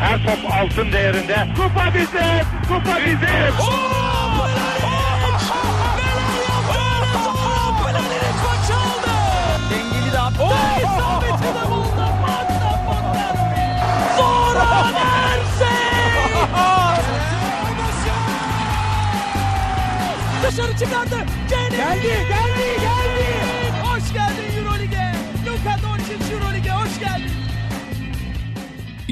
Her top altın değerinde. Kupa bizim, kupa bizim. Dengeli de attı. İsabeti de buldu. Matta Fontaine. Zora Dışarı çıkardı. Geldi, geldi, geldi.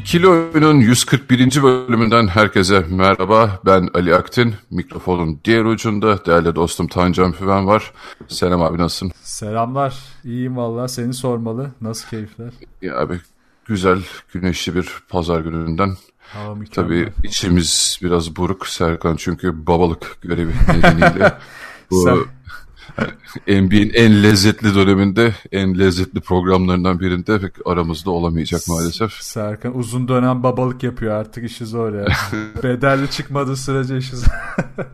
İkili Oyun'un 141. bölümünden herkese merhaba. Ben Ali Aktin. Mikrofonun diğer ucunda değerli dostum Tancan Füven var. Selam abi nasılsın? Selamlar. İyiyim valla. Seni sormalı. Nasıl keyifler? Ya abi güzel güneşli bir pazar gününden. Hava mükemmel. Tabii içimiz biraz buruk Serkan çünkü babalık görevi nedeniyle bu NBA'in en lezzetli döneminde en lezzetli programlarından birinde pek aramızda olamayacak maalesef. Serkan uzun dönem babalık yapıyor artık işi zor ya. Bedelli çıkmadığı sürece işi zor.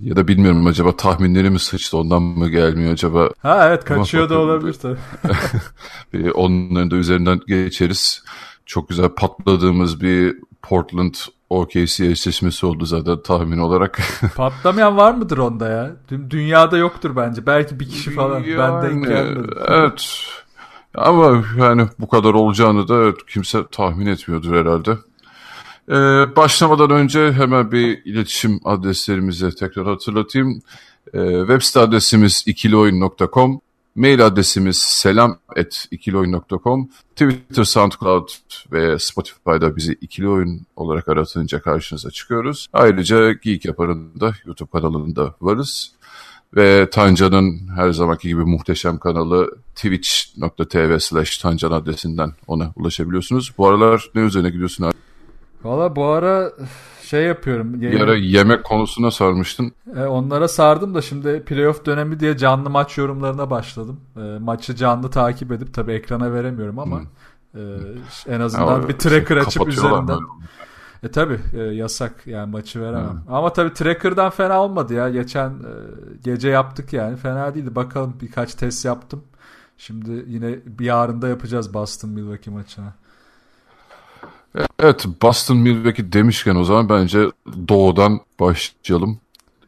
Ya da bilmiyorum acaba tahminleri mi sıçtı ondan mı gelmiyor acaba? ha evet kaçıyor da olabilir tabii. Onların da üzerinden geçeriz. Çok güzel patladığımız bir Portland OKC eşleşmesi oldu zaten tahmin olarak. Patlamayan var mıdır onda ya? Dü- Dünyada yoktur bence. Belki bir kişi falan. ben denk Yani, gelmedim. Evet. Ama yani bu kadar olacağını da evet, kimse tahmin etmiyordur herhalde. Ee, başlamadan önce hemen bir iletişim adreslerimizi tekrar hatırlatayım. Ee, web site adresimiz ikilioyun.com, mail adresimiz selam.ikilioyun.com, Twitter, SoundCloud ve Spotify'da bizi ikili oyun olarak aratınca karşınıza çıkıyoruz. Ayrıca Geek Yapar'ın da YouTube kanalında varız. Ve Tancan'ın her zamanki gibi muhteşem kanalı twitch.tv slash Tancan adresinden ona ulaşabiliyorsunuz. Bu aralar ne üzerine gidiyorsun abi? Valla bu ara şey yapıyorum. Bir ara yemek konusuna sarmıştın. E, onlara sardım da şimdi playoff dönemi diye canlı maç yorumlarına başladım. E, maçı canlı takip edip tabii ekrana veremiyorum ama e, en azından Ya, bir tracker açıp kapatıyorlar üzerinden. böyle. E tabi yasak yani maçı veremem. Ama tabi tracker'dan fena olmadı ya. Geçen e, gece yaptık yani. Fena değildi. Bakalım birkaç test yaptım. Şimdi yine bir yarında yapacağız Boston Milwaukee maçına. Evet Boston Milwaukee demişken o zaman bence doğudan başlayalım.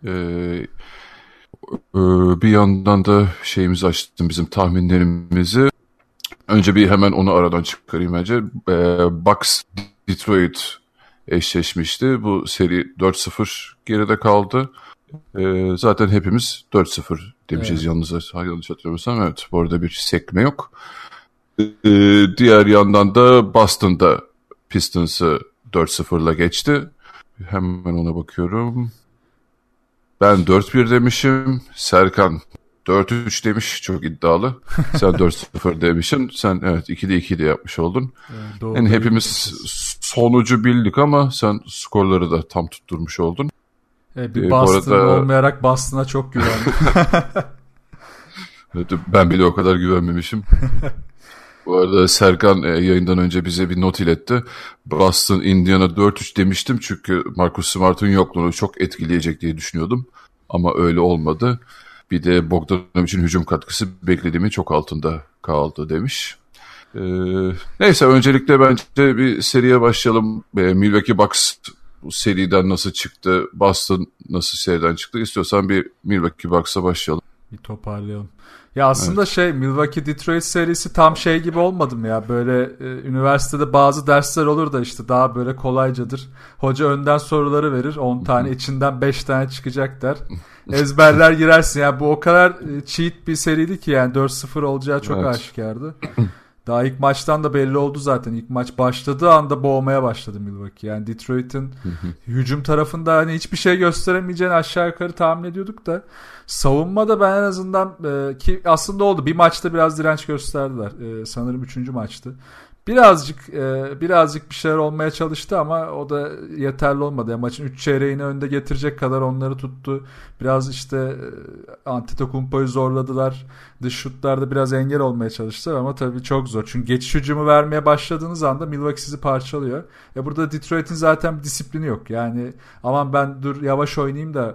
Ee, e, bir yandan da şeyimizi açtım bizim tahminlerimizi. Önce bir hemen onu aradan çıkarayım bence. Ee, Bucks Detroit eşleşmişti. Bu seri 4-0 geride kaldı. Ee, zaten hepimiz 4-0 demişiz yalnız yanlış hatırlamıyorsam. Evet bu arada bir sekme yok. Ee, diğer yandan da Boston'da Pistons'ı 4-0'la geçti. Hemen ona bakıyorum. Ben 4-1 demişim. Serkan 4-3 demiş. Çok iddialı. Sen 4-0 demişsin. Sen evet 2'de 2 de yapmış oldun. Yani doğru Yani hepimiz sonucu bildik ama sen skorları da tam tutturmuş oldun. E, bir e, bu Boston arada- olmayarak Boston'a çok güvendim. Evet, Ben bile o kadar güvenmemişim. Bu arada Serkan e, yayından önce bize bir not iletti. Boston Indiana 4-3 demiştim çünkü Marcus Smart'ın yokluğunu çok etkileyecek diye düşünüyordum. Ama öyle olmadı. Bir de Bogdanovic'in hücum katkısı beklediğimin çok altında kaldı demiş. Ee, neyse öncelikle bence bir seriye başlayalım. Ee, Milwaukee Bucks bu seriden nasıl çıktı? Boston nasıl seriden çıktı? İstiyorsan bir Milwaukee Bucks'a başlayalım. bir toparlayalım. Ya aslında şey Milwaukee Detroit serisi tam şey gibi olmadı mı ya? Böyle e, üniversitede bazı dersler olur da işte daha böyle kolaycadır. Hoca önden soruları verir. 10 tane içinden 5 tane çıkacak der. Ezberler girersin. Yani bu o kadar e, cheat bir seriydi ki yani 4-0 olacağı çok Evet. aşikardı. Daha ilk maçtan da belli oldu zaten. İlk maç başladığı anda boğmaya başladı Milwaukee. Yani Detroit'in hücum tarafında hani hiçbir şey gösteremeyeceğini aşağı yukarı tahmin ediyorduk da savunmada ben en azından e, ki aslında oldu. Bir maçta biraz direnç gösterdiler. E, sanırım üçüncü maçtı. Birazcık e, birazcık bir şeyler olmaya çalıştı ama o da yeterli olmadı. Yani maçın 3 çeyreğini önde getirecek kadar onları tuttu. Biraz işte e, Antetokounmpo'yu zorladılar. Dış şutlarda biraz engel olmaya çalıştılar ama tabii çok zor. Çünkü geçiş hücumu vermeye başladığınız anda Milwaukee sizi parçalıyor. E burada Detroit'in zaten bir disiplini yok. Yani aman ben dur yavaş oynayayım da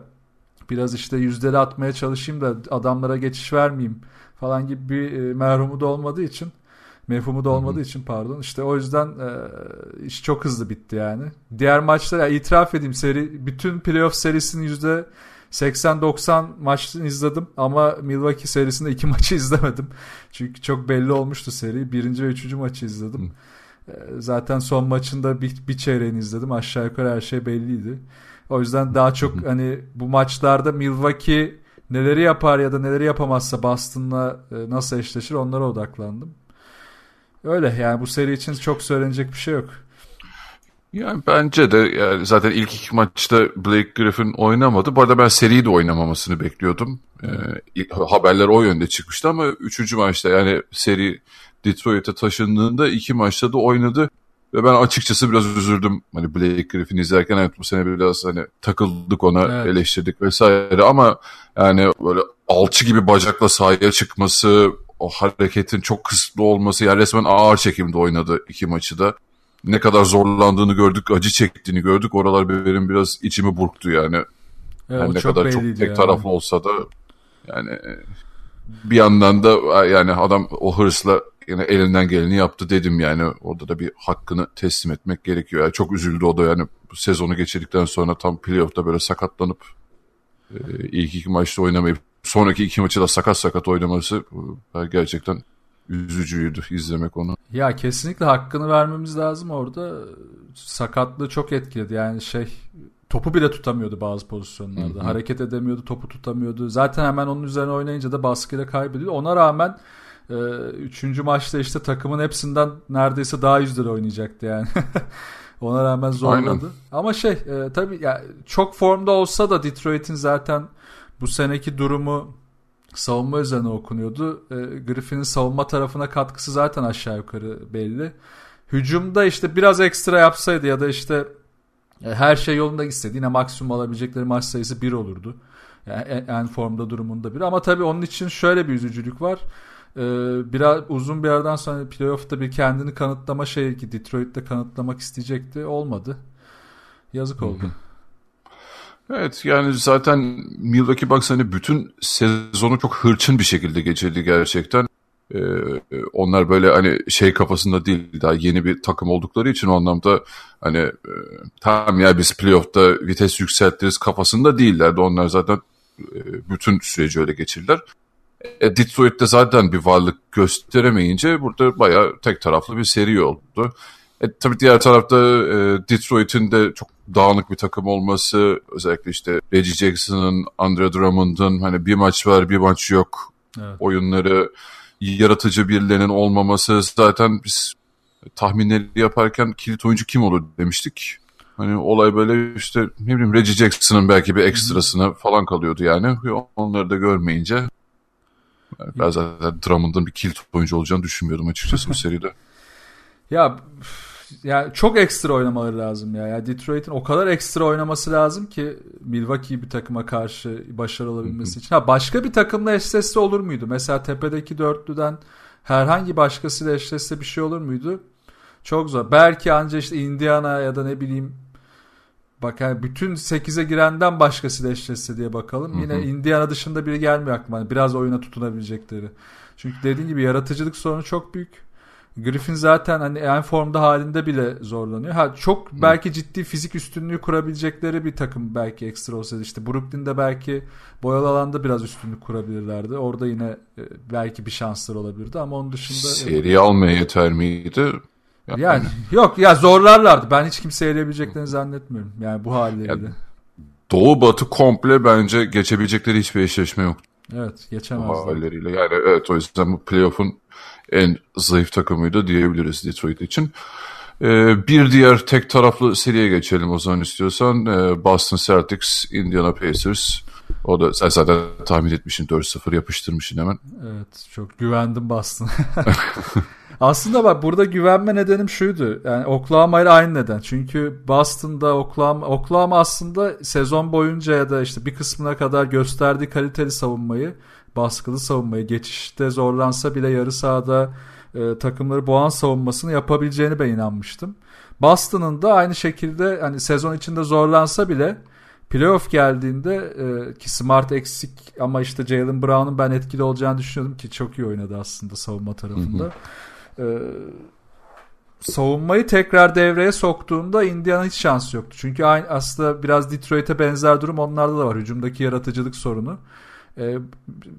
biraz işte yüzleri atmaya çalışayım da adamlara geçiş vermeyeyim falan gibi bir e, merhumu da olmadığı için Mefhumu da olmadığı Hı-hı. için pardon. İşte o yüzden e, iş çok hızlı bitti yani. Diğer maçlara itiraf edeyim seri bütün playoff serisinin yüzde 80-90 maçını izledim ama Milwaukee serisinde iki maçı izlemedim. Çünkü çok belli olmuştu seri. Birinci ve üçüncü maçı izledim. Hı. E, zaten son maçında bir, bir çeyreğini izledim. Aşağı yukarı her şey belliydi. O yüzden daha çok hani bu maçlarda Milwaukee neleri yapar ya da neleri yapamazsa Boston'la e, nasıl eşleşir onlara odaklandım. Öyle yani bu seri için çok söylenecek bir şey yok. Yani bence de yani zaten ilk iki maçta Blake Griffin oynamadı. Bu arada ben seriyi de oynamamasını bekliyordum. Ee, haberler o yönde çıkmıştı ama üçüncü maçta yani seri Detroit'e taşındığında iki maçta da oynadı. Ve ben açıkçası biraz üzüldüm. Hani Blake Griffin izlerken evet bu sene biraz hani takıldık ona evet. eleştirdik vesaire ama yani böyle alçı gibi bacakla sahaya çıkması, o hareketin çok kısıtlı olması yani resmen ağır çekimde oynadı iki maçı da. Ne kadar zorlandığını gördük, acı çektiğini gördük. Oralar benim biraz içimi burktu yani. Evet, yani ne kadar çok tek yani. taraflı olsa da yani bir yandan da yani adam o hırsla yine elinden geleni yaptı dedim yani. Orada da bir hakkını teslim etmek gerekiyor. Yani çok üzüldü o da yani bu sezonu geçirdikten sonra tam playoff'ta böyle sakatlanıp e, ilk iki maçta oynamayıp sonraki iki maçı da sakat sakat oynaması e, gerçekten üzücüydü izlemek onu. Ya kesinlikle hakkını vermemiz lazım orada. Sakatlığı çok etkiledi. Yani şey topu bile tutamıyordu bazı pozisyonlarda. Hı hı. Hareket edemiyordu, topu tutamıyordu. Zaten hemen onun üzerine oynayınca da baskıyla kaybediyor. Ona rağmen e, üçüncü maçta işte takımın hepsinden neredeyse daha yüzdeli oynayacaktı yani. Ona rağmen zorladı. Aynen. Ama şey e, tabii ya çok formda olsa da Detroit'in zaten bu seneki durumu savunma üzerine okunuyordu. E, Griffin'in savunma tarafına katkısı zaten aşağı yukarı belli. Hücumda işte biraz ekstra yapsaydı ya da işte e, her şey yolunda gitseydi yine maksimum alabilecekleri maç sayısı bir olurdu. Yani en, en formda durumunda bir. Ama tabii onun için şöyle bir üzücülük var. Ee, biraz uzun bir yerden sonra playoff'ta bir kendini kanıtlama şeyi ki Detroit'te kanıtlamak isteyecekti. Olmadı. Yazık oldu. Evet yani zaten Milwaukee Bucks hani bütün sezonu çok hırçın bir şekilde geçirdi gerçekten. Ee, onlar böyle hani şey kafasında değil daha yeni bir takım oldukları için o anlamda hani e, tamam ya biz playoff'ta vites yükseltiriz kafasında değillerdi. Onlar zaten e, bütün süreci öyle geçirdiler. E, Detroit'te zaten bir varlık gösteremeyince burada bayağı tek taraflı bir seri oldu. E, tabii diğer tarafta e, Detroit'in de çok dağınık bir takım olması, özellikle işte Reggie Jackson'ın, Andre Drummond'ın hani bir maç var bir maç yok evet. oyunları, yaratıcı birilerinin olmaması zaten biz tahminleri yaparken kilit oyuncu kim olur demiştik. Hani olay böyle işte ne bileyim Reggie Jackson'ın belki bir ekstrasına falan kalıyordu yani. Onları da görmeyince yani ben zaten Drummond'ın bir kilit oyuncu olacağını düşünmüyordum açıkçası bu seride. Ya yani çok ekstra oynamaları lazım ya. Yani Detroit'in o kadar ekstra oynaması lazım ki Milwaukee bir takıma karşı başarılı olabilmesi için. Ha başka bir takımla eşleşse olur muydu? Mesela tepedeki dörtlüden herhangi başkasıyla eşleşse bir şey olur muydu? Çok zor. Belki ancak işte Indiana ya da ne bileyim bak yani bütün 8'e girenden başkasıyla eşleşse diye bakalım. Yine Indiana dışında biri gelmiyor aklıma. Yani biraz oyuna tutunabilecekleri. Çünkü dediğin gibi yaratıcılık sorunu çok büyük. Griffin zaten hani en formda halinde bile zorlanıyor. Ha çok belki ciddi fizik üstünlüğü kurabilecekleri bir takım belki ekstra olsaydı işte Brooklyn'de belki boyalı alanda biraz üstünlük kurabilirlerdi. Orada yine e, belki bir şanslar olabilirdi ama onun dışında seri almaya yeter miydi? Yani, yani yok ya zorlarlardı. Ben hiç kimse eleyebileceklerini zannetmiyorum. Yani bu halleriyle. Doğu Batı komple bence geçebilecekleri hiçbir eşleşme yok. Evet geçemezler. halleriyle. Yani evet o yüzden bu playoff'un en zayıf takımıydı diyebiliriz Detroit için. Ee, bir diğer tek taraflı seriye geçelim o zaman istiyorsan. Ee, Boston Celtics, Indiana Pacers. O da sen zaten tahmin etmişsin 4-0 yapıştırmışsın hemen. Evet çok güvendim Boston. Aslında bak burada güvenme nedenim şuydu. Yani Oklahoma ile aynı neden. Çünkü Boston'da Oklahoma, Oklahoma aslında sezon boyunca ya da işte bir kısmına kadar gösterdiği kaliteli savunmayı baskılı savunmayı geçişte zorlansa bile yarı sahada e, takımları boğan savunmasını yapabileceğini ben inanmıştım. Boston'ın da aynı şekilde hani sezon içinde zorlansa bile playoff geldiğinde e, ki Smart eksik ama işte Jalen Brown'un ben etkili olacağını düşünüyordum ki çok iyi oynadı aslında savunma tarafında. Hı hı. e, savunmayı tekrar devreye soktuğunda Indiana hiç şansı yoktu. Çünkü aynı aslında biraz Detroit'e benzer durum onlarda da var. Hücumdaki yaratıcılık sorunu. E,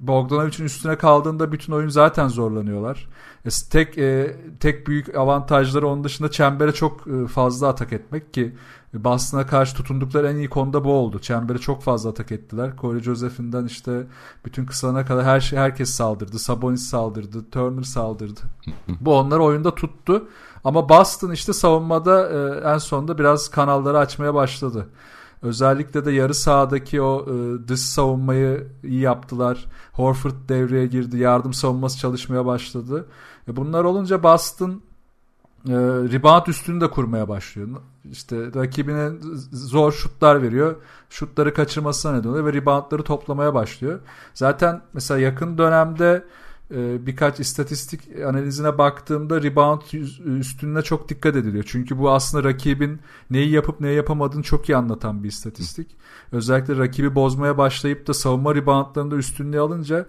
Bogdanovic'in üstüne kaldığında bütün oyun zaten zorlanıyorlar. E, tek e, tek büyük avantajları onun dışında çembere çok e, fazla atak etmek ki Boston'a karşı tutundukları en iyi konuda bu oldu. Çembere çok fazla atak ettiler. Corey Joseph'inden işte bütün kısalana kadar her şey herkes saldırdı. Sabonis saldırdı, Turner saldırdı. bu onları oyunda tuttu. Ama Boston işte savunmada e, en sonunda biraz kanalları açmaya başladı. Özellikle de yarı sahadaki o e, dış savunmayı iyi yaptılar. Horford devreye girdi. Yardım savunması çalışmaya başladı. E, bunlar olunca Boston e, rebound üstünü de kurmaya başlıyor. İşte rakibine zor şutlar veriyor. Şutları kaçırmasına neden oluyor ve reboundları toplamaya başlıyor. Zaten mesela yakın dönemde birkaç istatistik analizine baktığımda rebound üstününe çok dikkat ediliyor. Çünkü bu aslında rakibin neyi yapıp neyi yapamadığını çok iyi anlatan bir istatistik. Özellikle rakibi bozmaya başlayıp da savunma reboundlarında üstünlüğü alınca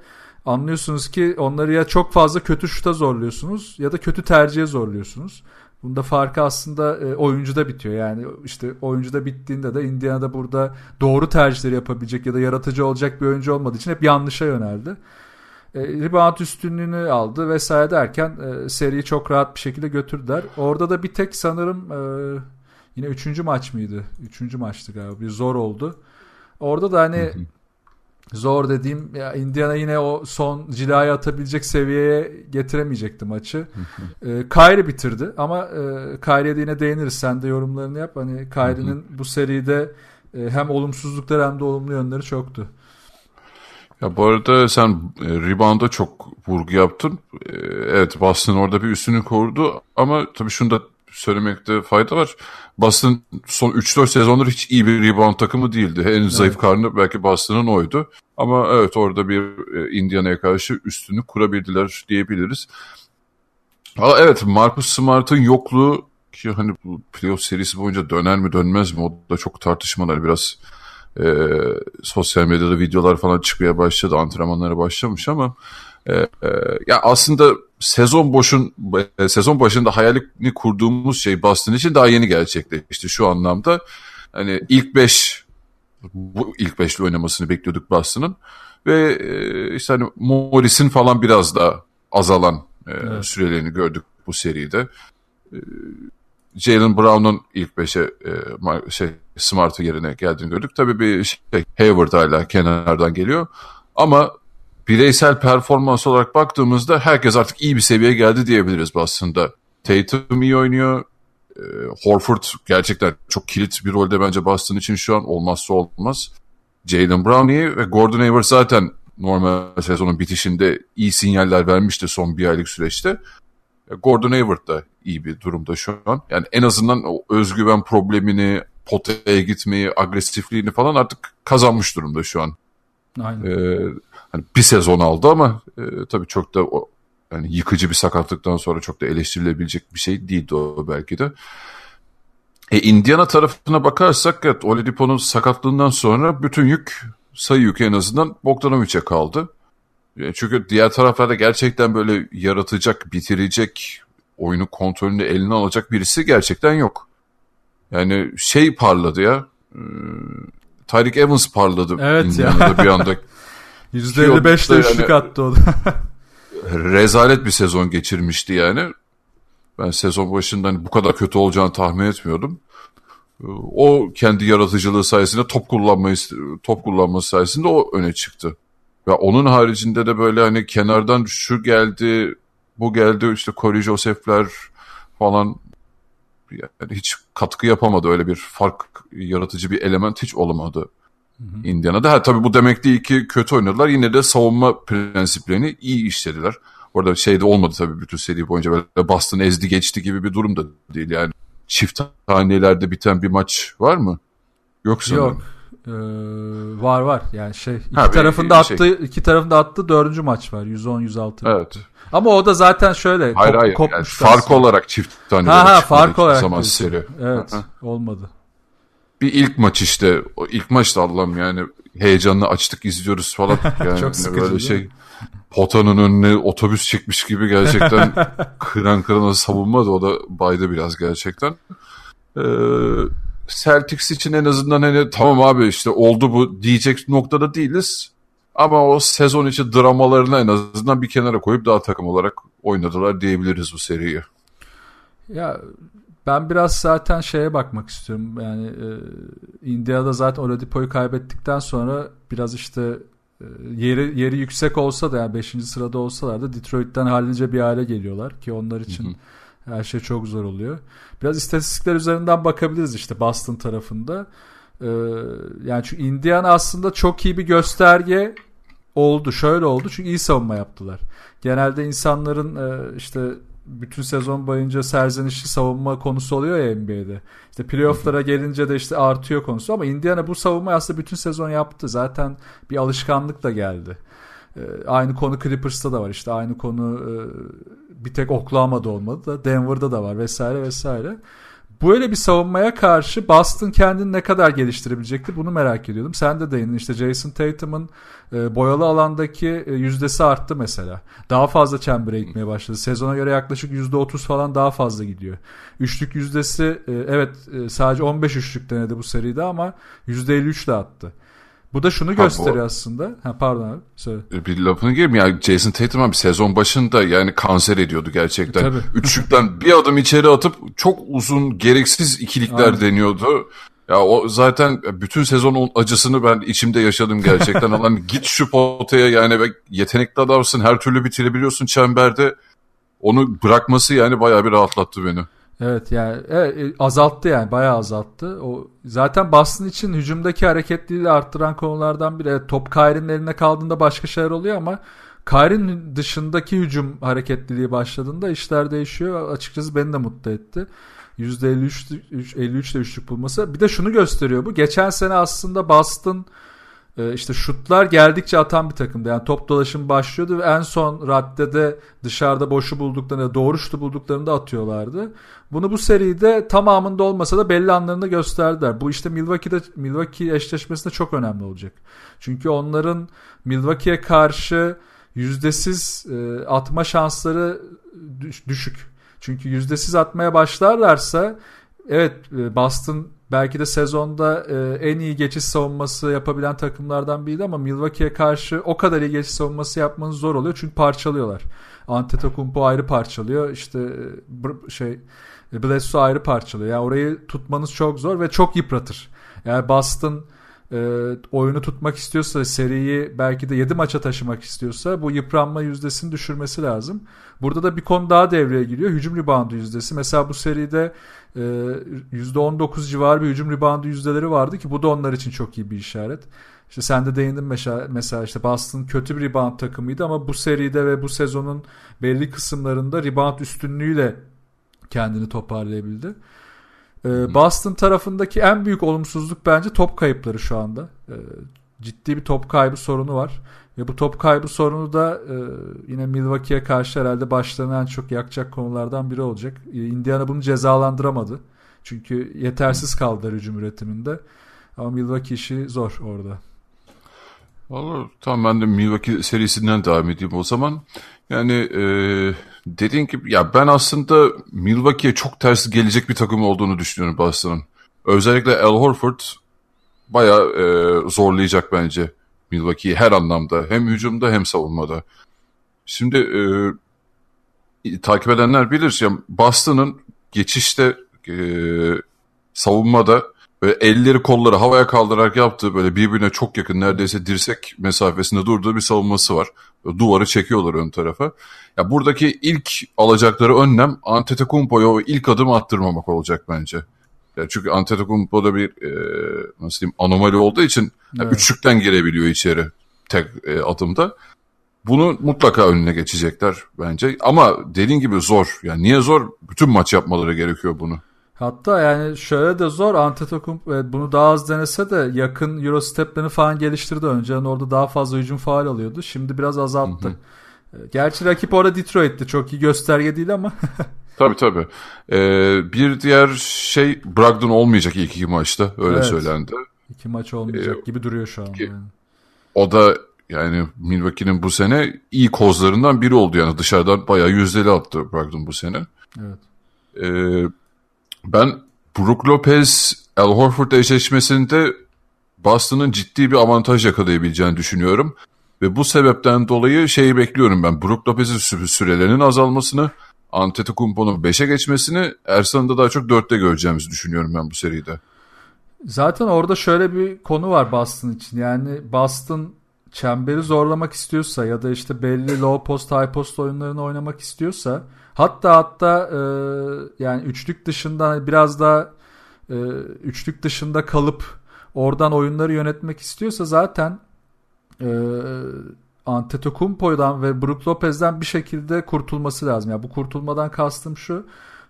anlıyorsunuz ki onları ya çok fazla kötü şuta zorluyorsunuz ya da kötü tercihe zorluyorsunuz. Bunda farkı aslında e, oyuncuda bitiyor. Yani işte oyuncuda bittiğinde de Indiana'da burada doğru tercihleri yapabilecek ya da yaratıcı olacak bir oyuncu olmadığı için hep yanlışa yöneldi. E, rebound üstünlüğünü aldı vesaire derken e, seriyi çok rahat bir şekilde götürdüler. Orada da bir tek sanırım e, yine üçüncü maç mıydı? Üçüncü maçtı galiba. Bir zor oldu. Orada da hani zor dediğim ya Indiana yine o son cilayı atabilecek seviyeye getiremeyecekti maçı. E, Kyrie bitirdi ama e, Kyrie'ye de yine değiniriz. Sen de yorumlarını yap. Hani Kyrie'nin bu seride e, hem olumsuzlukları hem de olumlu yönleri çoktu. Ya bu arada sen e, rebound'a çok vurgu yaptın. E, evet Boston orada bir üstünü korudu ama tabii şunu da söylemekte fayda var. Boston son 3-4 sezondur hiç iyi bir rebound takımı değildi. En evet. zayıf karnı belki Boston'ın oydu. Ama evet orada bir e, Indiana'ya karşı üstünü kurabildiler diyebiliriz. Ama evet Marcus Smart'ın yokluğu ki hani bu playoff serisi boyunca döner mi dönmez mi o da çok tartışmalar biraz e, sosyal medyada videolar falan çıkmaya başladı. Antrenmanlara başlamış ama e, e, ya aslında sezon boşun e, sezon başında hayalini kurduğumuz şey Boston için daha yeni gerçekleşti şu anlamda. Hani ilk 5 bu ilk beşli oynamasını bekliyorduk Boston'ın ve e, işte hani Morris'in falan biraz daha azalan e, evet. sürelerini gördük bu seride. E, Jalen Brown'un ilk beşe e, şey Smart'ı yerine geldiğini gördük. Tabii bir şey Hayward hala kenardan geliyor. Ama bireysel performans olarak baktığımızda herkes artık iyi bir seviyeye geldi diyebiliriz aslında. Tatum iyi oynuyor. E, Horford gerçekten çok kilit bir rolde bence Boston için şu an olmazsa olmaz. Jalen Brown iyi ve Gordon Hayward zaten normal sezonun bitişinde iyi sinyaller vermişti son bir aylık süreçte. Gordon Hayward da iyi bir durumda şu an. Yani en azından o özgüven problemini, potaya gitmeyi, agresifliğini falan artık kazanmış durumda şu an. Aynen. Ee, hani bir sezon aldı ama e, tabii çok da o, yani yıkıcı bir sakatlıktan sonra çok da eleştirilebilecek bir şey değildi o belki de. E, Indiana tarafına bakarsak evet Oladipo'nun sakatlığından sonra bütün yük sayı yükü en azından Bogdanovic'e kaldı. Çünkü diğer taraflarda gerçekten böyle yaratacak, bitirecek, oyunu kontrolünü eline alacak birisi gerçekten yok. Yani şey parladı ya. E, Tyreek Evans parladı. Evet ya. bir anda. %55'te üçlük yani, attı o da. rezalet bir sezon geçirmişti yani. Ben sezon başında hani bu kadar kötü olacağını tahmin etmiyordum. E, o kendi yaratıcılığı sayesinde top kullanmayı top kullanması sayesinde o öne çıktı. Ya onun haricinde de böyle hani kenardan şu geldi, bu geldi işte Corey Joseph'ler falan yani hiç katkı yapamadı. Öyle bir fark yaratıcı bir element hiç olamadı. Hı hı. Indiana'da. Ha, tabii bu demek değil ki kötü oynadılar. Yine de savunma prensiplerini iyi işlediler. Orada şey de olmadı tabii bütün seri boyunca böyle Boston ezdi geçti gibi bir durum da değil yani. Çift hanelerde biten bir maç var mı? Yok sanırım. Yok. Ee, var var yani şey iki ha, tarafında bir, şey. attı iki tarafında attı dördüncü maç var 110 106. Evet. Ama o da zaten şöyle hayır, kop, hayır, kopmuş. Yani fark olarak çift tane ha, ha, fark olarak zaman seri. Evet olmadı. Bir ilk maç işte o ilk maçta Allah'ım yani heyecanla açtık izliyoruz falan yani Çok sıkıcı böyle şey. potanın önüne otobüs çekmiş gibi gerçekten kıran kırana savunmadı. O da baydı biraz gerçekten. Ee, Celtics için en azından hani tamam abi işte oldu bu diyecek noktada değiliz. Ama o sezon içi dramalarını en azından bir kenara koyup daha takım olarak oynadılar diyebiliriz bu seriyi. Ya ben biraz zaten şeye bakmak istiyorum. Yani e, India'da zaten Oladipo'yu kaybettikten sonra biraz işte e, yeri yeri yüksek olsa da yani 5. sırada olsalar da Detroit'ten hallice bir hale geliyorlar ki onlar için hı hı. Her şey çok zor oluyor. Biraz istatistikler üzerinden bakabiliriz işte Boston tarafında. Ee, yani çünkü Indiana aslında çok iyi bir gösterge oldu. Şöyle oldu çünkü iyi savunma yaptılar. Genelde insanların e, işte bütün sezon boyunca serzenişli savunma konusu oluyor ya NBA'de. İşte playoff'lara gelince de işte artıyor konusu ama Indiana bu savunmayı aslında bütün sezon yaptı. Zaten bir alışkanlık da geldi. Ee, aynı konu Clippers'ta da var işte aynı konu e, bir tek Oklahoma'da olmadı da Denver'da da var vesaire vesaire. Böyle bir savunmaya karşı Boston kendini ne kadar geliştirebilecekti bunu merak ediyordum. Sen de değindin işte Jason Tatum'un e, boyalı alandaki e, yüzdesi arttı mesela. Daha fazla çembere gitmeye başladı. Sezona göre yaklaşık %30 falan daha fazla gidiyor. Üçlük yüzdesi e, evet e, sadece 15 üçlük denedi bu seride ama %53 de attı. Bu da şunu gösteriyor bu, aslında. Ha, pardon abi söyle. E, bir lafını gireyim ya Jason Tatum abi sezon başında yani kanser ediyordu gerçekten. Tabii. Üçlükten bir adım içeri atıp çok uzun gereksiz ikilikler Aynen. deniyordu. Ya o zaten bütün sezonun acısını ben içimde yaşadım gerçekten. Lan git şu potaya yani yetenekli adamsın her türlü bitirebiliyorsun çemberde. Onu bırakması yani bayağı bir rahatlattı beni. Evet yani e, azalttı yani bayağı azalttı. O zaten Boston için hücumdaki hareketliliği arttıran konulardan biri. Evet, top Kyrie'nin eline kaldığında başka şeyler oluyor ama Kyrie'nin dışındaki hücum hareketliliği başladığında işler değişiyor. Açıkçası beni de mutlu etti. %53 53'te üçlük bulması. Bir de şunu gösteriyor bu. Geçen sene aslında Boston işte şutlar geldikçe atan bir takımdı. Yani top dolaşım başlıyordu ve en son raddede dışarıda boşu bulduklarında doğru şutu bulduklarında atıyorlardı. Bunu bu seride tamamında olmasa da belli anlarında gösterdiler. Bu işte Milwaukee'de Milwaukee eşleşmesinde çok önemli olacak. Çünkü onların Milwaukee'ye karşı yüzdesiz e, atma şansları düşük. Çünkü yüzdesiz atmaya başlarlarsa evet e, Boston belki de sezonda e, en iyi geçiş savunması yapabilen takımlardan biriydi ama Milwaukee'ye karşı o kadar iyi geçiş savunması yapmanız zor oluyor çünkü parçalıyorlar. Antetokounmpo ayrı parçalıyor. işte e, şey Bledsoe ayrı parçalıyor. Yani orayı tutmanız çok zor ve çok yıpratır. Yani Boston e, oyunu tutmak istiyorsa seriyi belki de 7 maça taşımak istiyorsa bu yıpranma yüzdesini düşürmesi lazım. Burada da bir konu daha devreye giriyor. Hücum ribandı yüzdesi. Mesela bu seride e, %19 civarı bir hücum ribandı yüzdeleri vardı ki bu da onlar için çok iyi bir işaret. İşte sen de değindin mesela, mesela işte Boston kötü bir rebound takımıydı ama bu seride ve bu sezonun belli kısımlarında rebound üstünlüğüyle kendini toparlayabildi. Ee, Boston tarafındaki en büyük olumsuzluk bence top kayıpları şu anda. Ee, ciddi bir top kaybı sorunu var. Ve bu top kaybı sorunu da e, yine Milwaukee'ye karşı herhalde başlarına en çok yakacak konulardan biri olacak. E, Indiana bunu cezalandıramadı. Çünkü yetersiz kaldılar hücum üretiminde. Ama Milwaukee işi zor orada. Olur. Tamam ben de Milwaukee serisinden devam edeyim o zaman. Yani e, dediğin gibi ya ben aslında Milwaukee'ye çok ters gelecek bir takım olduğunu düşünüyorum Boston'ın. Özellikle Al Horford bayağı e, zorlayacak bence Milwaukee'yi her anlamda. Hem hücumda hem savunmada. Şimdi e, takip edenler bilir ya Boston'ın geçişte e, savunmada Böyle elleri kolları havaya kaldırarak yaptığı böyle birbirine çok yakın neredeyse dirsek mesafesinde durduğu bir savunması var. Böyle duvarı çekiyorlar ön tarafa. Ya buradaki ilk alacakları önlem Antetokounmpo'ya o ilk adım attırmamak olacak bence. Ya çünkü Antetokounmpo da bir e, nasıl diyeyim anomali olduğu için evet. üçlükten girebiliyor içeri tek e, adımda. Bunu mutlaka önüne geçecekler bence. Ama dediğin gibi zor. Yani niye zor? Bütün maç yapmaları gerekiyor bunu. Hatta yani şöyle de zor Antetokounmpo bunu daha az denese de yakın Euro steplerini falan geliştirdi. Önceden orada daha fazla hücum faal alıyordu. Şimdi biraz azalttı. Hı hı. Gerçi rakip orada Detroit'ti. Çok iyi gösterge değil ama. tabii tabii. Ee, bir diğer şey Brogdon olmayacak ilk iki maçta. Öyle evet. söylendi. İki maç olmayacak ee, gibi duruyor şu an. Ki, yani. O da yani Milwaukee'nin bu sene iyi kozlarından biri oldu yani dışarıdan bayağı yüzdeli attı Brogdon bu sene. Evet. Ee, ben Brook Lopez Al Horford eşleşmesinde Boston'ın ciddi bir avantaj yakalayabileceğini düşünüyorum. Ve bu sebepten dolayı şeyi bekliyorum ben. Brook Lopez'in sürelerinin azalmasını, Antetokounmpo'nun 5'e geçmesini, Ersan'ı da daha çok 4'te göreceğimizi düşünüyorum ben bu seride. Zaten orada şöyle bir konu var Boston için. Yani Boston çemberi zorlamak istiyorsa ya da işte belli low post high post oyunlarını oynamak istiyorsa hatta hatta e, yani üçlük dışında biraz daha e, üçlük dışında kalıp oradan oyunları yönetmek istiyorsa zaten e, Antetokounmpo'dan ve Brook Lopez'den bir şekilde kurtulması lazım. Yani bu kurtulmadan kastım şu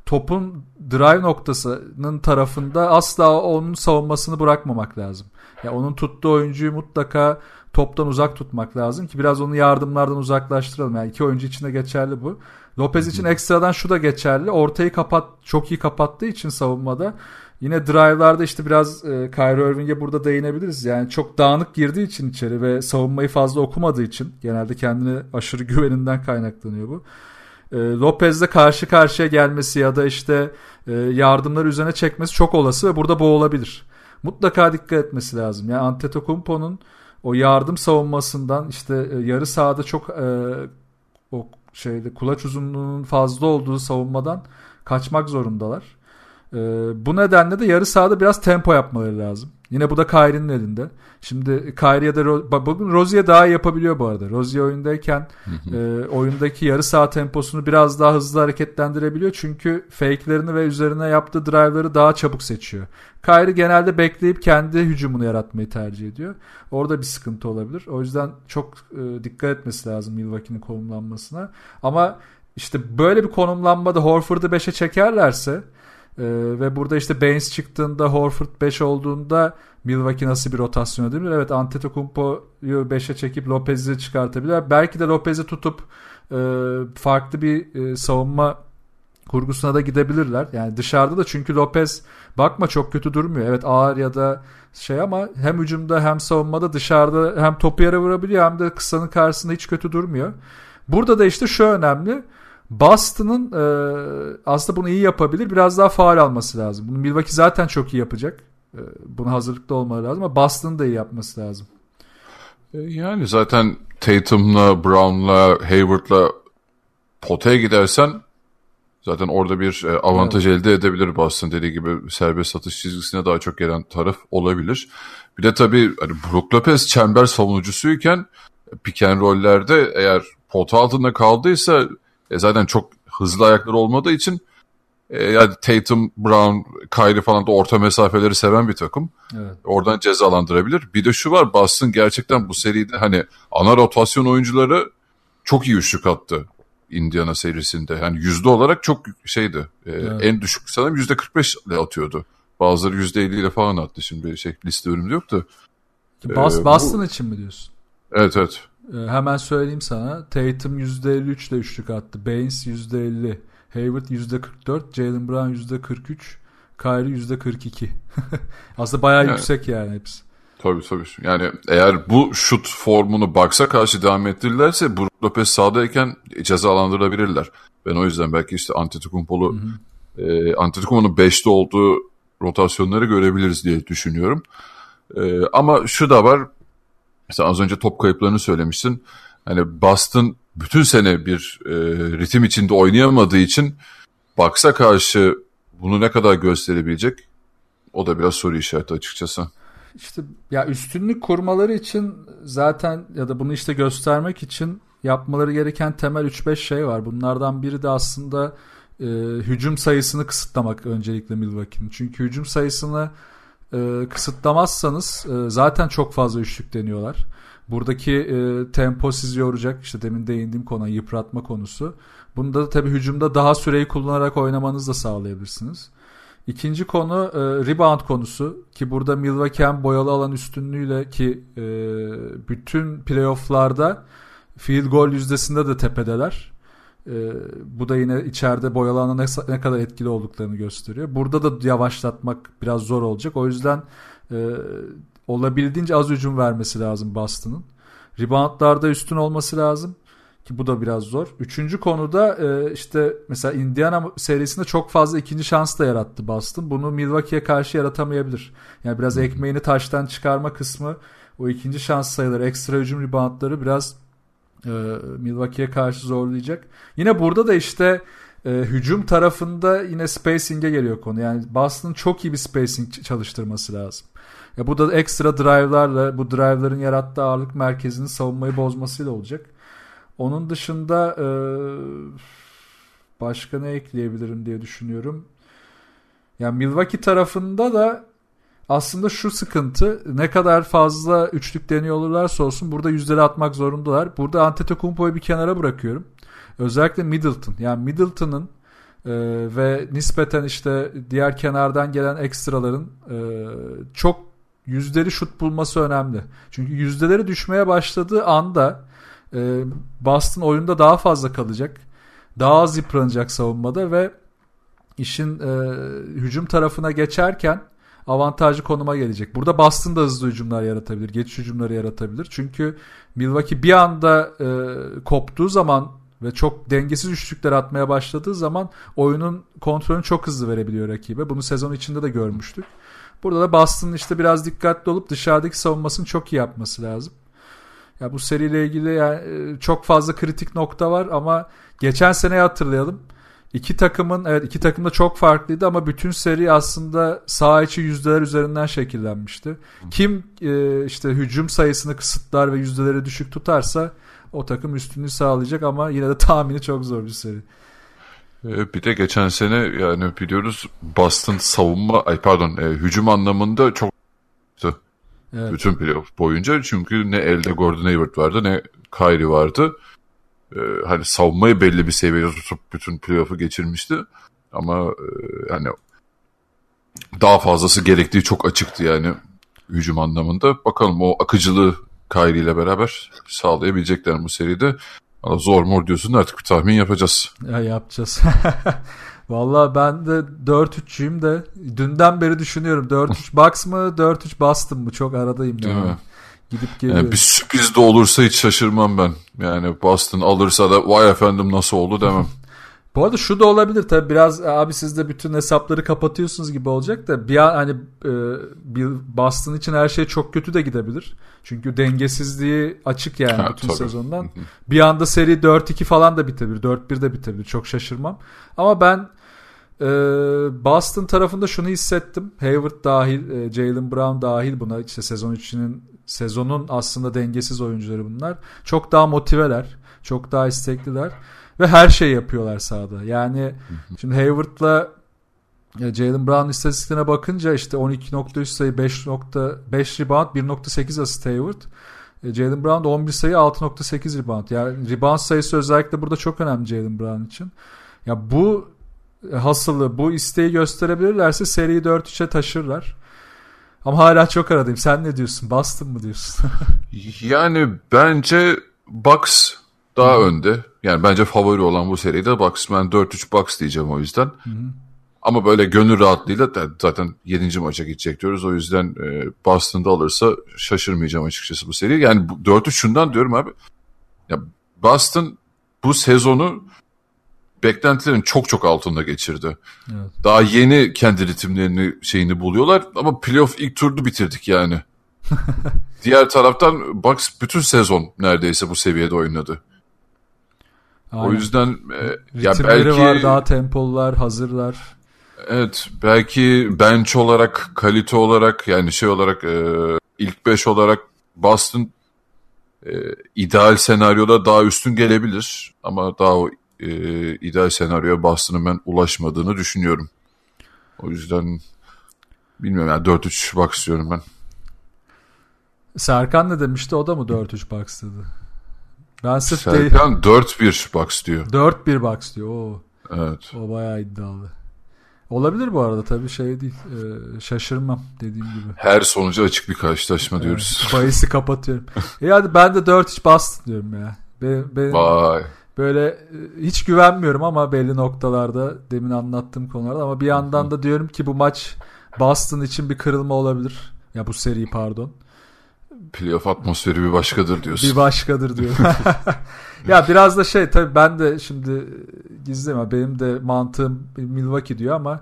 topun drive noktasının tarafında asla onun savunmasını bırakmamak lazım. Yani onun tuttuğu oyuncuyu mutlaka toptan uzak tutmak lazım ki biraz onu yardımlardan uzaklaştıralım. Yani iki oyuncu için de geçerli bu. Lopez için ekstradan şu da geçerli. Ortayı kapat çok iyi kapattığı için savunmada Yine drive'larda işte biraz e, Kyrie Irving'e burada değinebiliriz. Yani çok dağınık girdiği için içeri ve savunmayı fazla okumadığı için genelde kendine aşırı güveninden kaynaklanıyor bu. E, Lopez'le karşı karşıya gelmesi ya da işte e, yardımları üzerine çekmesi çok olası ve burada boğulabilir. Mutlaka dikkat etmesi lazım. Yani Antetokounmpo'nun o yardım savunmasından işte e, yarı sahada çok e, o şeyde kulaç uzunluğunun fazla olduğu savunmadan kaçmak zorundalar. Ee, bu nedenle de yarı sahada biraz tempo yapmaları lazım. Yine bu da Kyrie'nin elinde. Şimdi Kyrie ya da bugün Rozier daha iyi yapabiliyor bu arada. Rozier oyundayken e, oyundaki yarı saha temposunu biraz daha hızlı hareketlendirebiliyor. Çünkü fake'lerini ve üzerine yaptığı drive'ları daha çabuk seçiyor. Kyrie genelde bekleyip kendi hücumunu yaratmayı tercih ediyor. Orada bir sıkıntı olabilir. O yüzden çok e, dikkat etmesi lazım Milwaukee'nin konumlanmasına. Ama işte böyle bir konumlanmada Horford'u 5'e çekerlerse ee, ve burada işte Baines çıktığında Horford 5 olduğunda Milwaukee nasıl bir rotasyon edebilir? Evet Antetokounmpo'yu 5'e çekip Lopez'i çıkartabilir. Belki de Lopez'i tutup e, farklı bir e, savunma kurgusuna da gidebilirler. Yani dışarıda da çünkü Lopez bakma çok kötü durmuyor. Evet ağır ya da şey ama hem hücumda hem savunmada dışarıda hem topu yere vurabiliyor hem de kısanın karşısında hiç kötü durmuyor. Burada da işte şu önemli. Boston'ın e, aslında bunu iyi yapabilir. Biraz daha faal alması lazım. Bunu Milwaukee zaten çok iyi yapacak. E, buna hazırlıklı olmaları lazım ama Boston'ın da iyi yapması lazım. E, yani zaten Tatum'la, Brown'la, Hayward'la potaya gidersen zaten orada bir e, avantaj evet. elde edebilir Boston dediği gibi serbest satış çizgisine daha çok gelen taraf olabilir. Bir de tabii hani Brook Lopez çember savunucusuyken pick and roll'lerde eğer pot altında kaldıysa e, zaten çok hızlı ayakları olmadığı için e, yani Tatum, Brown, Kyrie falan da orta mesafeleri seven bir takım. Evet. Oradan cezalandırabilir. Bir de şu var Boston gerçekten bu seride hani ana rotasyon oyuncuları çok iyi üçlük attı Indiana serisinde. Yani yüzde olarak çok şeydi. E, evet. En düşük sanırım yüzde 45 ile atıyordu. Bazıları yüzde 50 ile falan attı. Şimdi şey, liste önümde yoktu. Bas, ee, Boston bu... için mi diyorsun? Evet evet. Ee, hemen söyleyeyim sana. Tatum %53 ile üçlük attı. Baines %50. Hayward %44. Jalen Brown %43. Kyrie %42. Aslında bayağı yani, yüksek yani hepsi. Tabii tabii. Yani eğer bu şut formunu baksa karşı devam ettirirlerse Brook Lopez sahadayken cezalandırılabilirler. Ben o yüzden belki işte Antetokounmpo'lu e, Antetokounmpo'nun 5'te olduğu rotasyonları görebiliriz diye düşünüyorum. E, ama şu da var Mesela az önce top kayıplarını söylemiştin. Hani Boston bütün sene bir e, ritim içinde oynayamadığı için Bucks'a karşı bunu ne kadar gösterebilecek? O da biraz soru işareti açıkçası. İşte ya üstünlük kurmaları için zaten ya da bunu işte göstermek için yapmaları gereken temel 3-5 şey var. Bunlardan biri de aslında e, hücum sayısını kısıtlamak öncelikle Milwaukee'nin. Çünkü hücum sayısını e, kısıtlamazsanız e, zaten çok fazla üçlük deniyorlar. Buradaki e, tempo sizi yoracak. İşte demin değindiğim konu yıpratma konusu. Bunda da tabii hücumda daha süreyi kullanarak oynamanızı da sağlayabilirsiniz. İkinci konu e, rebound konusu ki burada Milwaukee hem boyalı alan üstünlüğüyle ki e, bütün playofflarda field goal yüzdesinde de tepedeler. E, bu da yine içeride boyalı alana ne, ne kadar etkili olduklarını gösteriyor. Burada da yavaşlatmak biraz zor olacak. O yüzden e, olabildiğince az hücum vermesi lazım Boston'ın. Reboundlarda üstün olması lazım. Ki bu da biraz zor. Üçüncü konuda e, işte mesela Indiana serisinde çok fazla ikinci şans da yarattı Boston. Bunu Milwaukee'ye karşı yaratamayabilir. Yani biraz ekmeğini taştan çıkarma kısmı o ikinci şans sayıları, ekstra hücum reboundları biraz e, Milwaukee'ye karşı zorlayacak. Yine burada da işte e, hücum tarafında yine spacing'e geliyor konu. Yani Boston'ın çok iyi bir spacing çalıştırması lazım. Ya bu da ekstra drive'larla bu drive'ların yarattığı ağırlık merkezinin savunmayı bozmasıyla olacak. Onun dışında e, başka ne ekleyebilirim diye düşünüyorum. Yani Milwaukee tarafında da aslında şu sıkıntı ne kadar fazla üçlük deniyor olurlarsa olsun burada yüzleri atmak zorundalar. Burada Antetokounmpo'yu bir kenara bırakıyorum. Özellikle Middleton. Yani Middleton'ın e, ve nispeten işte diğer kenardan gelen ekstraların e, çok yüzleri şut bulması önemli. Çünkü yüzdeleri düşmeye başladığı anda e, Boston oyunda daha fazla kalacak. Daha az yıpranacak savunmada ve işin e, hücum tarafına geçerken avantajlı konuma gelecek. Burada Boston da hızlı hücumlar yaratabilir. Geçiş hücumları yaratabilir. Çünkü Milwaukee bir anda e, koptuğu zaman ve çok dengesiz üçlükler atmaya başladığı zaman oyunun kontrolünü çok hızlı verebiliyor rakibe. Bunu sezon içinde de görmüştük. Burada da Boston'ın işte biraz dikkatli olup dışarıdaki savunmasını çok iyi yapması lazım. Ya bu seriyle ilgili yani e, çok fazla kritik nokta var ama geçen seneyi hatırlayalım. İki takımın evet iki takım da çok farklıydı ama bütün seri aslında sağ içi yüzdeler üzerinden şekillenmişti. Kim e, işte hücum sayısını kısıtlar ve yüzdeleri düşük tutarsa o takım üstünlüğü sağlayacak ama yine de tahmini çok zor bir seri. E, bir de geçen sene yani biliyoruz Boston savunma ay pardon e, hücum anlamında çok evet. bütün playoff boyunca çünkü ne elde Gordon Hayward vardı ne Kyrie vardı. Ee, hani savunmayı belli bir seviyede tutup bütün playoff'u geçirmişti. Ama e, hani daha fazlası gerektiği çok açıktı yani hücum anlamında. Bakalım o akıcılığı Kyrie ile beraber sağlayabilecekler bu seride. Ama zor mu diyorsun artık bir tahmin yapacağız. Ya yapacağız. Valla ben de 4-3'cüyüm de dünden beri düşünüyorum. 4-3 Bucks mı 4-3 Boston mı? Çok aradayım. Değil yani. mi? Gidip geliyorum. Yani bir sürpriz de olursa hiç şaşırmam ben. Yani Boston alırsa da vay efendim nasıl oldu demem. Bu arada şu da olabilir tabii biraz abi siz de bütün hesapları kapatıyorsunuz gibi olacak da bir an hani e, bir Boston için her şey çok kötü de gidebilir. Çünkü dengesizliği açık yani ha, bütün tabii. sezondan. bir anda seri 4-2 falan da bitebilir. 4-1 de bitebilir. Çok şaşırmam. Ama ben e, Boston tarafında şunu hissettim. Hayward dahil, e, Jalen Brown dahil buna işte sezon içinin sezonun aslında dengesiz oyuncuları bunlar. Çok daha motiveler. Çok daha istekliler. Ve her şey yapıyorlar sahada. Yani şimdi Hayward'la Jalen Brown istatistiklerine bakınca işte 12.3 sayı 5.5 rebound 1.8 asist Hayward. E, Jalen Brown da 11 sayı 6.8 rebound. Yani rebound sayısı özellikle burada çok önemli Jalen Brown için. Ya bu hasılı, bu isteği gösterebilirlerse seriyi 4-3'e taşırlar. Ama hala çok aradayım. Sen ne diyorsun? Boston mı diyorsun? yani bence Bucks daha Hı-hı. önde. Yani bence favori olan bu seride Bucks. Ben 4-3 Bucks diyeceğim o yüzden. Hı-hı. Ama böyle gönül rahatlığıyla zaten 7. maça gidecek diyoruz. O yüzden e, Boston'da alırsa şaşırmayacağım açıkçası bu seri. Yani 4-3 şundan diyorum abi. Ya Boston bu sezonu beklentilerin çok çok altında geçirdi. Evet. Daha yeni kendi ritimlerini şeyini buluyorlar ama playoff ilk turdu bitirdik yani. Diğer taraftan Bucks bütün sezon neredeyse bu seviyede oynadı. Aynen. O yüzden e, ya belki var daha tempolular, hazırlar. Evet, belki bench olarak, kalite olarak yani şey olarak e, ilk 5 olarak Boston e, ideal senaryoda daha üstün gelebilir ama daha o e, ideal senaryoya Boston'ın ben ulaşmadığını düşünüyorum. O yüzden bilmiyorum yani 4-3 box istiyorum ben. Serkan ne demişti? O da mı 4-3 box dedi? Ben sırf Serkan değil... 4-1 box diyor. 4-1 box diyor. Oo. Evet. O bayağı iddialı. Olabilir bu arada tabii şey değil. E, şaşırmam dediğim gibi. Her sonucu açık bir karşılaşma diyoruz. Evet, bahisi kapatıyorum. e hadi ben de 4-3 Boston diyorum ya. Benim, benim, Vay. Böyle e, hiç güvenmiyorum ama belli noktalarda demin anlattığım konularda ama bir yandan da diyorum ki bu maç Boston için bir kırılma olabilir. Ya bu seri pardon. playoff atmosferi bir başkadır diyorsun. Bir başkadır diyor. ya biraz da şey tabii ben de şimdi gizleme benim de mantığım Milwaukee diyor ama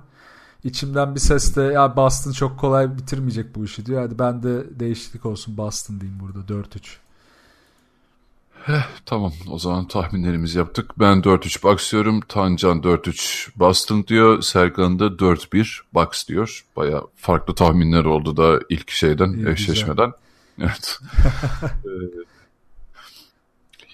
içimden bir ses de ya Boston çok kolay bitirmeyecek bu işi diyor. Hadi ben de değişiklik olsun Boston diyeyim burada 4-3. Heh, tamam o zaman tahminlerimizi yaptık. Ben 4-3 Bucks diyorum. Tancan 4-3 Boston diyor. Serkan da 4-1 Bucks diyor. Baya farklı tahminler oldu da ilk şeyden İyi, eşleşmeden. Evet. Ee,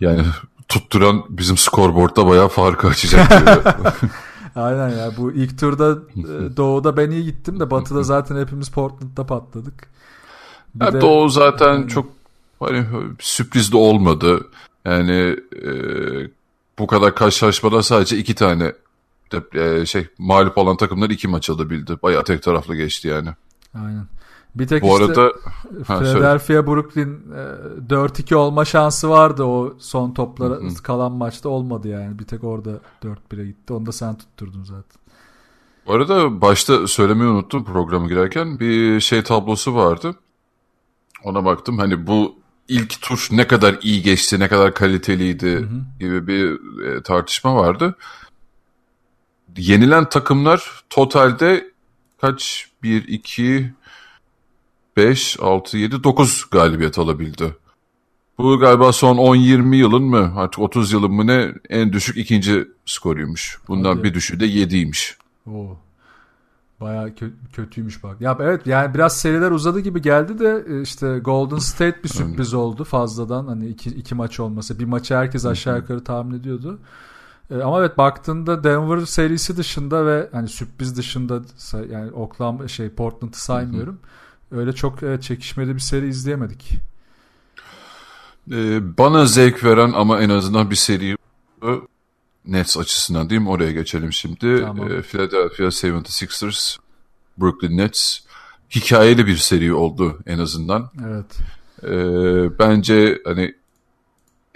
yani tutturan bizim skorboardda bayağı farkı açacak. Aynen ya bu ilk turda e, doğuda ben iyi gittim de batıda zaten hepimiz Portland'da patladık. Bir Ya de- Doğu zaten Aynen. çok hani sürpriz de olmadı. Yani e, bu kadar karşılaşmada sadece iki tane de, e, şey mağlup olan takımlar iki maç alabildi. Bayağı tek taraflı geçti yani. Aynen. Bir tek Bu işte arada. Philadelphia Brooklyn e, 4-2 olma şansı vardı o son toplara Hı hı. kalan maçta olmadı yani. Bir tek orada 4-1'e gitti. Onu da sen tutturdun zaten. Bu arada başta söylemeyi unuttum programı girerken bir şey tablosu vardı. Ona baktım hani bu ilk tur ne kadar iyi geçti, ne kadar kaliteliydi gibi bir e, tartışma vardı. Yenilen takımlar totalde kaç? 1, 2, 5, 6, 7, 9 galibiyet alabildi. Bu galiba son 10-20 yılın mı artık 30 yılın mı ne en düşük ikinci skoruymuş. Bundan Hadi. bir düşüğü de 7'ymiş. Oo. Bayağı kö- kötüymüş bak. Ya evet yani biraz seriler uzadı gibi geldi de e, işte Golden State bir sürpriz oldu fazladan. Hani iki, iki maç olması. Bir maçı herkes aşağı yukarı tahmin ediyordu. E, ama evet baktığında Denver serisi dışında ve hani sürpriz dışında yani Oklahoma şey Portland'ı saymıyorum. Öyle çok evet, çekişmeli bir seri izleyemedik. Ee, bana zevk veren ama en azından bir seri Nets açısından değil mi? Oraya geçelim şimdi. Tamam. Ee, Philadelphia 76ers, Brooklyn Nets. Hikayeli bir seri oldu en azından. Evet. Ee, bence hani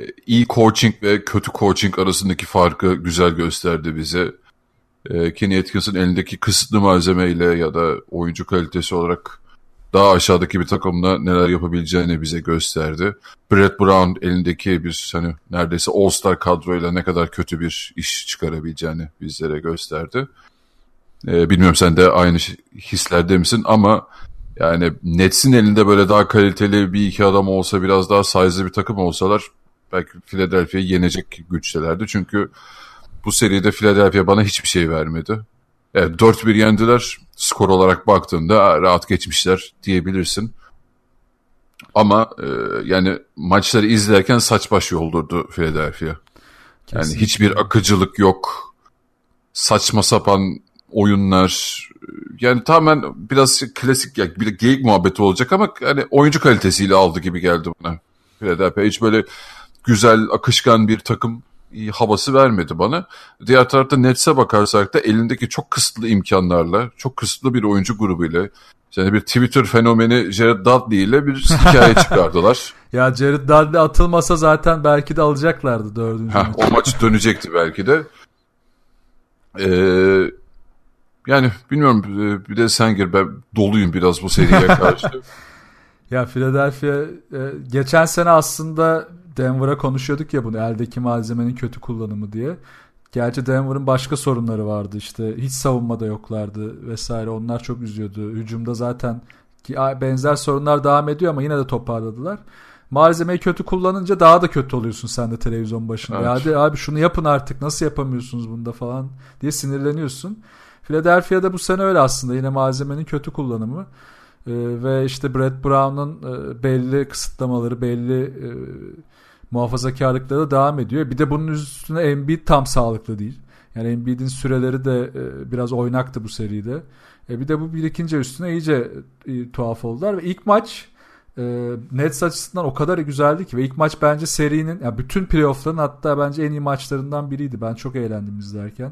e, iyi coaching ve kötü coaching arasındaki farkı güzel gösterdi bize. Ee, Kenny Atkins'in elindeki kısıtlı malzemeyle ya da oyuncu kalitesi olarak daha aşağıdaki bir takımla neler yapabileceğini bize gösterdi. Brett Brown elindeki bir hani neredeyse All-Star kadroyla ne kadar kötü bir iş çıkarabileceğini bizlere gösterdi. Ee, bilmiyorum sen de aynı hislerde misin ama yani Nets'in elinde böyle daha kaliteli bir iki adam olsa biraz daha size'lı bir takım olsalar belki Philadelphia'yı yenecek güçtelerdi. Çünkü bu seride Philadelphia bana hiçbir şey vermedi. Evet 4-1 yendiler. Skor olarak baktığında "Aa, rahat geçmişler diyebilirsin. Ama e, yani maçları izlerken saç baş yoldurdu Philadelphia. Yani Kesinlikle. hiçbir akıcılık yok. Saçma sapan oyunlar. Yani tamamen biraz klasik ya bir geyik muhabbeti olacak ama hani oyuncu kalitesiyle aldı gibi geldi bana. Philadelphia hiç böyle güzel, akışkan bir takım havası vermedi bana. Diğer tarafta Nets'e bakarsak da elindeki çok kısıtlı imkanlarla, çok kısıtlı bir oyuncu grubuyla yani bir Twitter fenomeni Jared Dudley ile bir hikaye çıkardılar. Ya Jared Dudley atılmasa zaten belki de alacaklardı dördüncü Heh, maçı. o maç dönecekti belki de. Ee, yani bilmiyorum e, bir de sen gir ben doluyum biraz bu seriye karşı. Ya Philadelphia e, geçen sene aslında Denver'a konuşuyorduk ya bunu eldeki malzemenin kötü kullanımı diye. Gerçi Denver'ın başka sorunları vardı işte hiç savunmada yoklardı vesaire onlar çok üzüyordu. Hücumda zaten ki benzer sorunlar devam ediyor ama yine de toparladılar. Malzemeyi kötü kullanınca daha da kötü oluyorsun sen de televizyon başında. Evet. Hadi abi şunu yapın artık nasıl yapamıyorsunuz bunda falan diye sinirleniyorsun. Philadelphia'da bu sene öyle aslında yine malzemenin kötü kullanımı. Ee, ve işte Brett Brown'un e, belli kısıtlamaları, belli e, muhafazakarlıkları devam ediyor. Bir de bunun üstüne Embiid tam sağlıklı değil. Yani Embiid'in süreleri de e, biraz oynaktı bu seride. E, bir de bu birikince üstüne iyice e, tuhaf oldular ve ilk maç e, Nets açısından o kadar güzeldi ki ve ilk maç bence serinin yani bütün playoff'ların hatta bence en iyi maçlarından biriydi. Ben çok eğlendim izlerken.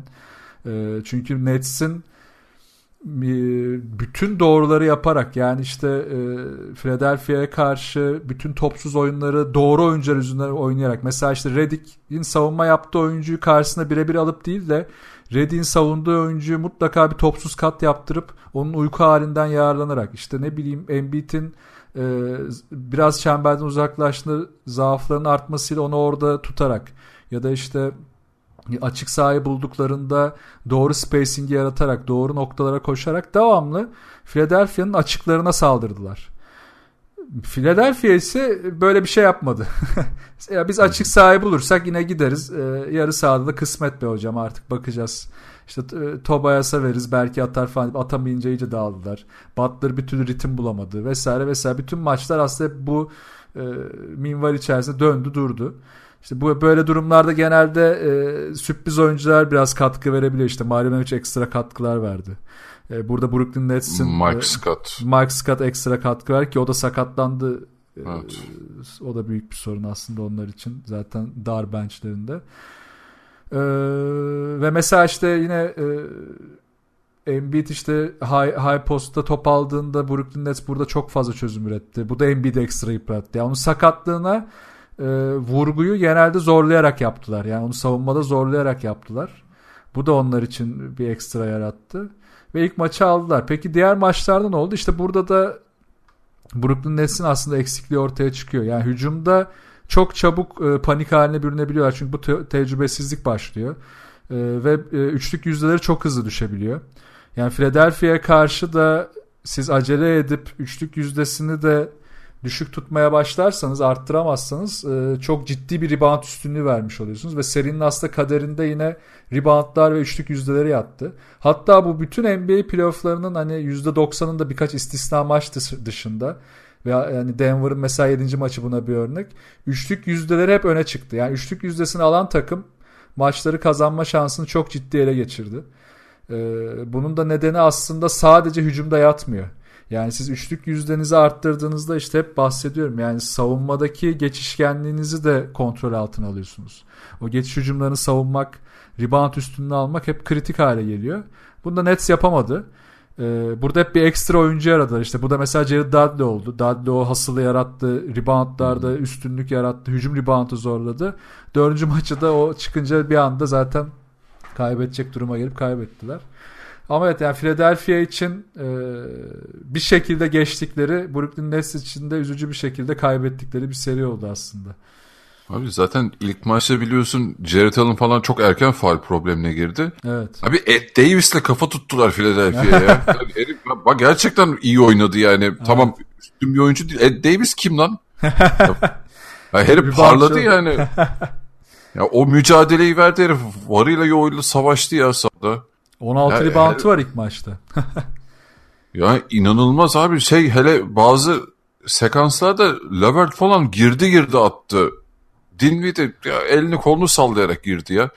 E, çünkü Nets'in bütün doğruları yaparak yani işte e, Philadelphia'ya karşı bütün topsuz oyunları doğru oyuncular yüzünden oynayarak mesela işte Redick'in savunma yaptığı oyuncuyu karşısına birebir alıp değil de Reddy'in savunduğu oyuncuyu mutlaka bir topsuz kat yaptırıp onun uyku halinden yararlanarak işte ne bileyim Embiid'in e, biraz çemberden uzaklaştığı zaafların artmasıyla onu orada tutarak ya da işte açık sahayı bulduklarında doğru spacing'i yaratarak doğru noktalara koşarak devamlı Philadelphia'nın açıklarına saldırdılar. Philadelphia ise böyle bir şey yapmadı. ya biz açık sahayı bulursak yine gideriz. Ee, yarı sahada da kısmet be hocam artık bakacağız. İşte e, Tobias'a veririz belki atar falan. Atamayınca iyice dağıldılar. Butler bir türlü ritim bulamadı vesaire vesaire. Bütün maçlar aslında bu e, minval içerisinde döndü durdu. İşte bu böyle durumlarda genelde e, sürpriz oyuncular biraz katkı verebiliyor. İşte Mario Mamic ekstra katkılar verdi. E, burada Brooklyn Nets'in Mike e, Scott. Mike Scott ekstra katkı ver ki o da sakatlandı. E, Evet. o da büyük bir sorun aslında onlar için. Zaten dar benchlerinde. E, ve mesela işte yine e, Embiid işte high, high postta top aldığında Brooklyn Nets burada çok fazla çözüm üretti. Bu da Embiid'i ekstra yıprattı. Yani onun sakatlığına e, vurguyu genelde zorlayarak yaptılar. Yani onu savunmada zorlayarak yaptılar. Bu da onlar için bir ekstra yarattı. Ve ilk maçı aldılar. Peki diğer maçlarda ne oldu? İşte burada da Brooklyn Nets'in aslında eksikliği ortaya çıkıyor. Yani hücumda çok çabuk e, panik haline bürünebiliyorlar. Çünkü bu te- tecrübesizlik başlıyor. E, ve e, üçlük yüzdeleri çok hızlı düşebiliyor. Yani Philadelphia'ya karşı da siz acele edip üçlük yüzdesini de düşük tutmaya başlarsanız arttıramazsanız e, çok ciddi bir rebound üstünlüğü vermiş oluyorsunuz ve serinin aslında kaderinde yine reboundlar ve üçlük yüzdeleri yattı. Hatta bu bütün NBA playofflarının hani %90'ın da birkaç istisna maç dışında ve yani Denver'ın mesela 7. maçı buna bir örnek. Üçlük yüzdeleri hep öne çıktı. Yani üçlük yüzdesini alan takım maçları kazanma şansını çok ciddi ele geçirdi. E, bunun da nedeni aslında sadece hücumda yatmıyor. Yani siz üçlük yüzdenizi arttırdığınızda işte hep bahsediyorum. Yani savunmadaki geçişkenliğinizi de kontrol altına alıyorsunuz. O geçiş hücumlarını savunmak, rebound üstünlüğü almak hep kritik hale geliyor. Bunu da Nets yapamadı. Ee, burada hep bir ekstra oyuncu yaradılar. İşte bu da mesela Jared Dudley oldu. Dudley o hasılı yarattı. Reboundlarda üstünlük yarattı. Hücum reboundu zorladı. Dördüncü maçı da o çıkınca bir anda zaten kaybedecek duruma gelip kaybettiler. Ama evet yani Philadelphia için e, bir şekilde geçtikleri Brooklyn Nets için de üzücü bir şekilde kaybettikleri bir seri oldu aslında. Abi zaten ilk maçta biliyorsun Jared Allen falan çok erken faal problemine girdi. Evet. Abi Ed Davis'le kafa tuttular Philadelphia'ya. ya. Yani herif, bak gerçekten iyi oynadı yani. Evet. Tamam üstün bir oyuncu değil. Ed Davis kim lan? ya, herif Bir parladı yani. ya o mücadeleyi verdi herif. Varıyla yoğuyla savaştı ya sahada. 16 Ya, reboundu her- var ilk maçta. Ya inanılmaz abi şey hele bazı sekanslarda Levert falan girdi girdi attı. Dinwiddie ya elini kolunu sallayarak girdi ya.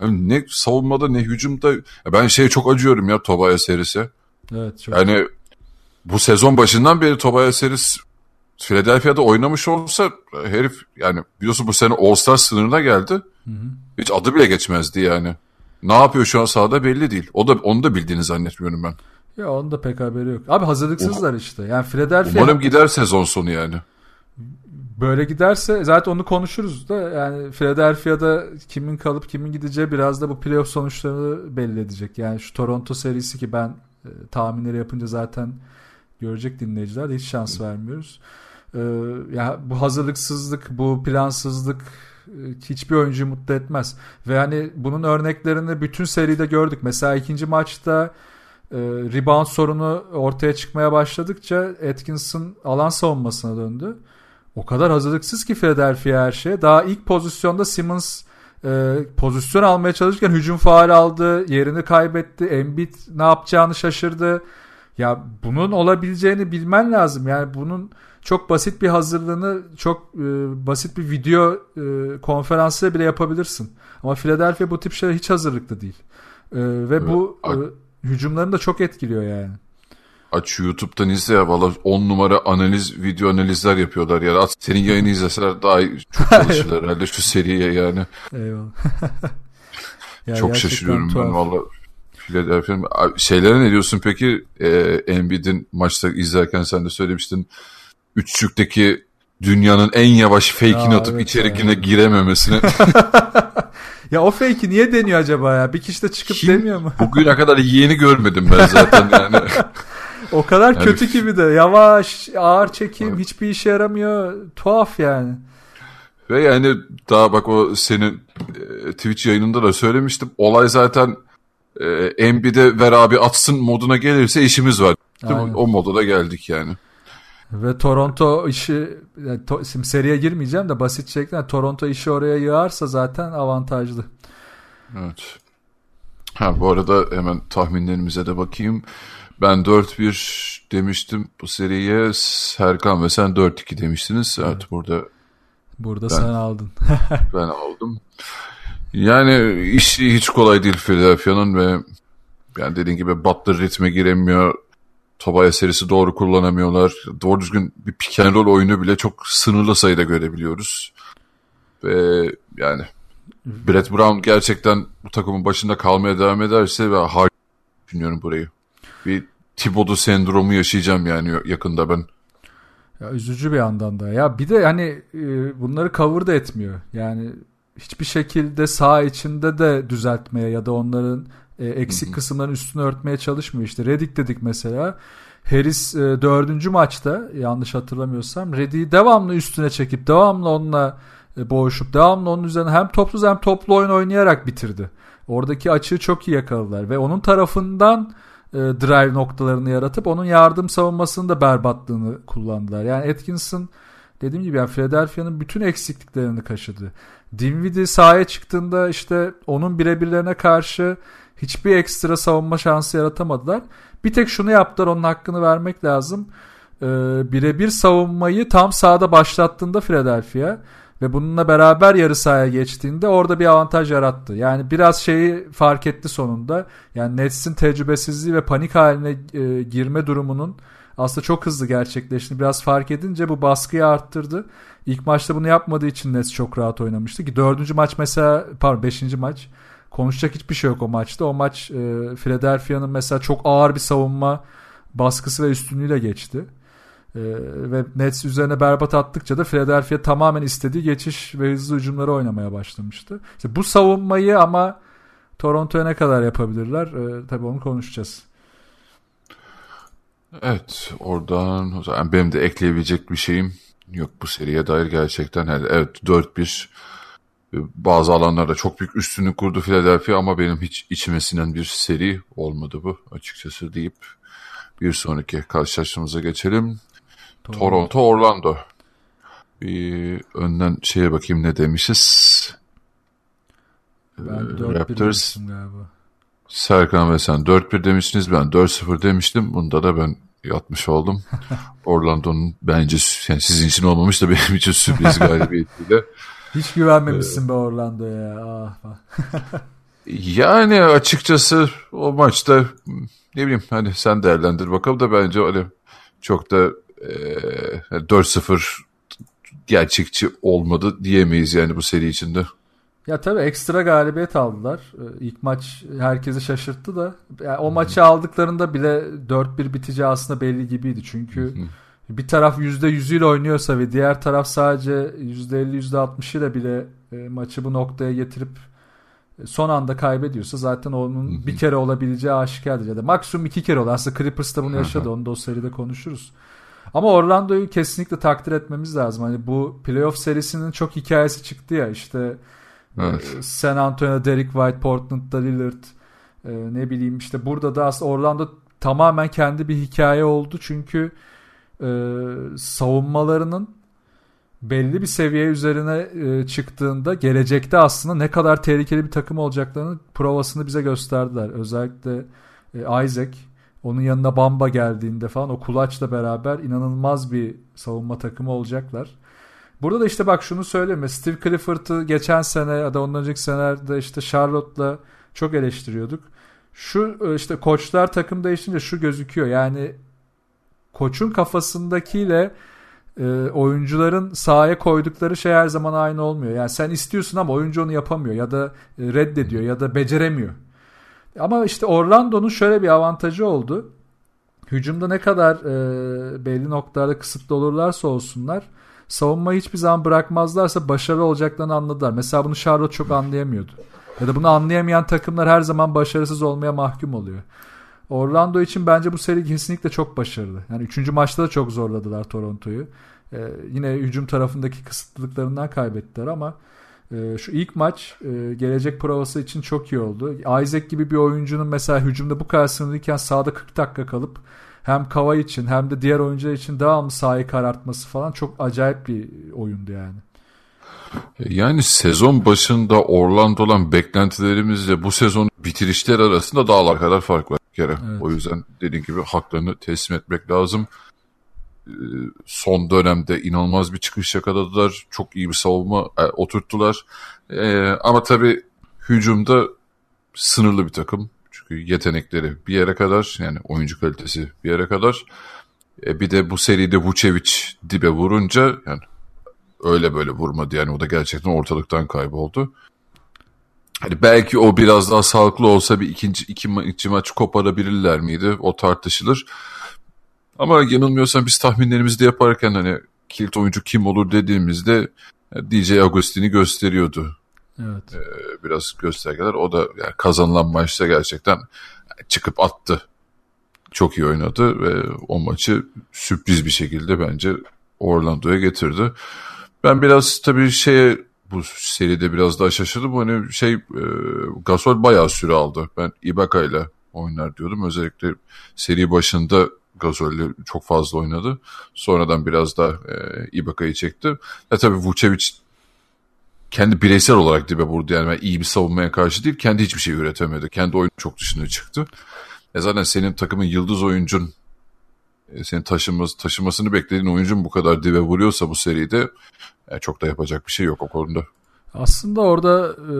Yani ne savunmada ne hücumda. Ya ben şeye çok acıyorum ya Tobias serisi. Evet çok. Yani bu sezon başından beri Tobias Harris Philadelphia'da oynamış olsa herif yani biliyorsun bu sene All-Star sınırına geldi. Hiç adı bile geçmezdi yani. Ne yapıyor şu an sahada belli değil. O da onu da bildiğini zannetmiyorum ben. Ya onun da pek haberi yok. Abi hazırlıksızlar işte. Yani Philadelphia Umarım gider sezon sonu yani. böyle giderse zaten onu konuşuruz da yani Philadelphia'da kimin kalıp kimin gideceği biraz da bu playoff sonuçlarını belli edecek. Yani şu Toronto serisi ki ben e, tahminleri yapınca zaten görecek dinleyiciler de hiç şans vermiyoruz. E, ya bu hazırlıksızlık, bu plansızlık hiçbir oyuncuyu mutlu etmez. Ve hani bunun örneklerini bütün seride gördük. Mesela ikinci maçta e, rebound sorunu ortaya çıkmaya başladıkça Atkinson alan savunmasına döndü. O kadar hazırlıksız ki Philadelphia her şeye. Daha ilk pozisyonda Simmons e, pozisyon almaya çalışırken hücum faal aldı. Yerini kaybetti. Embiid ne yapacağını şaşırdı. Ya bunun olabileceğini bilmen lazım. Yani bunun çok basit bir hazırlığını çok e, basit bir video e, konferansıyla bile yapabilirsin. Ama Philadelphia bu tip şeyler hiç hazırlıklı değil. E, ve bu e, hücumlarını da çok etkiliyor yani. Aç YouTube'dan izle ya valla 10 numara analiz video analizler yapıyorlar ya. At, senin yayını izleseler daha iyi, çok çalışırlar herhalde şu seriye yani. Eyvallah. Ya çok şaşırıyorum ben tuhaf. valla. Philadelphia. Şeylere ne diyorsun peki? Ee, Embiid'in maçta izlerken sen de söylemiştin. Üçlükteki dünyanın en yavaş fake'ini Ya atıp evet içeri ya. girine girememesine. Ya o fake'i niye deniyor acaba ya? Bir kişi de çıkıp Kim? demiyor mu? Bugüne kadar yeni görmedim ben zaten yani. o kadar Yani- kötü gibi de. Yavaş, ağır çekim, hiçbir işe yaramıyor. Tuhaf yani. Ve yani daha bak o senin e, Twitch yayınında da söylemiştim. Olay zaten e, NB'de ver abi atsın moduna gelirse işimiz var. Değil mi? O moda da geldik yani. Ve Toronto işi yani to- şimdi seriye girmeyeceğim de basit şekilde Toronto işi oraya yığarsa zaten avantajlı. Evet. Ha bu arada hemen tahminlerimize de bakayım. Ben 4-1 demiştim bu seriye. Serkan ve sen 4-2 demiştiniz. Evet burada Burada Ben- sen aldın. ben aldım. Yani işi hiç kolay değil Philadelphia'nın ve yani dediğin gibi Butler ritme giremiyor. Tobias serisi doğru kullanamıyorlar. Doğru düzgün bir pick and roll oyunu bile çok sınırlı sayıda görebiliyoruz. Ve yani Brett Brown gerçekten bu takımın başında kalmaya devam ederse ve harika düşünüyorum burayı. Bir Thibodeau sendromu yaşayacağım yani yakında ben. Ya üzücü bir yandan da. Ya bir de hani e, bunları cover da etmiyor. Yani hiçbir şekilde sağ içinde de düzeltmeye ya da onların e, eksik kısımların üstünü örtmeye çalışmıyor. İşte Redick dedik mesela. Harris e, dördüncü maçta yanlış hatırlamıyorsam Redick'i devamlı üstüne çekip devamlı onunla e, boğuşup devamlı onun üzerine hem topsuz hem toplu oyun oynayarak bitirdi. Oradaki açığı çok iyi yakaladılar ve onun tarafından e, drive noktalarını yaratıp onun yardım savunmasının da berbatlığını kullandılar. Yani Atkinson dediğim gibi yani Philadelphia'nın bütün eksikliklerini kaşıdı. Dinwiddie sahaya çıktığında işte onun birebirlerine karşı hiçbir ekstra savunma şansı yaratamadılar. Bir tek şunu yaptılar onun hakkını vermek lazım. Ee, birebir savunmayı tam sahada başlattığında Philadelphia ve bununla beraber yarı sahaya geçtiğinde orada bir avantaj yarattı. Yani biraz şeyi fark etti sonunda. Yani Nets'in tecrübesizliği ve panik haline e, girme durumunun aslında çok hızlı gerçekleştiğini biraz fark edince bu baskıyı arttırdı. İlk maçta bunu yapmadığı için Nets çok rahat oynamıştı ki dördüncü maç mesela pardon beşinci maç konuşacak hiçbir şey yok o maçta. O maç e, Philadelphia'nın mesela çok ağır bir savunma baskısı ve üstünlüğüyle geçti. E, ve Nets üzerine berbat attıkça da Philadelphia tamamen istediği geçiş ve hızlı hücumları oynamaya başlamıştı. İşte bu savunmayı ama Toronto'ya ne kadar yapabilirler? E, tabii onu konuşacağız. Evet oradan benim de ekleyebilecek bir şeyim yok bu seriye dair gerçekten. Evet 4-1 bazı alanlarda çok büyük üstünlük kurdu Philadelphia ama benim hiç içime sinen bir seri olmadı bu açıkçası deyip bir sonraki karşılaşmamıza geçelim. Toronto Orlando. Bir önden şeye bakayım ne demişiz. Ben Ee, 4-1 Raptors galiba. Serkan ve sen 4-1 demiştiniz. Ben 4-0 demiştim. Bunda da ben yatmış oldum. Orlando'nun bence yani sizin için olmamış da benim için sürpriz galibiyetiyle. Hiç güvenmemişsin be Orlando'ya ya. Ah. Yani açıkçası o maçta ne bileyim hani sen değerlendir bakalım da bence öyle çok da e, 4-0 gerçekçi olmadı diyemeyiz yani bu seri içinde. Ya tabii ekstra galibiyet aldılar. İlk maç herkesi şaşırttı da. Yani o maçı aldıklarında bile 4-1 biteceği aslında belli gibiydi. Çünkü bir taraf %100'üyle oynuyorsa ve diğer taraf sadece %50 %60'ıyla bile e, maçı bu noktaya getirip e, son anda kaybediyorsa zaten onun bir kere olabileceği aşikardır. Ya da maksimum iki kere olur. Aslında Clippers da bunu yaşadı. Onu da o seride konuşuruz. Ama Orlando'yu kesinlikle takdir etmemiz lazım. Hani bu playoff serisinin çok hikayesi çıktı ya işte Evet. ee, San Antonio, Derek White, Portland'da Lillard e, ne bileyim işte burada da aslında Orlando tamamen kendi bir hikaye oldu çünkü e, savunmalarının belli bir seviye üzerine e, çıktığında gelecekte aslında ne kadar tehlikeli bir takım olacaklarını provasını bize gösterdiler. Özellikle e, Isaac onun yanına Bamba geldiğinde falan o kulaçla beraber inanılmaz bir savunma takımı olacaklar. Burada da işte bak şunu söyleyeyim. Steve Clifford'ı geçen sene ya da ondan önceki senelerde işte Charlotte'la çok eleştiriyorduk. Şu e, işte koçlar takım değişince şu gözüküyor. Yani koçun kafasındakiyle e, oyuncuların sahaya koydukları şey her zaman aynı olmuyor. Yani sen istiyorsun ama oyuncu onu yapamıyor ya da e, reddediyor ya da beceremiyor. Ama işte Orlando'nun şöyle bir avantajı oldu. Hücumda ne kadar e, belli noktalarda kısıtlı olurlarsa olsunlar savunmayı hiçbir zaman bırakmazlarsa başarılı olacaklarını anladılar. Mesela bunu Charlotte çok anlayamıyordu. Ya da bunu anlayamayan takımlar her zaman başarısız olmaya mahkum oluyor. Orlando için bence bu seri kesinlikle çok başarılı. Yani üçüncü maçta da çok zorladılar Toronto'yu. Ee, yine hücum tarafındaki kısıtlılıklarından kaybettiler ama e, şu ilk maç e, gelecek provası için çok iyi oldu. Isaac gibi bir oyuncunun mesela hücumda bu kadar sınırlıyken sahada 40 dakika kalıp hem Kava için hem de diğer oyuncular için devamlı sahayı karartması falan çok acayip bir oyundu yani. Yani sezon başında Orlando olan beklentilerimizle bu sezon bitirişler arasında dağlar kadar fark var kere. Evet. O yüzden dediğim gibi haklarını teslim etmek lazım. Ee, son dönemde inanılmaz bir çıkış yakaladılar. Çok iyi bir savunma e, oturttular. Ee, ama tabii hücumda sınırlı bir takım. Çünkü yetenekleri bir yere kadar yani oyuncu kalitesi bir yere kadar. E, bir de bu seride Vucevic dibe vurunca yani öyle böyle vurmadı yani o da gerçekten ortalıktan kayboldu. Hani belki o biraz daha sağlıklı olsa bir ikinci iki, ma iki maç koparabilirler miydi? O tartışılır. Ama yanılmıyorsam biz tahminlerimizi de yaparken hani kilit oyuncu kim olur dediğimizde DJ Agustin'i gösteriyordu. Evet. Ee, biraz göstergeler. O da yani kazanılan maçta gerçekten çıkıp attı. Çok iyi oynadı ve o maçı sürpriz bir şekilde bence Orlando'ya getirdi. Ben biraz tabii şeye bu seride biraz daha şaşırdım. Hani şey e, Gasol bayağı süre aldı. Ben Ibaka ile oynar diyordum. Özellikle seri başında Gasol ile çok fazla oynadı. Sonradan biraz da e, Ibaka'yı çekti. E tabii Vucevic kendi bireysel olarak dibe vurdu. Yani ben iyi bir savunmaya karşı değil. Kendi hiçbir şey üretemedi. Kendi oyunu çok dışına çıktı. E zaten senin takımın yıldız oyuncun e, senin taşıması, taşımasını beklediğin oyuncun bu kadar dibe vuruyorsa bu seride yani çok da yapacak bir şey yok o konuda. Aslında orada e,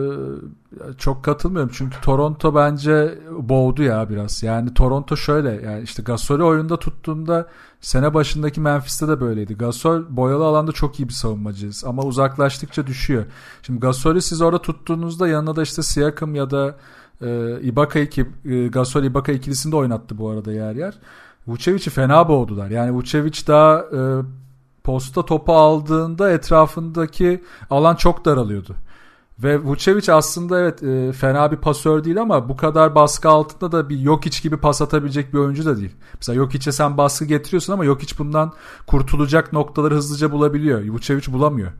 çok katılmıyorum çünkü Toronto bence boğdu ya biraz. Yani Toronto şöyle yani işte Gasol'ü oyunda tuttuğunda sene başındaki Memphis'te de böyleydi. Gasol boyalı alanda çok iyi bir savunmacıyız ama uzaklaştıkça düşüyor. Şimdi Gasol'ü siz orada tuttuğunuzda yanına da işte Siakam ya da e, Ibaka iki, e, Gasol Ibaka ikilisini de oynattı bu arada yer yer. Vucevic'i fena boğdular. Yani Vucevic daha e, posta topu aldığında etrafındaki alan çok daralıyordu. Ve Vucevic aslında evet e, fena bir pasör değil ama bu kadar baskı altında da bir yok iç gibi pas atabilecek bir oyuncu da değil. Mesela yok içe sen baskı getiriyorsun ama yok iç bundan kurtulacak noktaları hızlıca bulabiliyor. Vucevic bulamıyor.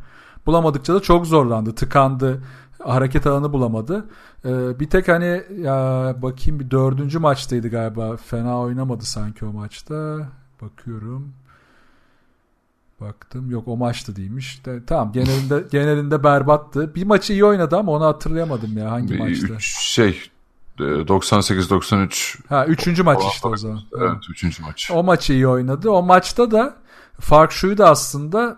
Bulamadıkça da çok zorlandı, tıkandı, hareket alanı bulamadı. Ee, bir tek hani ya bakayım bir dördüncü maçtaydı galiba. Fena oynamadı sanki o maçta. Bakıyorum. Baktım yok o maçta değilmiş. De, tamam genelinde genelinde berbattı. Bir maçı iyi oynadı ama onu hatırlayamadım ya hangi bir, maçta. Şey 98-93 Ha üçüncü maç işte o zaman. Evet, evet üçüncü maç. O maçı iyi oynadı. O maçta da fark şuydu aslında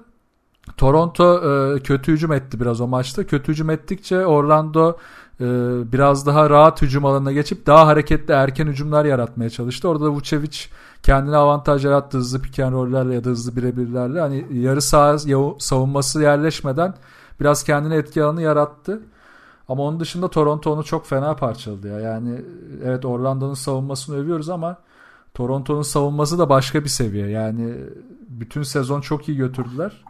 Toronto e, kötü hücum etti biraz o maçta. Kötü hücum ettikçe Orlando e, biraz daha rahat hücum alanına geçip daha hareketli erken hücumlar yaratmaya çalıştı. Orada da Vucevic kendine avantaj yarattı hızlı pick and roll'lerle ya da hızlı birebirlerle. Hani yarı saha savunması yerleşmeden biraz kendine etki alanı yarattı. Ama onun dışında Toronto onu çok fena parçaladı ya. Yani evet Orlando'nun savunmasını övüyoruz ama Toronto'nun savunması da başka bir seviye. Yani bütün sezon çok iyi götürdüler.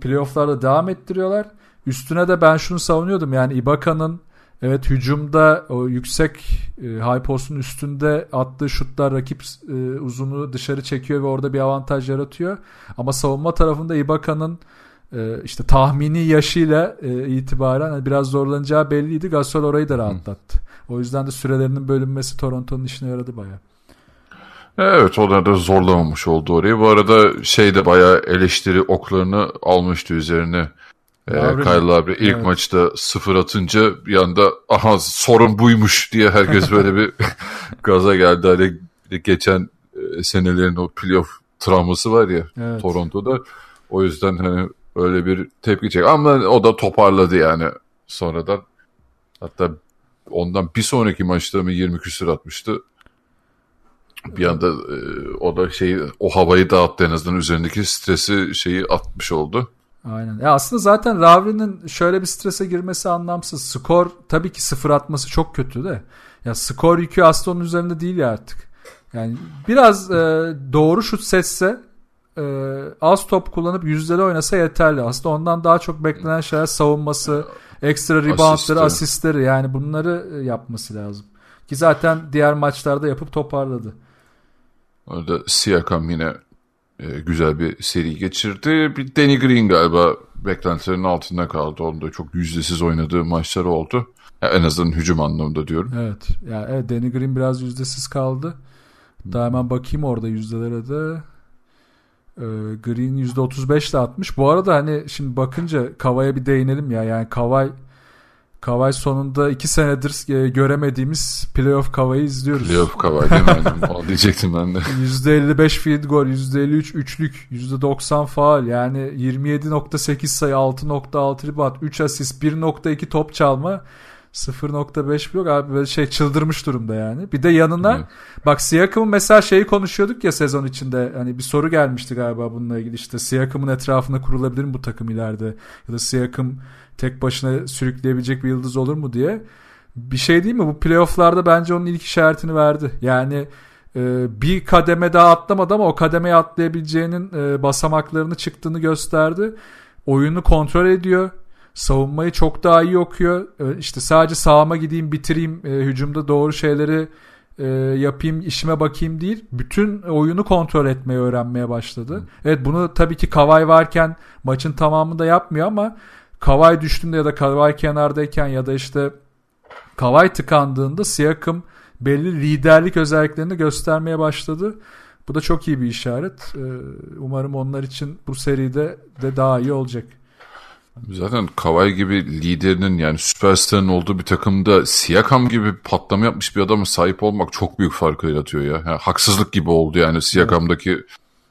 Playoff'larda devam ettiriyorlar. Üstüne de ben şunu savunuyordum. Yani Ibaka'nın Evet hücumda o yüksek e, high postun üstünde attığı şutlar rakip e, uzunu dışarı çekiyor ve orada bir avantaj yaratıyor. Ama savunma tarafında Ibaka'nın e, işte tahmini yaşıyla e, itibaren hani biraz zorlanacağı belliydi. Gasol orayı da rahatlattı. O yüzden de sürelerinin bölünmesi Toronto'nun işine yaradı bayağı. Evet onlar da zorlamamış oldu orayı. Bu arada şey de bayağı eleştiri oklarını almıştı üzerine. Ee, Kyle abi ilk evet. maçta sıfır atınca bir anda aha sorun buymuş diye herkes böyle bir gaza geldi. Hani geçen e, senelerin o playoff travması var ya evet. Toronto'da. O yüzden hani öyle bir tepki çek. Ama o da toparladı yani sonradan. Hatta ondan bir sonraki maçta mı 20 küsur atmıştı. Bir anda e, o da şeyi o havayı dağıttı en azından üzerindeki stresi şeyi atmış oldu. Aynen. Ya aslında zaten Lavri'nin şöyle bir strese girmesi anlamsız. Skor tabii ki sıfır atması çok kötü de. Ya skor yükü aslında onun üzerinde değil ya artık. Yani biraz e, doğru şut setse e, az top kullanıp yüzdeli oynasa yeterli. Aslında ondan daha çok beklenen şeyler savunması, Ekstra reboundları, asistleri yani bunları e, yapması lazım. Ki zaten diğer maçlarda yapıp toparladı. Orada Siakam yine e, güzel bir seri geçirdi. Bir Danny Green galiba beklentilerin altında kaldı. Onda çok yüzdesiz oynadığı maçlar oldu. Ya en azından hücum anlamında diyorum. Evet. Yani evet Danny Green biraz yüzdesiz kaldı. Daha hemen bakayım orada yüzdelere de. Ee, Green %35 ile atmış. Bu arada hani şimdi bakınca Kavay'a bir değinelim ya. Yani Kavay Kavay sonunda iki senedir e, göremediğimiz playoff Kavay'ı izliyoruz. Playoff Kavay değil mi? Onu diyecektim ben de. %55 field goal, %53 üçlük, %90 faal. Yani 27.8 sayı, 6.6 rebound, 3 asist, 1.2 top çalma. 0.5 blok abi böyle şey çıldırmış durumda yani. Bir de yanına evet. bak Siakam'ın mesela şeyi konuşuyorduk ya sezon içinde hani bir soru gelmişti galiba bununla ilgili işte Siakam'ın etrafında kurulabilir mi bu takım ileride ya da Siakam tek başına sürükleyebilecek bir yıldız olur mu diye. Bir şey değil mi bu playofflarda bence onun ilk işaretini verdi. Yani e, bir kademe daha atlamadı ama o kademeye atlayabileceğinin e, basamaklarını çıktığını gösterdi. Oyunu kontrol ediyor savunmayı çok daha iyi okuyor. Ee, işte sadece sağıma gideyim bitireyim e, hücumda doğru şeyleri e, yapayım işime bakayım değil. Bütün oyunu kontrol etmeyi öğrenmeye başladı. Evet bunu tabii ki Kavay varken maçın tamamında yapmıyor ama Kavay düştüğünde ya da Kavay kenardayken ya da işte Kavay tıkandığında Siakam belli liderlik özelliklerini göstermeye başladı. Bu da çok iyi bir işaret. Ee, umarım onlar için bu seride de daha iyi olacak. Zaten Kawhi gibi liderinin yani süperstarın olduğu bir takımda Siakam gibi patlama yapmış bir adama sahip olmak çok büyük fark yaratıyor ya. Yani haksızlık gibi oldu yani Siakam'daki evet.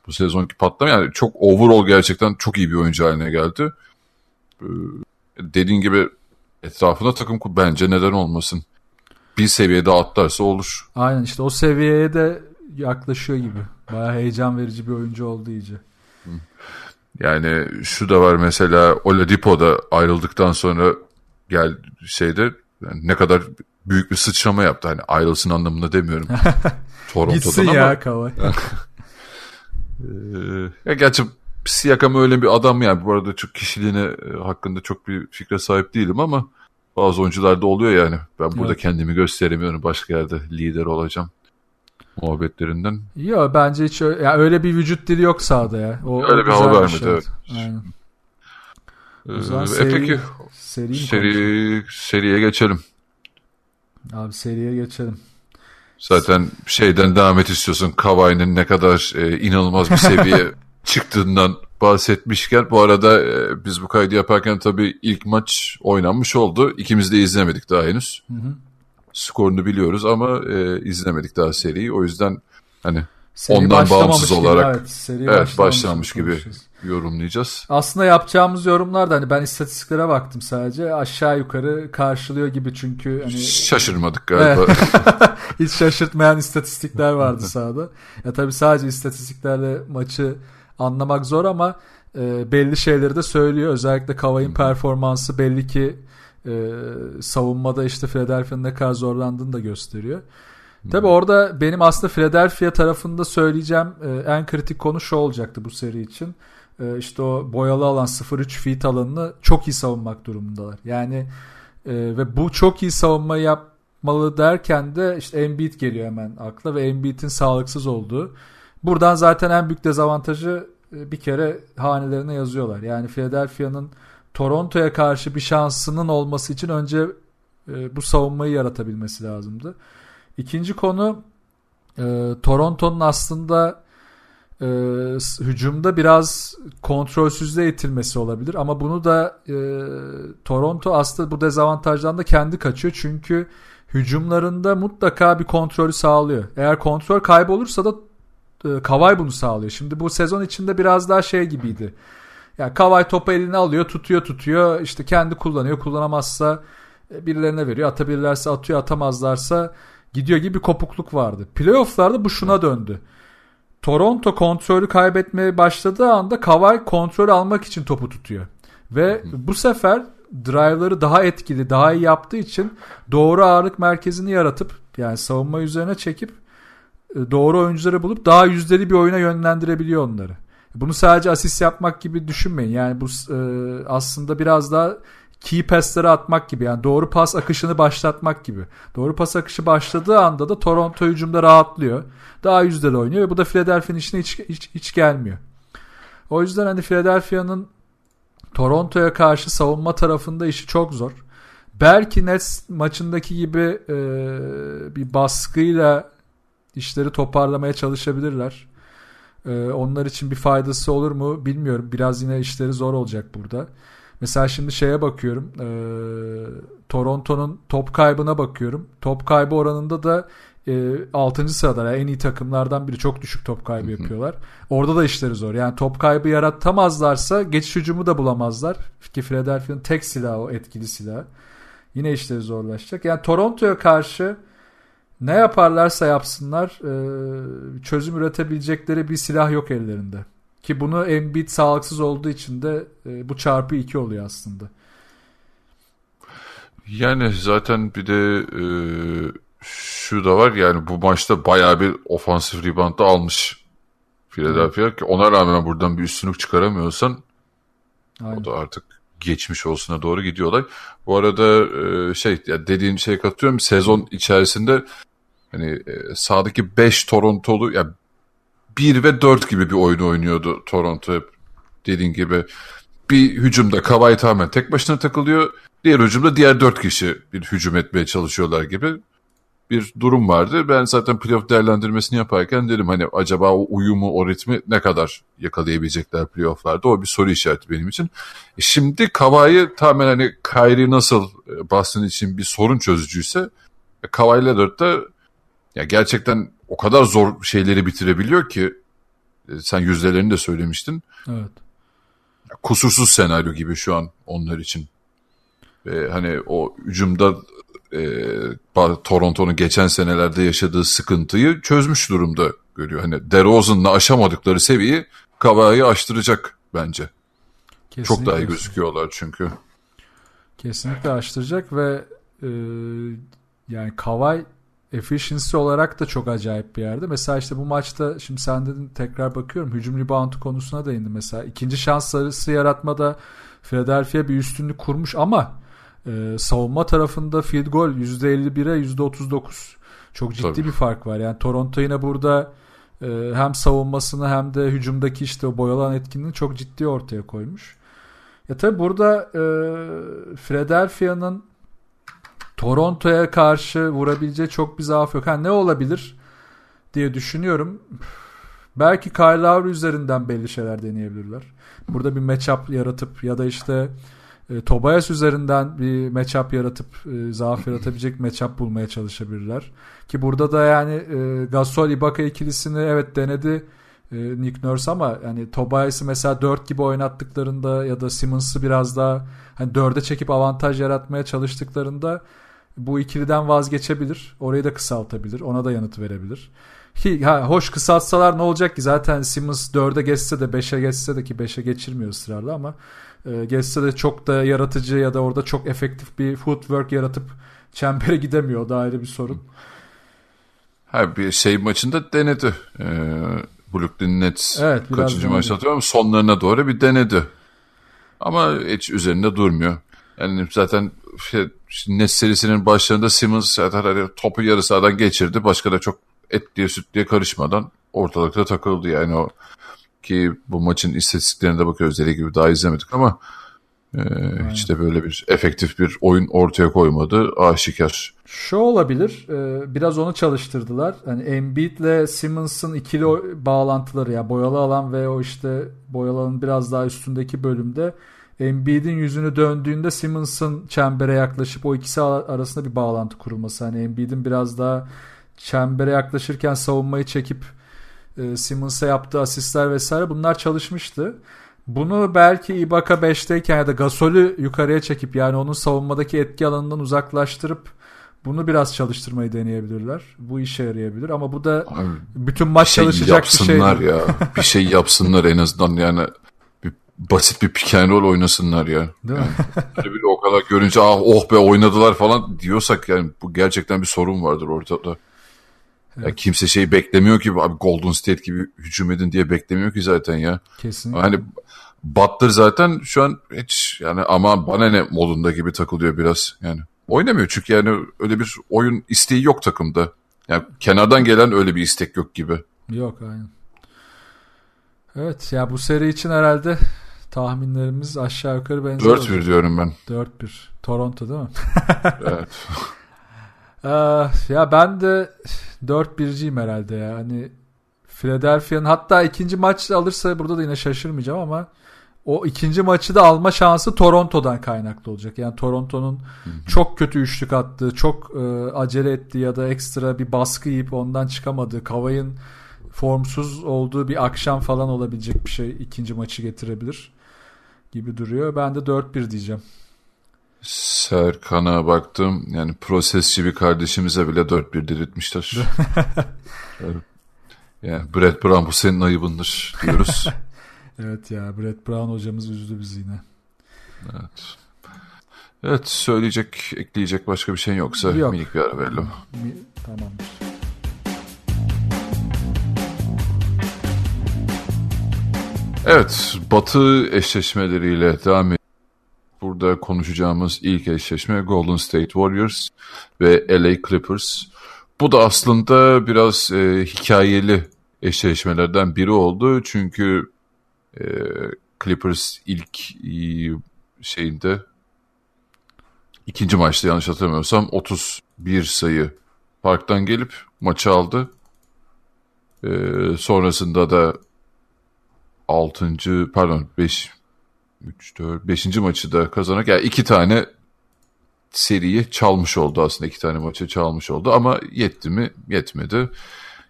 bu sezonki patlama yani çok overall gerçekten çok iyi bir oyuncu haline geldi. Dediğin gibi etrafında takım bence neden olmasın. Bir seviyede atlarsa olur. Aynen işte o seviyeye de yaklaşıyor gibi. Baya heyecan verici bir oyuncu oldu iyice. Yani şu da var mesela Oladipo da ayrıldıktan sonra gel şeyde yani ne kadar büyük bir sıçrama yaptı. Hani ayrılsın anlamında demiyorum. Toronto'dan Gitsin ama. ya Kavay. Ee, ya gerçi Siakam öyle bir adam yani. Bu arada çok kişiliğine e, hakkında çok bir fikre sahip değilim ama bazı oyuncularda oluyor yani. Ben burada evet. kendimi gösteremiyorum. Başka yerde lider olacağım muhabbetlerinden. Yok bence hiç öyle, yani öyle bir vücut dili yok sahada ya. O, öyle o bir hava vermedi şey. evet. Aynen. Ee, e seri, peki seri, seri seriye geçelim. Abi seriye geçelim. Zaten şeyden devam et istiyorsun. Kavai'nin ne kadar e, inanılmaz bir seviye çıktığından bahsetmişken bu arada e, biz bu kaydı yaparken tabii ilk maç oynanmış oldu. İkimiz de izlemedik daha henüz. Hı hı skorunu biliyoruz ama e, izlemedik daha seriyi. O yüzden hani seri ondan bağımsız gibi, olarak evet, seri evet, başlamış gibi yorumlayacağız. Aslında yapacağımız yorumlar da hani ben istatistiklere baktım sadece aşağı yukarı karşılıyor gibi çünkü hani şaşırmadık galiba. Hiç şaşırtmayan istatistikler vardı sahada. Ya tabii sadece istatistiklerle maçı anlamak zor ama e, belli şeyleri de söylüyor. Özellikle Kavay'ın performansı belli ki e, savunmada işte Philadelphia'nın ne kadar zorlandığını da gösteriyor. Hmm. Tabi orada benim aslında Philadelphia tarafında söyleyeceğim e, en kritik konu şu olacaktı bu seri için. E, işte o boyalı alan 0-3 feet alanını çok iyi savunmak durumundalar. Yani e, ve bu çok iyi savunma yapmalı derken de işte Embiid geliyor hemen akla ve Embiid'in sağlıksız olduğu. Buradan zaten en büyük dezavantajı e, bir kere hanelerine yazıyorlar. Yani Philadelphia'nın Toronto'ya karşı bir şansının olması için önce e, bu savunmayı yaratabilmesi lazımdı. İkinci konu e, Toronto'nun aslında hücumda biraz kontrolsüzlüğe itilmesi olabilir ama bunu da Toronto aslında bu dezavantajdan da kendi kaçıyor çünkü hücumlarında mutlaka bir kontrolü sağlıyor. Eğer kontrol kaybolursa da Kavay bunu sağlıyor. Şimdi bu sezon içinde biraz daha şey gibiydi. Yani Kavay topu eline alıyor, tutuyor, tutuyor. İşte kendi kullanıyor. Kullanamazsa e, birilerine veriyor. Atabilirlerse atıyor, atamazlarsa gidiyor gibi bir kopukluk vardı. Playoff'larda bu şuna döndü. Toronto kontrolü kaybetmeye başladığı anda Kavay kontrolü almak için topu tutuyor. Ve bu sefer drive'ları daha etkili, daha iyi yaptığı için doğru ağırlık merkezini yaratıp yani savunma üzerine çekip e, doğru oyuncuları bulup daha yüzdeli bir oyuna yönlendirebiliyor onları. Bunu sadece asist yapmak gibi düşünmeyin. Yani bu e, aslında biraz daha key pass'leri atmak gibi yani doğru pas akışını başlatmak gibi. Doğru pas akışı başladığı anda da Toronto hücumda rahatlıyor. Daha yüzdeli oynuyor ve bu da Philadelphia'nın işine hiç, hiç, hiç gelmiyor. O yüzden hani Philadelphia'nın Toronto'ya karşı savunma tarafında işi çok zor. Belki Nets maçındaki gibi e, bir baskıyla işleri toparlamaya çalışabilirler. E, onlar için bir faydası olur mu bilmiyorum. Biraz yine işleri zor olacak burada. Mesela şimdi şeye bakıyorum. E, Toronto'nun top kaybına bakıyorum. Top kaybı oranında da e, 6. sırada yani en iyi takımlardan biri çok düşük top kaybı yapıyorlar. Orada da işleri zor. Yani top kaybı yaratamazlarsa geçiş hücumu da bulamazlar. Ki Philadelphia'nın tek silahı o etkili silahı. Yine işleri zorlaşacak. Yani Toronto'ya karşı ne yaparlarsa yapsınlar e, çözüm üretebilecekleri bir silah yok ellerinde. Ki bunu Embiid sağlıksız olduğu için de e, bu çarpı 2 oluyor aslında. Yani zaten bir de e, şu da var yani bu maçta bayağı bir ofansif rebound da almış Philadelphia ki ona rağmen buradan bir üstünlük çıkaramıyorsan Aynen. o da artık geçmiş olsuna doğru gidiyorlar. Bu arada e, şey ya dediğin şey katıyorum sezon içerisinde hani e, sahadaki 5 Torontolu ya 1 ve 4 gibi bir oyun oynuyordu Toronto dediğin gibi. Bir hücumda Kawhi tamamen tek başına takılıyor. Diğer hücumda diğer 4 kişi bir hücum etmeye çalışıyorlar gibi bir durum vardı. Ben zaten playoff değerlendirmesini yaparken dedim hani acaba o uyumu, o ritmi ne kadar yakalayabilecekler playofflarda? O bir soru işareti benim için. E şimdi Kawhi tamamen hani Kyrie nasıl e, Boston için bir sorun çözücüyse e, Kawhi Leonard da ya gerçekten o kadar zor şeyleri bitirebiliyor ki e, sen yüzdelerini de söylemiştin. Evet. Kusursuz senaryo gibi şu an onlar için. Ve hani o hücumda e, Toronto'nun geçen senelerde yaşadığı sıkıntıyı çözmüş durumda görüyor. Hani DeRozan'la aşamadıkları seviyeyi Kavai'yi aştıracak bence. Kesinlikle. Çok daha iyi gözüküyorlar çünkü. Kesinlikle aştıracak ve e, yani Kavai efficiency olarak da çok acayip bir yerde. Mesela işte bu maçta şimdi sen dedin tekrar bakıyorum hücum rebound konusuna değindim mesela. ikinci şans sarısı yaratmada Philadelphia bir üstünlük kurmuş ama ee, savunma tarafında field goal %51'e %39. Çok ciddi Tabii. bir fark var. Yani Toronto yine burada e, hem savunmasını hem de hücumdaki işte o boyalan etkinliğini çok ciddi ortaya koymuş. Ya tabi burada e, Philadelphia'nın Toronto'ya karşı vurabileceği çok bir zaaf yok. Ha, ne olabilir diye düşünüyorum. Belki Kyle Lowry üzerinden belli şeyler deneyebilirler. Burada bir matchup yaratıp ya da işte e, Tobias üzerinden bir matchup yaratıp e, zaaf yaratabilecek matchup bulmaya çalışabilirler. Ki burada da yani e, Gasol Ibaka ikilisini evet denedi e, Nick Nurse ama yani Tobias'ı mesela 4 gibi oynattıklarında ya da Simmons'ı biraz daha hani 4'e çekip avantaj yaratmaya çalıştıklarında bu ikiliden vazgeçebilir. Orayı da kısaltabilir. Ona da yanıt verebilir. Ki, ha, hoş kısaltsalar ne olacak ki? Zaten Simmons 4'e geçse de 5'e geçse de ki 5'e geçirmiyor ısrarla ama e, geçse de çok da yaratıcı ya da orada çok efektif bir footwork yaratıp çembere gidemiyor. O da ayrı bir sorun. Ha bir şey maçında denedi. Ee, Brooklyn Nets evet, kaçıncı maç hatırlıyorum sonlarına doğru bir denedi. Ama hiç üzerinde durmuyor. Yani zaten şey, Nets serisinin başlarında Simmons zaten hani topu yarı sahadan geçirdi. Başka da çok et diye süt diye karışmadan ortalıkta takıldı yani o ki bu maçın istatistiklerine de bakıyoruz dediği gibi daha izlemedik ama e, hiç de böyle bir efektif bir oyun ortaya koymadı aşikar. Şu olabilir e, biraz onu çalıştırdılar. Hani Embiid ile Simmons'ın ikili bağlantıları ya yani boyalı alan ve o işte boyalı alanın biraz daha üstündeki bölümde Embiid'in yüzünü döndüğünde Simmons'ın çembere yaklaşıp o ikisi arasında bir bağlantı kurulması. Hani Embiid'in biraz daha çembere yaklaşırken savunmayı çekip e, Simmons'a yaptığı asistler vesaire bunlar çalışmıştı. Bunu belki Ibaka 5'teyken ya da Gasol'ü yukarıya çekip yani onun savunmadaki etki alanından uzaklaştırıp bunu biraz çalıştırmayı deneyebilirler. Bu işe yarayabilir ama bu da Abi, bütün maç şey çalışacak bir şey. Yapsınlar ya. bir şey yapsınlar en azından yani bir, basit bir pick and roll oynasınlar ya. Değil yani, mi? bile o kadar görünce ah oh be oynadılar falan diyorsak yani bu gerçekten bir sorun vardır ortada. Evet. Ya kimse şey beklemiyor ki abi Golden State gibi hücum edin diye beklemiyor ki zaten ya. Kesinlikle. Hani Butler zaten şu an hiç. Yani ama bana ne modunda gibi takılıyor biraz. Yani oynamıyor çünkü yani öyle bir oyun isteği yok takımda. Yani kenardan gelen öyle bir istek yok gibi. Yok aynen. Evet ya bu seri için herhalde tahminlerimiz aşağı yukarı benzer. 4-1 diyorum ben. 4-1. Toronto değil mi? evet. Ee, ya ben de 4-1'ciyim herhalde ya. Hani Philadelphia'nın hatta ikinci maç alırsa burada da yine şaşırmayacağım ama o ikinci maçı da alma şansı Toronto'dan kaynaklı olacak. Yani Toronto'nun çok kötü üçlük attığı, çok e, acele ettiği ya da ekstra bir baskı yiyip ondan çıkamadığı, Kavay'ın formsuz olduğu bir akşam falan olabilecek bir şey ikinci maçı getirebilir gibi duruyor. Ben de 4-1 diyeceğim. Serkan'a baktım. Yani prosesçi bir kardeşimize bile 4-1 diriltmişler. yani Brett Brown bu senin ayıbındır diyoruz. evet ya Brett Brown hocamız üzdü bizi yine. Evet. Evet söyleyecek, ekleyecek başka bir şey yoksa Yok. minik bir ara verelim. Mi, tamamdır. Evet, Batı eşleşmeleriyle devam. Burada konuşacağımız ilk eşleşme Golden State Warriors ve LA Clippers. Bu da aslında biraz e, hikayeli eşleşmelerden biri oldu. Çünkü e, Clippers ilk e, şeyinde ikinci maçta yanlış hatırlamıyorsam 31 sayı farktan gelip maçı aldı. E, sonrasında da 6. pardon 5 3 4 5. maçı da kazanarak yani iki tane seriyi çalmış oldu aslında iki tane maçı çalmış oldu ama yetti mi yetmedi.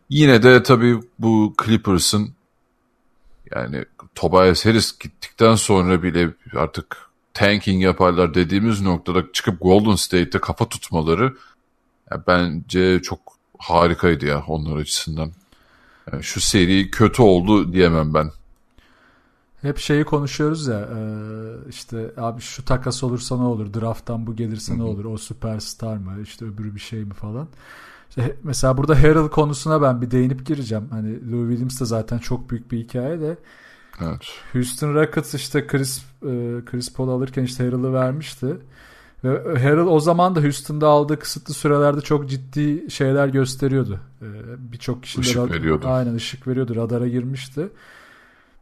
Yine de tabii bu Clippers'ın yani Tobias Harris gittikten sonra bile artık tanking yaparlar dediğimiz noktada çıkıp Golden State'te kafa tutmaları yani bence çok harikaydı ya onlar açısından. Yani şu seri kötü oldu diyemem ben. Hep şeyi konuşuyoruz ya işte abi şu takas olursa ne olur drafttan bu gelirse ne olur o süperstar mı işte öbürü bir şey mi falan. İşte mesela burada Harrell konusuna ben bir değinip gireceğim. Hani Lou Williams da zaten çok büyük bir hikaye de. Evet. Houston Rockets işte Chris Chris Paul alırken işte Harrell'ı vermişti. Ve Harrell o zaman da Houston'da aldığı kısıtlı sürelerde çok ciddi şeyler gösteriyordu. Birçok kişi ışık veriyordu. Aynen ışık veriyordu. Radara girmişti.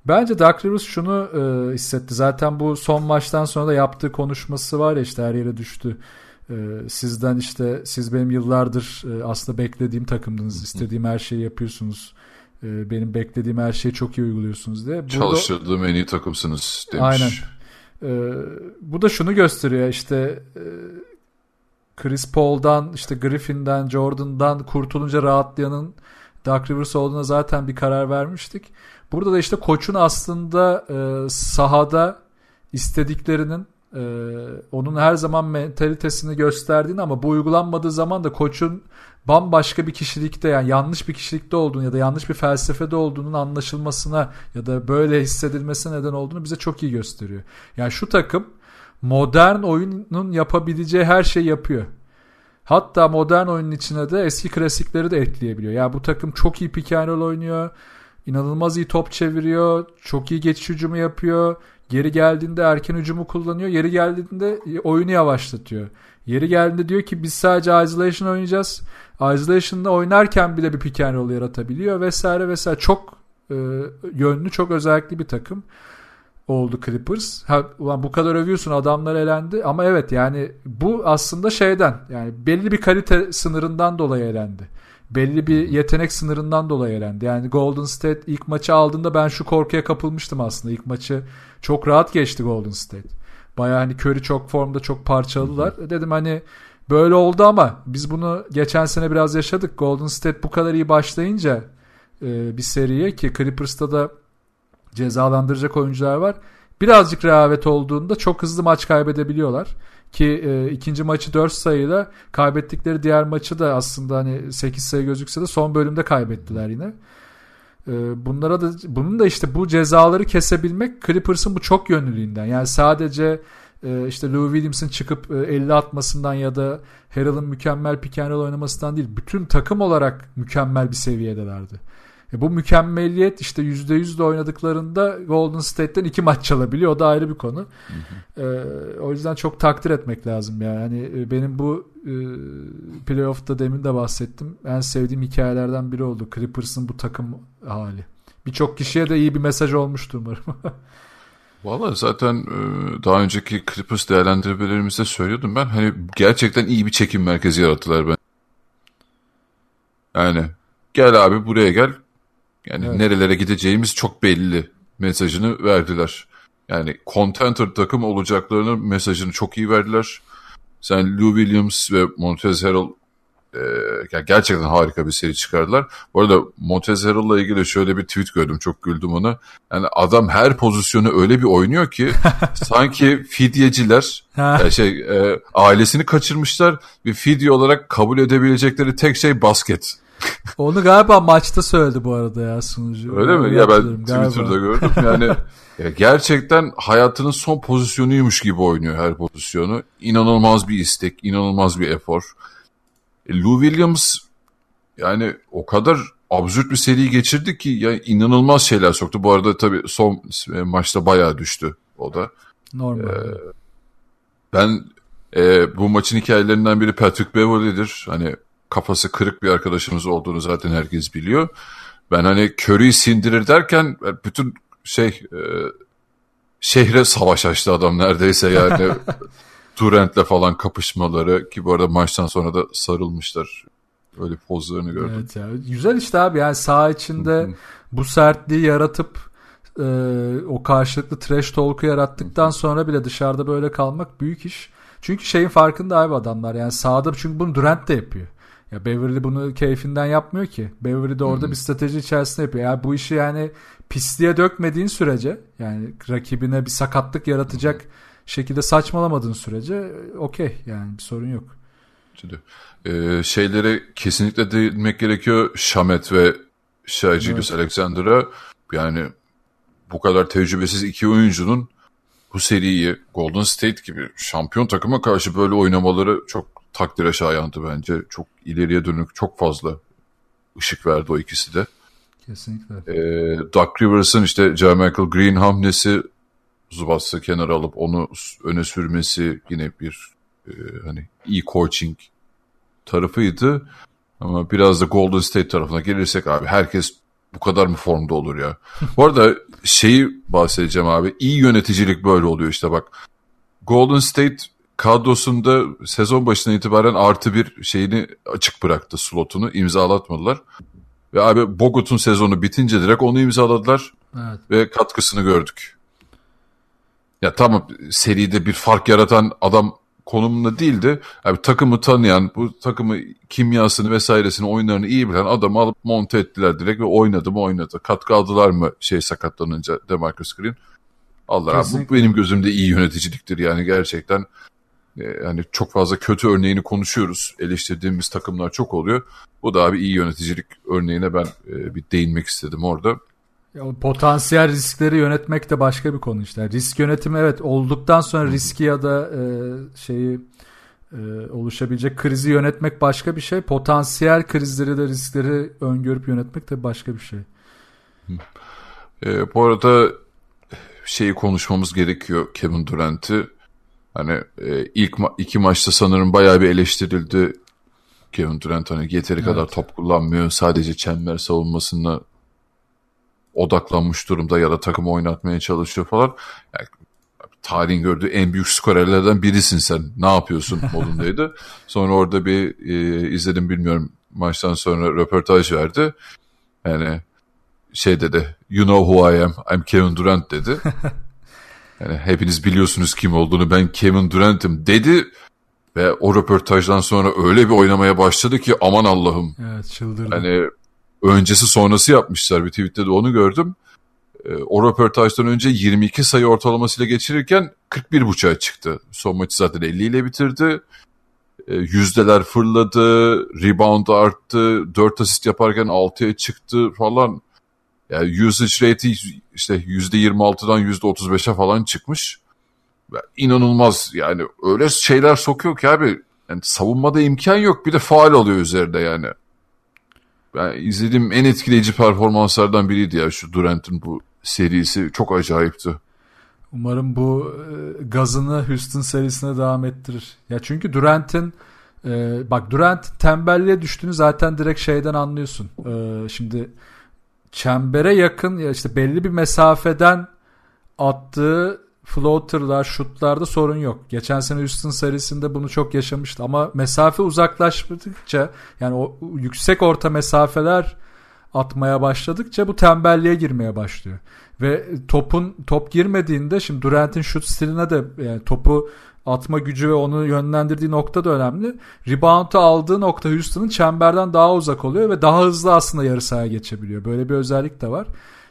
Bence Doug Rivers şunu e, hissetti. Zaten bu son maçtan sonra da yaptığı konuşması var ya işte her yere düştü. E, sizden işte siz benim yıllardır e, aslında beklediğim takımdınız. istediğim her şeyi yapıyorsunuz. E, benim beklediğim her şeyi çok iyi uyguluyorsunuz diye. Burada, Çalıştırdığım en iyi takımsınız demiş. Aynen. E, bu da şunu gösteriyor işte e, Chris Paul'dan işte Griffin'den Jordan'dan kurtulunca rahatlayanın Doug Rivers olduğuna zaten bir karar vermiştik. Burada da işte koçun aslında e, sahada istediklerinin e, onun her zaman mentalitesini gösterdiğini ama bu uygulanmadığı zaman da koçun bambaşka bir kişilikte yani yanlış bir kişilikte olduğunu ya da yanlış bir felsefede olduğunun anlaşılmasına ya da böyle hissedilmesine neden olduğunu bize çok iyi gösteriyor. Yani şu takım modern oyunun yapabileceği her şeyi yapıyor. Hatta modern oyunun içine de eski klasikleri de ekleyebiliyor. Yani bu takım çok iyi pick oynuyor. İnanılmaz iyi top çeviriyor. Çok iyi geçiş hücumu yapıyor. Geri geldiğinde erken hücumu kullanıyor. Yeri geldiğinde oyunu yavaşlatıyor. Yeri geldiğinde diyor ki biz sadece isolation oynayacağız. Isolation'da oynarken bile bir pick and roll yaratabiliyor vesaire vesaire. Çok e, yönlü, çok özellikli bir takım oldu Clippers. Ha, ulan bu kadar övüyorsun adamlar elendi ama evet yani bu aslında şeyden yani belli bir kalite sınırından dolayı elendi belli bir yetenek sınırından dolayı elendi. Yani Golden State ilk maçı aldığında ben şu korkuya kapılmıştım aslında. İlk maçı çok rahat geçti Golden State. Baya hani Curry çok formda çok parçaladılar. Hı hı. Dedim hani böyle oldu ama biz bunu geçen sene biraz yaşadık. Golden State bu kadar iyi başlayınca e, bir seriye ki Clippers'ta da cezalandıracak oyuncular var. Birazcık rehavet olduğunda çok hızlı maç kaybedebiliyorlar. Ki e, ikinci maçı 4 sayıyla kaybettikleri diğer maçı da aslında hani 8 sayı gözükse de son bölümde kaybettiler yine. E, bunlara da bunun da işte bu cezaları kesebilmek Clippers'ın bu çok yönlülüğünden. Yani sadece e, işte Lou Williams'ın çıkıp e, 50 atmasından ya da Harrell'ın mükemmel pick and roll oynamasından değil. Bütün takım olarak mükemmel bir seviyedelerdi. E bu mükemmeliyet işte %100 de oynadıklarında Golden State'ten iki maç çalabiliyor. O da ayrı bir konu. Hı hı. E, o yüzden çok takdir etmek lazım yani. yani e, benim bu e, playoff'ta demin de bahsettim. En sevdiğim hikayelerden biri oldu. Clippers'ın bu takım hali. Birçok kişiye de iyi bir mesaj olmuştur umarım. Valla zaten e, daha önceki Clippers değerlendirmelerimizde söylüyordum ben. Hani gerçekten iyi bir çekim merkezi yarattılar ben. Yani gel abi buraya gel. Yani evet. nerelere gideceğimiz çok belli mesajını verdiler. Yani contenter takım olacaklarını mesajını çok iyi verdiler. Sen Lou Williams ve Montez Harrell e, yani gerçekten harika bir seri çıkardılar. Bu arada Montez Harrell'la ilgili şöyle bir tweet gördüm. Çok güldüm ona. Yani adam her pozisyonu öyle bir oynuyor ki sanki fidyeciler yani şey e, ailesini kaçırmışlar ve fidye olarak kabul edebilecekleri tek şey basket. Onu galiba maçta söyledi bu arada ya sunucu. Öyle mi? Ya ben Twitter'da gördüm. Yani ya gerçekten hayatının son pozisyonuymuş gibi oynuyor her pozisyonu. İnanılmaz bir istek, inanılmaz bir efor. E, Lou Williams yani o kadar absürt bir seri geçirdi ki ya inanılmaz şeyler soktu. Bu arada tabii son e, maçta bayağı düştü o da. Normal. Ee, ben e, bu maçın hikayelerinden biri Patrick Beverly'dir. Hani kafası kırık bir arkadaşımız olduğunu zaten herkes biliyor. Ben hani Curry'i sindirir derken e, bütün şey e, şehre savaş açtı adam neredeyse yani. Durant'le falan kapışmaları ki bu arada maçtan sonra da sarılmışlar. Öyle pozlarını gördüm. Evet ya. Güzel işte abi yani saha içinde bu sertliği yaratıp e, o karşılıklı trash talk'u yarattıktan sonra bile dışarıda böyle kalmak büyük iş. Çünkü şeyin farkında abi adamlar yani sahada çünkü bunu Durant de yapıyor. Ya Beverly bunu keyfinden yapmıyor ki. Beverly de orada Hı-hı. bir strateji içerisinde yapıyor. Yani bu işi yani pisliğe dökmediğin sürece yani rakibine bir sakatlık yaratacak Hı-hı şekilde saçmalamadığın sürece okey yani bir sorun yok. Ee, şeylere kesinlikle değinmek gerekiyor. Şamet ve Şahicilius evet. Alexander'a yani bu kadar tecrübesiz iki oyuncunun bu seriyi Golden State gibi şampiyon takıma karşı böyle oynamaları çok takdire şayandı bence. Çok ileriye dönük çok fazla ışık verdi o ikisi de. Kesinlikle. Ee, Doug Rivers'ın işte Jermichael Green hamlesi Zubas'ı kenara alıp onu öne sürmesi yine bir e, hani iyi coaching tarafıydı. Ama biraz da Golden State tarafına gelirsek abi herkes bu kadar mı formda olur ya? bu arada şeyi bahsedeceğim abi. İyi yöneticilik böyle oluyor işte bak. Golden State kadrosunda sezon başına itibaren artı bir şeyini açık bıraktı slotunu imzalatmadılar. Ve abi Bogut'un sezonu bitince direkt onu imzaladılar. Evet. Ve katkısını gördük. Ya tamam seride bir fark yaratan adam konumunda değildi. Yani takımı tanıyan, bu takımı kimyasını vesairesini, oyunlarını iyi bilen adamı alıp monte ettiler direkt ve oynadı mı oynadı. Katkı aldılar mı şey sakatlanınca Demarcus Green? Allah abi, bu benim gözümde iyi yöneticiliktir yani gerçekten. Yani çok fazla kötü örneğini konuşuyoruz. Eleştirdiğimiz takımlar çok oluyor. Bu da abi iyi yöneticilik örneğine ben bir değinmek istedim orada. Ya, potansiyel riskleri yönetmek de başka bir konu işte. Risk yönetimi evet olduktan sonra riski ya da e, şeyi e, oluşabilecek krizi yönetmek başka bir şey. Potansiyel krizleri de riskleri öngörüp yönetmek de başka bir şey. E, bu arada şeyi konuşmamız gerekiyor Kevin Durant'i. Hani e, ilk ma- iki maçta sanırım bayağı bir eleştirildi Kevin Durant hani yeteri evet. kadar top kullanmıyor. Sadece çember savunmasında odaklanmış durumda ya da takımı oynatmaya çalışıyor falan. Yani, tarihin gördüğü en büyük skorerlerden birisin sen. Ne yapıyorsun modundaydı. Sonra orada bir e, izledim bilmiyorum maçtan sonra röportaj verdi. Yani şey dedi you know who I am I'm Kevin Durant dedi. yani hepiniz biliyorsunuz kim olduğunu ben Kevin Durant'im dedi. Ve o röportajdan sonra öyle bir oynamaya başladı ki aman Allah'ım. Evet çıldırdı. Hani öncesi sonrası yapmışlar bir tweette de onu gördüm. E, o röportajdan önce 22 sayı ortalamasıyla geçirirken 41.5'a çıktı. Son maçı zaten 50 ile bitirdi. E, yüzdeler fırladı, rebound arttı, 4 asist yaparken 6'ya çıktı falan. Yani usage rate'i işte %26'dan %35'e falan çıkmış. İnanılmaz yani öyle şeyler sokuyor ki abi yani savunmada imkan yok bir de faal oluyor üzerinde yani. ben izlediğim en etkileyici performanslardan biriydi ya şu Durant'ın bu serisi çok acayipti. Umarım bu e, gazını Houston serisine devam ettirir. Ya çünkü Durant'in e, bak Durant tembelliğe düştüğünü zaten direkt şeyden anlıyorsun. E, şimdi çembere yakın ya işte belli bir mesafeden attığı floaterlar, şutlarda sorun yok. Geçen sene Houston serisinde bunu çok yaşamıştı ama mesafe uzaklaştıkça yani o yüksek orta mesafeler atmaya başladıkça bu tembelliğe girmeye başlıyor. Ve topun top girmediğinde şimdi Durant'in şut stiline de yani topu atma gücü ve onu yönlendirdiği nokta da önemli. Rebound'u aldığı nokta Houston'ın çemberden daha uzak oluyor ve daha hızlı aslında yarı sahaya geçebiliyor. Böyle bir özellik de var.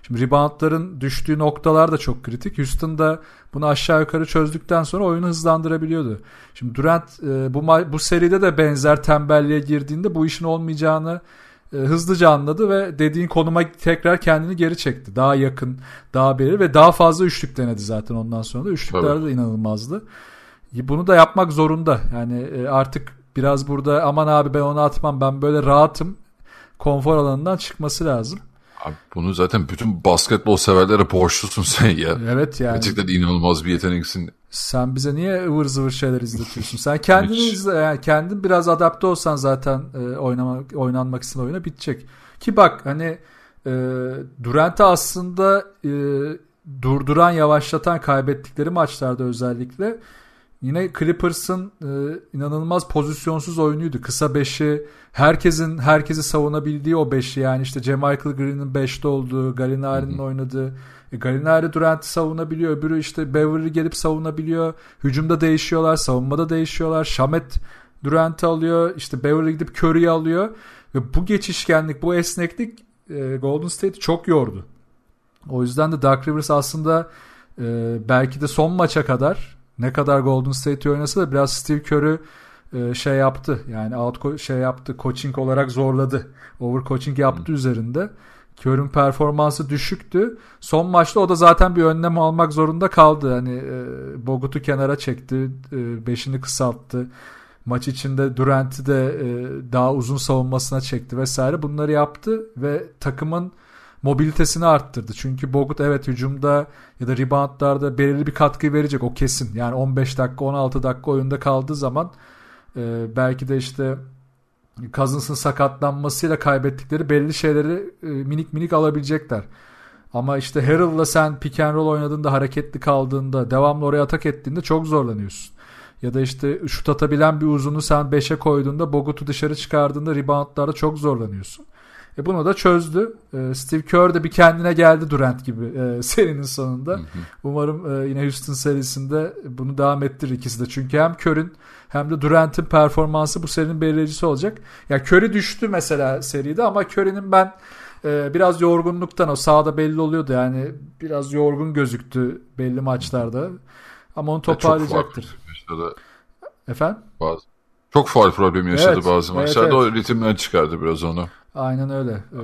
Şimdi reboundların düştüğü noktalar da çok kritik. Houston da bunu aşağı yukarı çözdükten sonra oyunu hızlandırabiliyordu. Şimdi Durant e, bu bu seride de benzer tembelliğe girdiğinde bu işin olmayacağını e, hızlıca anladı ve dediğin konuma tekrar kendini geri çekti. Daha yakın, daha beri ve daha fazla üçlük denedi zaten ondan sonra da. Üçlüklerde de inanılmazdı. Bunu da yapmak zorunda. Yani e, artık biraz burada aman abi ben onu atmam ben böyle rahatım konfor alanından çıkması lazım. Abi bunu zaten bütün basketbol severlere borçlusun sen ya. Evet yani. Gerçekten inanılmaz bir yeteneksin. Sen bize niye ıvır zıvır şeyler izletiyorsun? Sen kendini Hiç. izle, yani kendin biraz adapte olsan zaten e, oynamak oynanmak istediğin oyuna bitecek. Ki bak hani e, Durant'ı aslında e, durduran, yavaşlatan kaybettikleri maçlarda özellikle Yine Clippers'ın e, inanılmaz pozisyonsuz oyunuydu. Kısa beşi, herkesin herkesi savunabildiği o beşi yani işte Michael Green'in beşte olduğu, Gallinari'nin oynadığı. E, Gallinari Durant'i savunabiliyor. Öbürü işte Beverly gelip savunabiliyor. Hücumda değişiyorlar, savunmada değişiyorlar. Şamet Durant'i alıyor. İşte Beverly gidip Curry'i alıyor. Ve bu geçişkenlik, bu esneklik e, Golden State'i çok yordu. O yüzden de Dark Rivers aslında e, belki de son maça kadar ne kadar Golden State oynasa da biraz Steve Kerr'ü e, şey yaptı. Yani out şey yaptı. Coaching olarak zorladı. Overcoaching yaptı hmm. üzerinde. Kör'ün performansı düşüktü. Son maçta o da zaten bir önlem almak zorunda kaldı. Hani e, Bogut'u kenara çekti. E, beşini kısalttı. Maç içinde Durant'i de e, daha uzun savunmasına çekti vesaire. Bunları yaptı ve takımın mobilitesini arttırdı. Çünkü Bogut evet hücumda ya da reboundlarda belirli bir katkı verecek o kesin. Yani 15 dakika 16 dakika oyunda kaldığı zaman e, belki de işte Cousins'ın sakatlanmasıyla kaybettikleri belli şeyleri e, minik minik alabilecekler. Ama işte Harrell'la sen pick and roll oynadığında, hareketli kaldığında, devamlı oraya atak ettiğinde çok zorlanıyorsun. Ya da işte şut atabilen bir uzunu sen 5'e koyduğunda, Bogut'u dışarı çıkardığında reboundlarda çok zorlanıyorsun. E bunu da çözdü. E, Steve Kerr de bir kendine geldi Durant gibi e, serinin sonunda. Hı hı. Umarım e, yine Houston serisinde bunu devam ettirir ikisi de. Çünkü hem Kerr'ün hem de Durant'in performansı bu serinin belirleyicisi olacak. Ya yani Curry düştü mesela seride ama Curry'nin ben e, biraz yorgunluktan o sahada belli oluyordu yani biraz yorgun gözüktü belli maçlarda. Ama onu toparlayacaktır. Efendim? Bazı. Çok faal problemi yaşadı evet, bazı maçlarda. Evet, evet. O ritimden çıkardı biraz onu. Aynen öyle. Ee,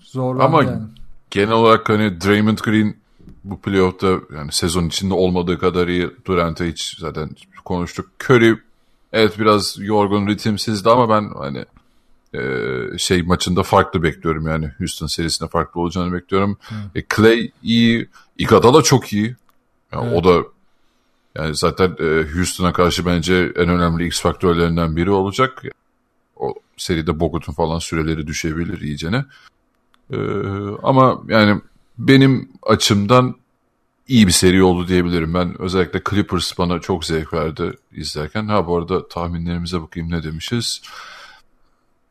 zorlandı Ama yani. genel olarak hani Draymond Green bu playoff'ta yani sezon içinde olmadığı kadar iyi Durant'e hiç zaten konuştuk. Curry evet biraz yorgun ritimsizdi ama ben hani e, şey maçında farklı bekliyorum yani Houston serisinde farklı olacağını bekliyorum. E, Clay iyi, Iguodala çok iyi. Yani evet. O da yani zaten e, Houston'a karşı bence en önemli X faktörlerinden biri olacak o seride Bogut'un falan süreleri düşebilir iyicene. Ee, ama yani benim açımdan iyi bir seri oldu diyebilirim. Ben özellikle Clippers bana çok zevk verdi izlerken. Ha bu arada tahminlerimize bakayım ne demişiz.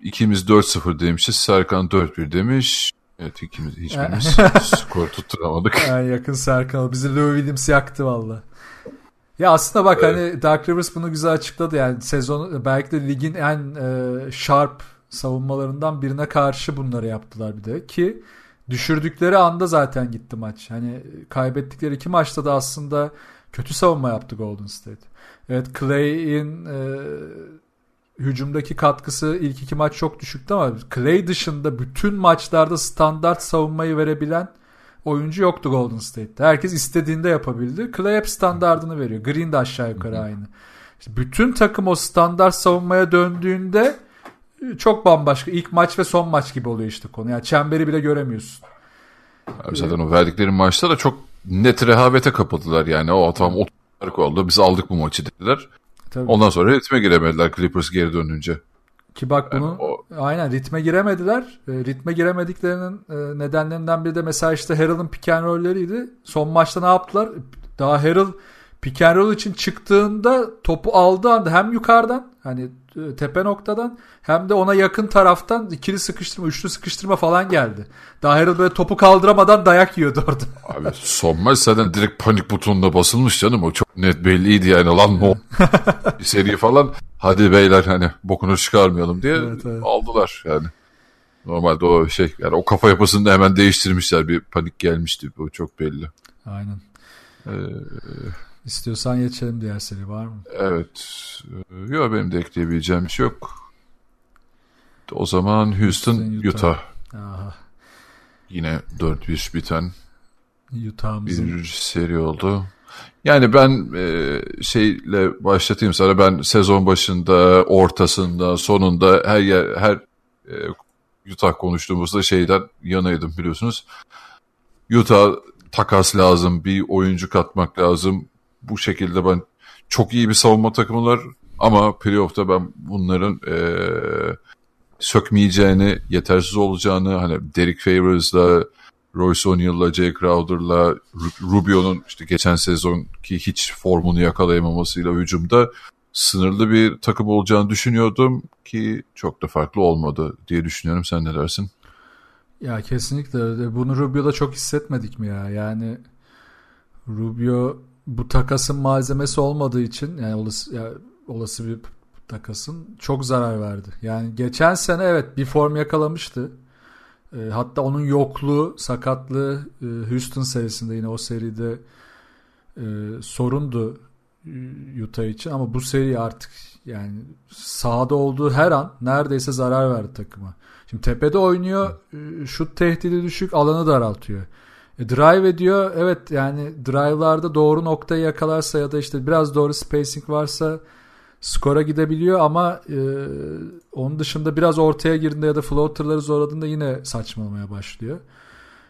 İkimiz 4-0 demişiz. Serkan 4-1 demiş. Evet ikimiz hiçbirimiz skor tutturamadık. Yani yakın Serkan. Bizi Lou Williams yaktı valla. Ya aslında bak evet. hani Dark Rivers bunu güzel açıkladı yani sezon belki de ligin en e, sharp savunmalarından birine karşı bunları yaptılar bir de ki düşürdükleri anda zaten gitti maç. Hani kaybettikleri iki maçta da aslında kötü savunma yaptı Golden State. Evet Clay'in e, hücumdaki katkısı ilk iki maç çok düşüktü ama Clay dışında bütün maçlarda standart savunmayı verebilen oyuncu yoktu Golden State'te. Herkes istediğinde yapabildi. Clay hep standardını veriyor. Green de aşağı yukarı aynı. İşte bütün takım o standart savunmaya döndüğünde çok bambaşka. İlk maç ve son maç gibi oluyor işte konu. Yani çemberi bile göremiyorsun. Abi zaten o verdikleri maçta da çok net rehavete kapadılar yani. O tamam o fark oldu. Biz aldık bu maçı dediler. Tabii. Ondan sonra ritme giremediler Clippers geri dönünce. Ki bak bunu Yani aynen ritme giremediler. E, ritme giremediklerinin e, nedenlerinden biri de mesela işte Harrell'ın pick and. Son maçta ne yaptılar? Daha Harrell pick and roll için çıktığında topu aldığı anda hem yukarıdan hani e, tepe noktadan hem de ona yakın taraftan ikili sıkıştırma, üçlü sıkıştırma falan geldi. Daha Harrell böyle topu kaldıramadan dayak yiyordu orada. Abi son maç zaten direkt panik butonuna basılmış canım. O çok net belliydi yani. Lan ne? Bir seri falan. Hadi beyler hani bokunu çıkarmayalım diye Evet, evet. aldılar yani. Normalde o şey yani o kafa yapısını da hemen değiştirmişler. Bir panik gelmişti. O çok belli. Aynen. Ee, İstiyorsan geçelim diğer seri var mı? evet. Yok benim de ekleyebileceğim bir şey yok. O zaman Houston, Houston, Utah. Utah. Aha. Yine 4-1 biten bir seri oldu. Yani ben e, şeyle başlatayım sana. Ben sezon başında, ortasında, sonunda her yer her e, Utah konuştuğumuzda şeyden yanaydım biliyorsunuz. Utah takas lazım, bir oyuncu katmak lazım. Bu şekilde ben çok iyi bir savunma takımılar ama playoff'ta ben bunların e, sökmeyeceğini, yetersiz olacağını hani Derek Favors'la Royce O'Neal'la, Jay Crowder'la, Ru- Rubio'nun işte geçen sezonki hiç formunu yakalayamamasıyla hücumda sınırlı bir takım olacağını düşünüyordum ki çok da farklı olmadı diye düşünüyorum. Sen ne dersin? Ya kesinlikle. Bunu Rubio'da çok hissetmedik mi ya? Yani Rubio bu takasın malzemesi olmadığı için yani olası, ya, olası bir takasın çok zarar verdi. Yani geçen sene evet bir form yakalamıştı. E, hatta onun yokluğu, sakatlığı e, Houston serisinde yine o seride e, sorundu e, Utah için ama bu seri artık yani sahada olduğu her an neredeyse zarar verdi takıma. Şimdi tepede oynuyor, e, şut tehdidi düşük, alanı daraltıyor. E, drive ediyor, evet yani drive'larda doğru noktayı yakalarsa ya da işte biraz doğru spacing varsa skora gidebiliyor ama e, onun dışında biraz ortaya girdiğinde ya da floaterları zorladığında yine saçmalamaya başlıyor.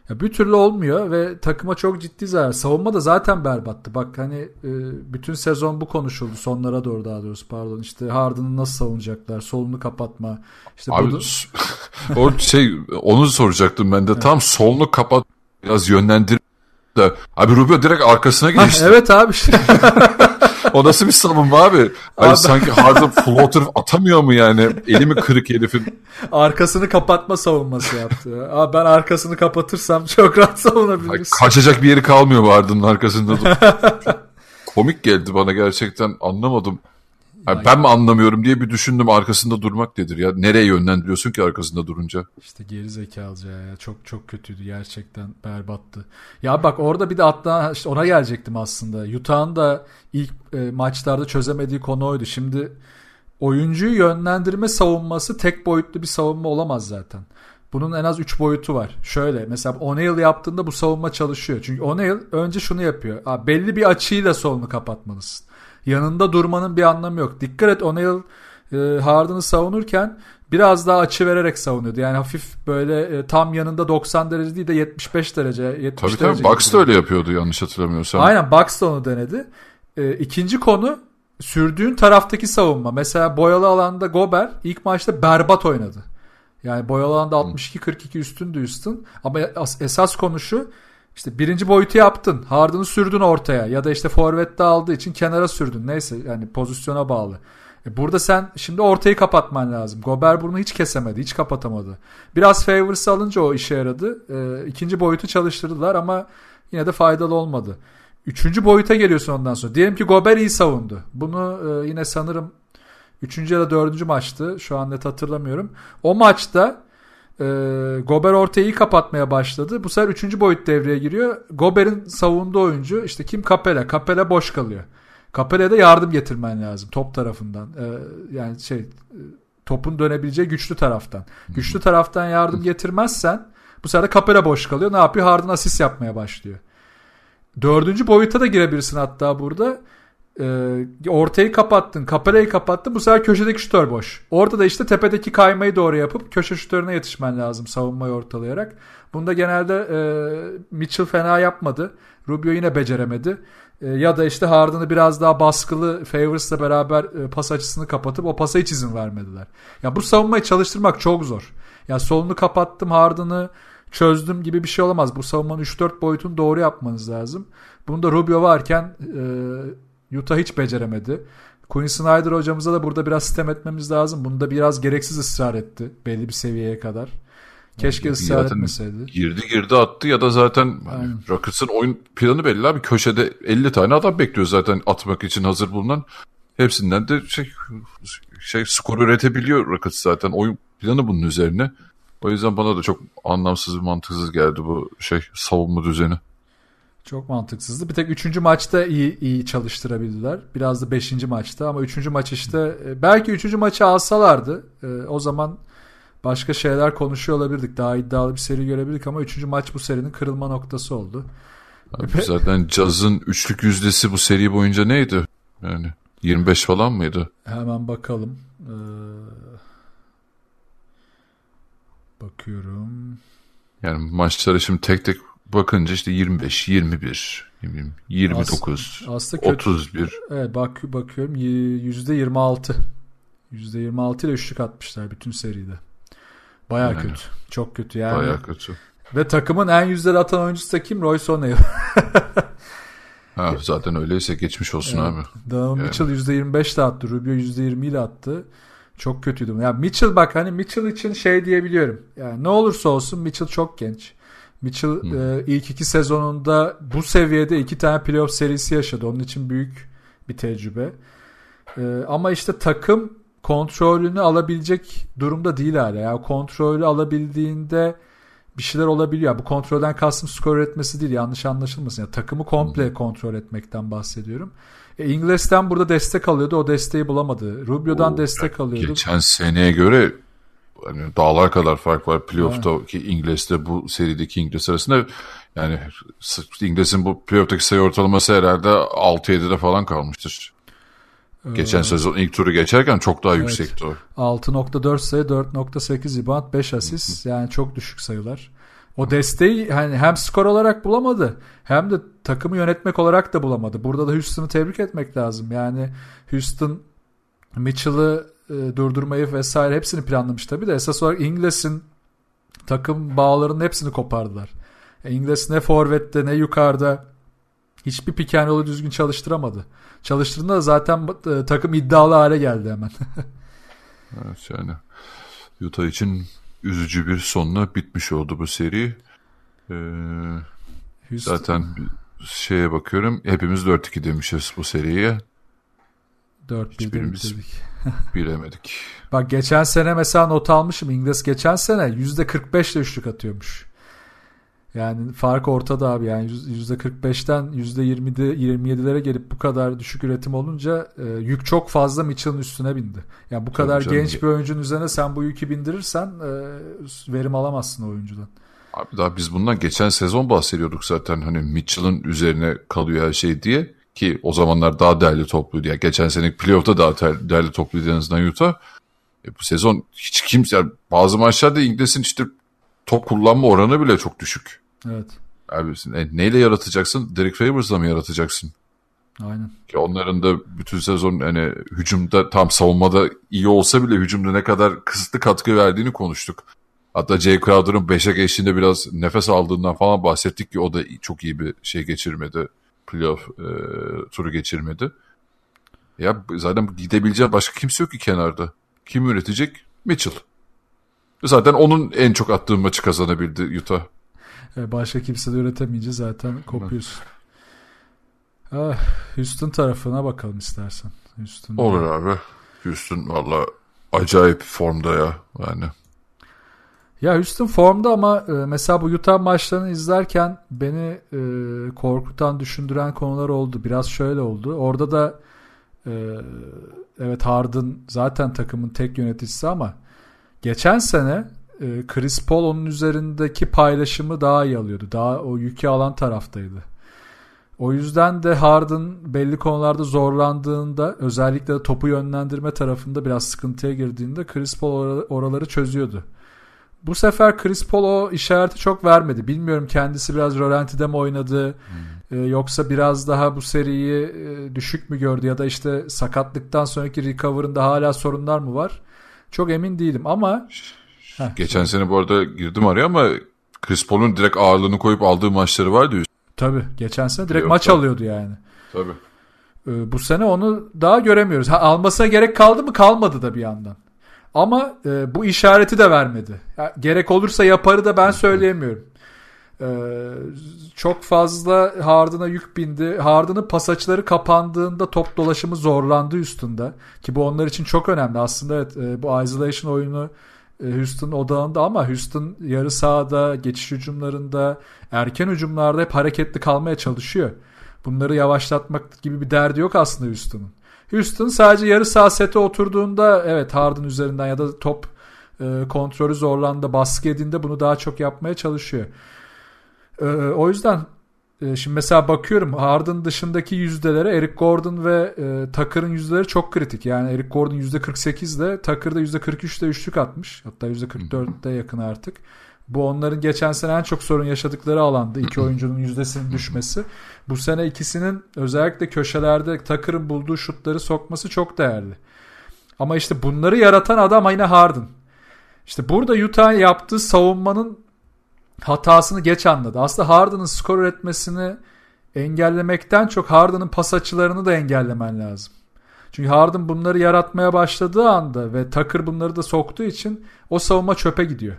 Ya bir türlü olmuyor ve takıma çok ciddi zarar. Savunma da zaten berbattı. Bak hani e, bütün sezon bu konuşuldu. Sonlara doğru daha doğrusu pardon. İşte Harden'ı nasıl savunacaklar? Solunu kapatma. İşte Abi bunu- o şey onu soracaktım ben de. Tam solunu kapat biraz yönlendir de. Abi Rubio direkt arkasına geçti. evet abi işte. O nasıl bir savunma abi? Hani Abi- sanki Harden floater atamıyor mu yani? Elimi kırık herifin. arkasını kapatma savunması yaptı. Abi ben arkasını kapatırsam çok rahat savunabiliriz. kaçacak bir yeri kalmıyor Harden'ın arkasında. Komik geldi bana gerçekten anlamadım. Yani ben mi anlamıyorum diye bir düşündüm arkasında durmak nedir ya? Nereye yönlendiriyorsun ki arkasında durunca? İşte geri zekalıca ya. Çok çok kötüydü gerçekten berbattı. Ya bak orada bir de hatta işte ona gelecektim aslında. Utah'ın da ilk e, maçlarda çözemediği konu oydu. Şimdi oyuncuyu yönlendirme savunması tek boyutlu bir savunma olamaz zaten. Bunun en az 3 boyutu var. Şöyle mesela O'Neal yaptığında bu savunma çalışıyor. Çünkü O'Neal önce şunu yapıyor. Abi, belli bir açıyla solunu kapatmalısın. Yanında durmanın bir anlamı yok. Dikkat et O'Neal e, Harden'ı savunurken biraz daha açı vererek savunuyordu. Yani hafif böyle e, tam yanında 90 derece değil de 75 derece 70 Tabii derece. tabii Bucks da öyle yapıyordu yanlış hatırlamıyorsam. Aynen Bucks da onu denedi. E, ikinci konu sürdüğün taraftaki savunma. Mesela boyalı alanda Gober ilk maçta berbat oynadı. Yani boyalı alanda 62-42 üstündü Houston. Ama as- esas konu şu işte birinci boyutu yaptın. Harden'ı sürdün ortaya ya da işte forvette aldığı için kenara sürdün. Neyse yani pozisyona bağlı. E burada sen şimdi ortayı kapatman lazım. Gober bunu hiç kesemedi, hiç kapatamadı. Biraz favors alınca o işe yaradı. E, ikinci boyutu çalıştırdılar ama yine de faydalı olmadı. Üçüncü boyuta geliyorsun ondan sonra. Diyelim ki Gober iyi savundu. Bunu e, yine sanırım üçüncü ya da dördüncü maçtı. Şu an net hatırlamıyorum. O maçta e, Gober ortayı kapatmaya başladı. Bu sefer üçüncü boyut devreye giriyor. Gober'in savunduğu oyuncu işte kim Capela. Capela boş kalıyor. Capela'ya da yardım getirmen lazım top tarafından. E, yani şey topun dönebileceği güçlü taraftan. Güçlü taraftan yardım getirmezsen bu sefer de Capela boş kalıyor. Ne yapıyor? Harden asist yapmaya başlıyor. Dördüncü boyuta da girebilirsin hatta burada. E, ortayı kapattın, kapelayı kapattın. Bu sefer köşedeki şütör boş. Orada da işte tepedeki kaymayı doğru yapıp köşe şütörüne yetişmen lazım savunmayı ortalayarak. Bunda genelde e, Mitchell fena yapmadı. Rubio yine beceremedi. E, ya da işte Harden'ı biraz daha baskılı Favors'la beraber e, pas açısını kapatıp o pasa hiç izin vermediler. Ya bu savunmayı çalıştırmak çok zor. Ya solunu kapattım Harden'ı çözdüm gibi bir şey olamaz. Bu savunmanın 3-4 boyutunu doğru yapmanız lazım. Bunda Rubio varken e, Utah hiç beceremedi. Quinn Snyder hocamıza da burada biraz sistem etmemiz lazım. Bunda biraz gereksiz ısrar etti belli bir seviyeye kadar. Keşke ısrar Zaten etmeseydi. Girdi girdi attı ya da zaten Aynen. Rockets'ın oyun planı belli abi. Köşede 50 tane adam bekliyor zaten atmak için hazır bulunan. Hepsinden de şey, şey skor üretebiliyor Rockets zaten. Oyun planı bunun üzerine. O yüzden bana da çok anlamsız mantıksız geldi bu şey savunma düzeni. Çok mantıksızdı. Bir tek 3. maçta iyi iyi çalıştırabildiler. Biraz da 5. maçta ama 3. maç işte e, belki 3. maçı alsalardı e, o zaman başka şeyler konuşuyor olabilirdik. Daha iddialı bir seri görebilirdik ama 3. maç bu serinin kırılma noktası oldu. Abi zaten Caz'ın üçlük yüzdesi bu seri boyunca neydi? Yani 25 falan mıydı? Hemen bakalım. Ee, bakıyorum. Yani maçlara şimdi tek tek bakınca işte 25, 21, 29, Aslında kötü. 31. Evet bak bakıyorum y- %26. %26 ile üçlük atmışlar bütün seride. Baya Yani. kötü. Çok kötü yani. Bayağı kötü. Ve takımın en yüzleri atan oyuncusu da kim? Royce O'Neal. Ha, zaten öyleyse geçmiş olsun Evet. abi. Donovan Yani. Mitchell %25 ile attı. Rubio %20 ile attı. Çok kötüydü. Ya Mitchell bak hani Mitchell için şey diyebiliyorum. Yani ne olursa olsun Mitchell çok genç. Mitchell e, ilk iki sezonunda bu seviyede iki tane playoff serisi yaşadı. Onun için büyük bir tecrübe. E, ama işte takım kontrolünü alabilecek durumda değil hala. Yani kontrolü alabildiğinde bir şeyler olabiliyor. Bu kontrolden kastım skor üretmesi değil. Yanlış anlaşılmasın. Yani takımı komple kontrol etmekten bahsediyorum. E, Ingles'ten burada destek alıyordu. O desteği bulamadı. Rubio'dan Oo, destek alıyordu. Geçen seneye göre hani dağlar kadar fark var playoff'taki İngiliz'de bu serideki İngiliz arasında. Yani İngiliz'in bu playoff'taki sayı ortalaması herhalde 6-7'de falan kalmıştır. Geçen sezon ilk turu geçerken çok daha yüksekti o. 6.4 sayı, 4.8 rebound, 5 asist. Yani çok düşük sayılar. O desteği hani hem skor olarak bulamadı hem de takımı yönetmek olarak da bulamadı. Burada da Houston'ı tebrik etmek lazım. Yani Houston Mitchell'ı e, durdurmayı vesaire hepsini planlamış tabii de esas olarak Ingles'in takım bağlarının hepsini kopardılar. E, Ingles ne forvette ne yukarıda hiçbir pick and roll'u düzgün çalıştıramadı. Çalıştırdığında da zaten e, takım iddialı hale geldi hemen. Evet yani Utah için üzücü bir sonla bitmiş oldu bu seri. Ee, Houston, zaten şeye bakıyorum hepimiz 4-2 demişiz bu seriye. 4-1'de hiçbirimiz- bitirdik. Bilemedik. Bak geçen sene mesela not almışım. İngiliz geçen sene %45 ile üçlük atıyormuş. Yani fark ortada abi. Yani %45'ten %20'de 27'lere gelip bu kadar düşük üretim olunca e, yük çok fazla Mitchell'ın üstüne bindi. Yani bu kadar canım. genç bir oyuncunun üzerine sen bu yükü bindirirsen e, verim alamazsın oyuncudan. Abi daha biz bundan geçen sezon bahsediyorduk zaten hani Mitchell'ın üzerine kalıyor her şey diye ki o zamanlar daha değerli topluydu. Yani geçen seneki playoff'ta daha değerli topluydu en azından Utah. E bu sezon hiç kimse yani bazı maçlarda İngiliz'in işte top kullanma oranı bile çok düşük. Evet. Abi e, neyle yaratacaksın? Derek Favors'la mı yaratacaksın? Aynen. Ki onların da bütün sezon hani hücumda tam savunmada iyi olsa bile hücumda ne kadar kısıtlı katkı verdiğini konuştuk. Hatta Jay Crowder'ın 5'e geçtiğinde biraz nefes aldığından falan bahsettik ki o da çok iyi bir şey geçirmedi. Playoff e, turu geçirmedi. Ya zaten gidebileceği başka kimse yok ki kenarda. Kim üretecek? Mitchell. Zaten onun en çok attığı maçı kazanabildi Utah. E, Başka kimse de üretemeyince zaten kopuyorsun. Ah, Houston tarafına bakalım istersen. Houston Olur abi. Houston valla acayip formda ya. Yani Ya Houston formda ama e, mesela bu Utah maçlarını izlerken beni e, korkutan, düşündüren konular oldu. Biraz şöyle oldu. Orada da e, evet Harden zaten takımın tek yöneticisi ama geçen sene e, Chris Paul onun üzerindeki paylaşımı daha iyi alıyordu. Daha o yükü alan taraftaydı. O yüzden de Harden belli konularda zorlandığında özellikle topu yönlendirme tarafında biraz sıkıntıya girdiğinde Chris Paul oraları çözüyordu. Bu sefer Chris Paul o işareti çok vermedi. Bilmiyorum kendisi biraz rölantide mi oynadı hmm. e, yoksa biraz daha bu seriyi e, düşük mü gördü ya da işte sakatlıktan sonraki recover'ında hala sorunlar mı var? Çok emin değilim ama Geçen heh. sene bu arada girdim araya ama Chris Paul'un direkt ağırlığını koyup aldığı maçları vardı. Tabii geçen sene direkt maç alıyordu yani. Tabii. Ee, bu sene onu daha göremiyoruz. Ha, almasına gerek kaldı mı? Kalmadı da bir yandan. Ama e, bu işareti de vermedi. Ya, gerek olursa yaparı da ben söyleyemiyorum. Ee, çok fazla Harden'a yük bindi. Harden'ın pas açıları kapandığında top dolaşımı zorlandı üstünde. Ki bu onlar için çok önemli. Aslında evet e, bu isolation oyunu e, Houston odağında ama Houston yarı sahada, geçiş hücumlarında, erken hücumlarda hep hareketli kalmaya çalışıyor. Bunları yavaşlatmak gibi bir derdi yok aslında Houston'un. Houston sadece yarı saha sete oturduğunda evet Harden üzerinden ya da top e, kontrolü zorlandı, baskı edinde bunu daha çok yapmaya çalışıyor. E, o yüzden e, şimdi mesela bakıyorum Harden dışındaki yüzdelere Eric Gordon ve e, Tucker'ın yüzdeleri çok kritik. Yani Eric Gordon %48'de Tucker da %43'te üçlük atmış. Hatta %44'te yakın artık. Bu onların geçen sene en çok sorun yaşadıkları alandı. iki oyuncunun yüzdesinin düşmesi. Bu sene ikisinin özellikle köşelerde Tucker'ın bulduğu şutları sokması çok değerli. Ama işte bunları yaratan adam yine Harden. İşte burada Utah yaptığı savunmanın hatasını geç anladı. Aslında Harden'ın skor üretmesini engellemekten çok Harden'ın pas açılarını da engellemen lazım. Çünkü Harden bunları yaratmaya başladığı anda ve Tucker bunları da soktuğu için o savunma çöpe gidiyor.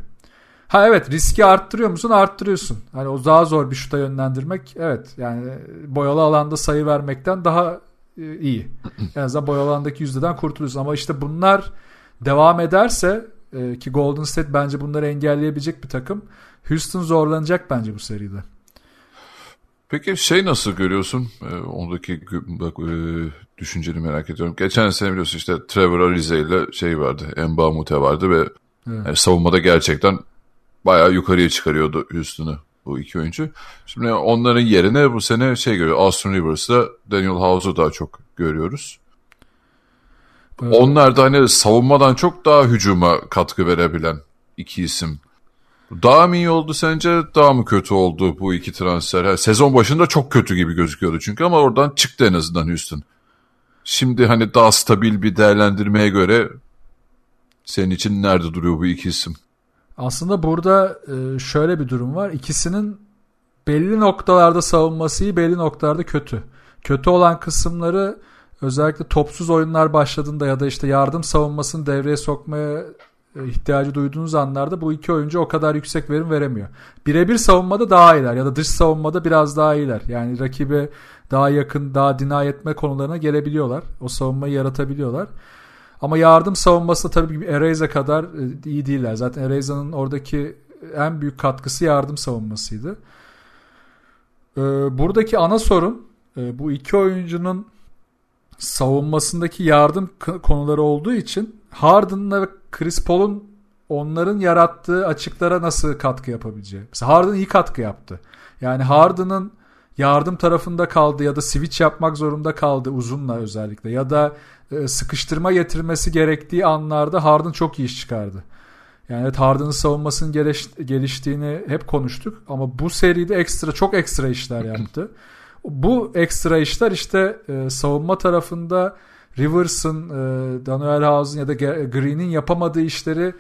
Ha evet riski arttırıyor musun? Arttırıyorsun. Hani o daha zor bir şuta yönlendirmek. Evet yani boyalı alanda sayı vermekten daha e, iyi. En azından boyalı alandaki yüzdeden kurtuluyorsun. Ama işte bunlar devam ederse e, ki Golden State bence bunları engelleyebilecek bir takım. Houston zorlanacak bence bu seride. Peki şey nasıl görüyorsun? Ee, ondaki bak, e, düşünceni merak ediyorum. Geçen sene biliyorsun işte Trevor Ariza ile şey vardı. Emba Mute vardı ve evet. yani savunmada gerçekten bayağı yukarıya çıkarıyordu Houston'ı bu iki oyuncu. Şimdi onların yerine bu sene şey görüyor. Austin Rivers'la Daniel House'u daha çok görüyoruz. Evet. Onlar da hani savunmadan çok daha hücuma katkı verebilen iki isim. Daha mı iyi oldu sence daha mı kötü oldu bu iki transfer? sezon başında çok kötü gibi gözüküyordu çünkü ama oradan çıktı en azından Houston. Şimdi hani daha stabil bir değerlendirmeye göre senin için nerede duruyor bu iki isim? Aslında burada e, şöyle bir durum var. İkisinin belli noktalarda savunması iyi, belli noktalarda kötü. Kötü olan kısımları özellikle topsuz oyunlar başladığında ya da işte yardım savunmasını devreye sokmaya e, ihtiyacı duyduğunuz anlarda bu iki oyuncu o kadar yüksek verim veremiyor. Birebir savunmada daha iyiler ya da dış savunmada biraz daha iyiler. Yani rakibe daha yakın, daha deny etme konularına gelebiliyorlar. O savunmayı yaratabiliyorlar. Ama yardım savunması tabii ki Ereza kadar e, iyi değiller. Zaten Ereza'nın oradaki en büyük katkısı yardım savunmasıydı. E, buradaki ana sorun bu iki oyuncunun savunmasındaki yardım konuları olduğu için Harden'la ve Chris Paul'un onların yarattığı açıklara nasıl katkı yapabileceği. Mesela Harden iyi katkı yaptı. Yani Harden'ın yardım tarafında kaldı ya da switch yapmak zorunda kaldı uzunla özellikle ya da e, sıkıştırma getirmesi gerektiği anlarda Harden çok iyi iş çıkardı. Yani evet Harden'ın savunmasının geliş, geliştiğini hep konuştuk ama bu seride ekstra çok ekstra işler yaptı. bu ekstra işler işte e, savunma tarafında Rivers'ın, e, Daniel House'un ya da Green'in yapamadığı işleri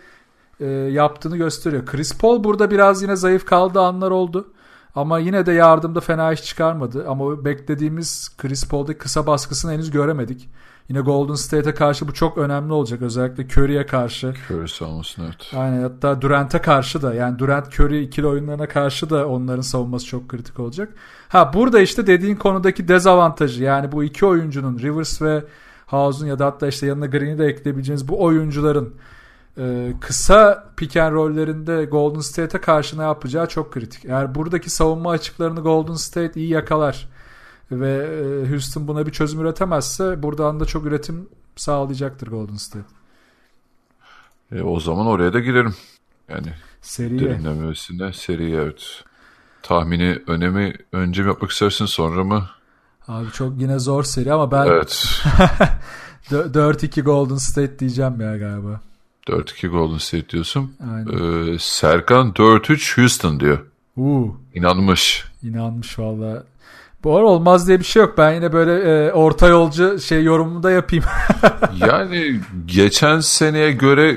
e, yaptığını gösteriyor. Chris Paul burada biraz yine zayıf kaldığı anlar oldu. Ama yine de yardımda fena iş çıkarmadı. Ama beklediğimiz Chris Paul'daki kısa baskısını henüz göremedik. Yine Golden State'e karşı bu çok önemli olacak. Özellikle Curry'e karşı. Curry savunması evet. Aynen hatta Durant'e karşı da yani Durant Curry ikili oyunlarına karşı da onların savunması çok kritik olacak. Ha burada işte dediğin konudaki dezavantajı yani bu iki oyuncunun Rivers ve House'un ya da hatta işte yanına Green'i de ekleyebileceğiniz bu oyuncuların e, kısa pick and roll'lerinde Golden State'e karşı ne yapacağı çok kritik. Eğer buradaki savunma açıklarını Golden State iyi yakalar ve e, Houston buna bir çözüm üretemezse buradan da çok üretim sağlayacaktır Golden State. E, o zaman oraya da girelim. Yani seriye. derinlemesine seriye evet. tahmini önemi önce mi yapmak istersin sonra mı? Abi çok yine zor seri ama ben Evet. 4-2 Golden State diyeceğim ya galiba. 4-2 Golden State diyorsun. Aynen. Ee, Serkan 4-3 Houston diyor. Uuu İnanmış. inanmış valla. Bu ara olmaz diye bir şey yok. Ben yine böyle e, orta yolcu şey yorumumu da yapayım. Yani geçen seneye göre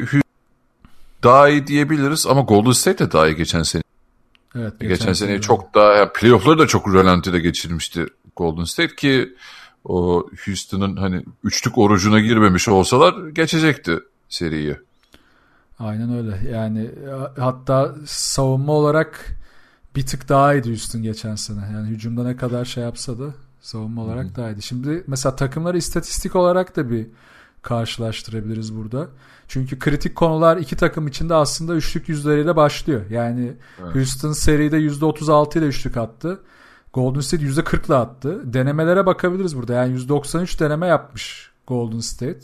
daha iyi diyebiliriz ama Golden State de daha iyi geçen sene. evet, Geçen, seneye sene çok daha yani playoff'ları da çok rölantide geçirmişti Golden State ki o Houston'ın hani üçlük orucuna girmemiş olsalar geçecekti seriyi. Aynen öyle. Yani e, hatta savunma olarak bir tık daha iyiydi Houston geçen sene. Yani hücumda ne kadar şey yapsa da savunma olarak daha iyiydi. Şimdi mesela takımları istatistik olarak da bir karşılaştırabiliriz burada. Çünkü kritik konular iki takım içinde aslında üçlük yüzleriyle başlıyor. Yani Houston seride %36 ile üçlük attı. Golden State %40 ile attı. Denemelere bakabiliriz burada. Yani %93 deneme yapmış Golden State.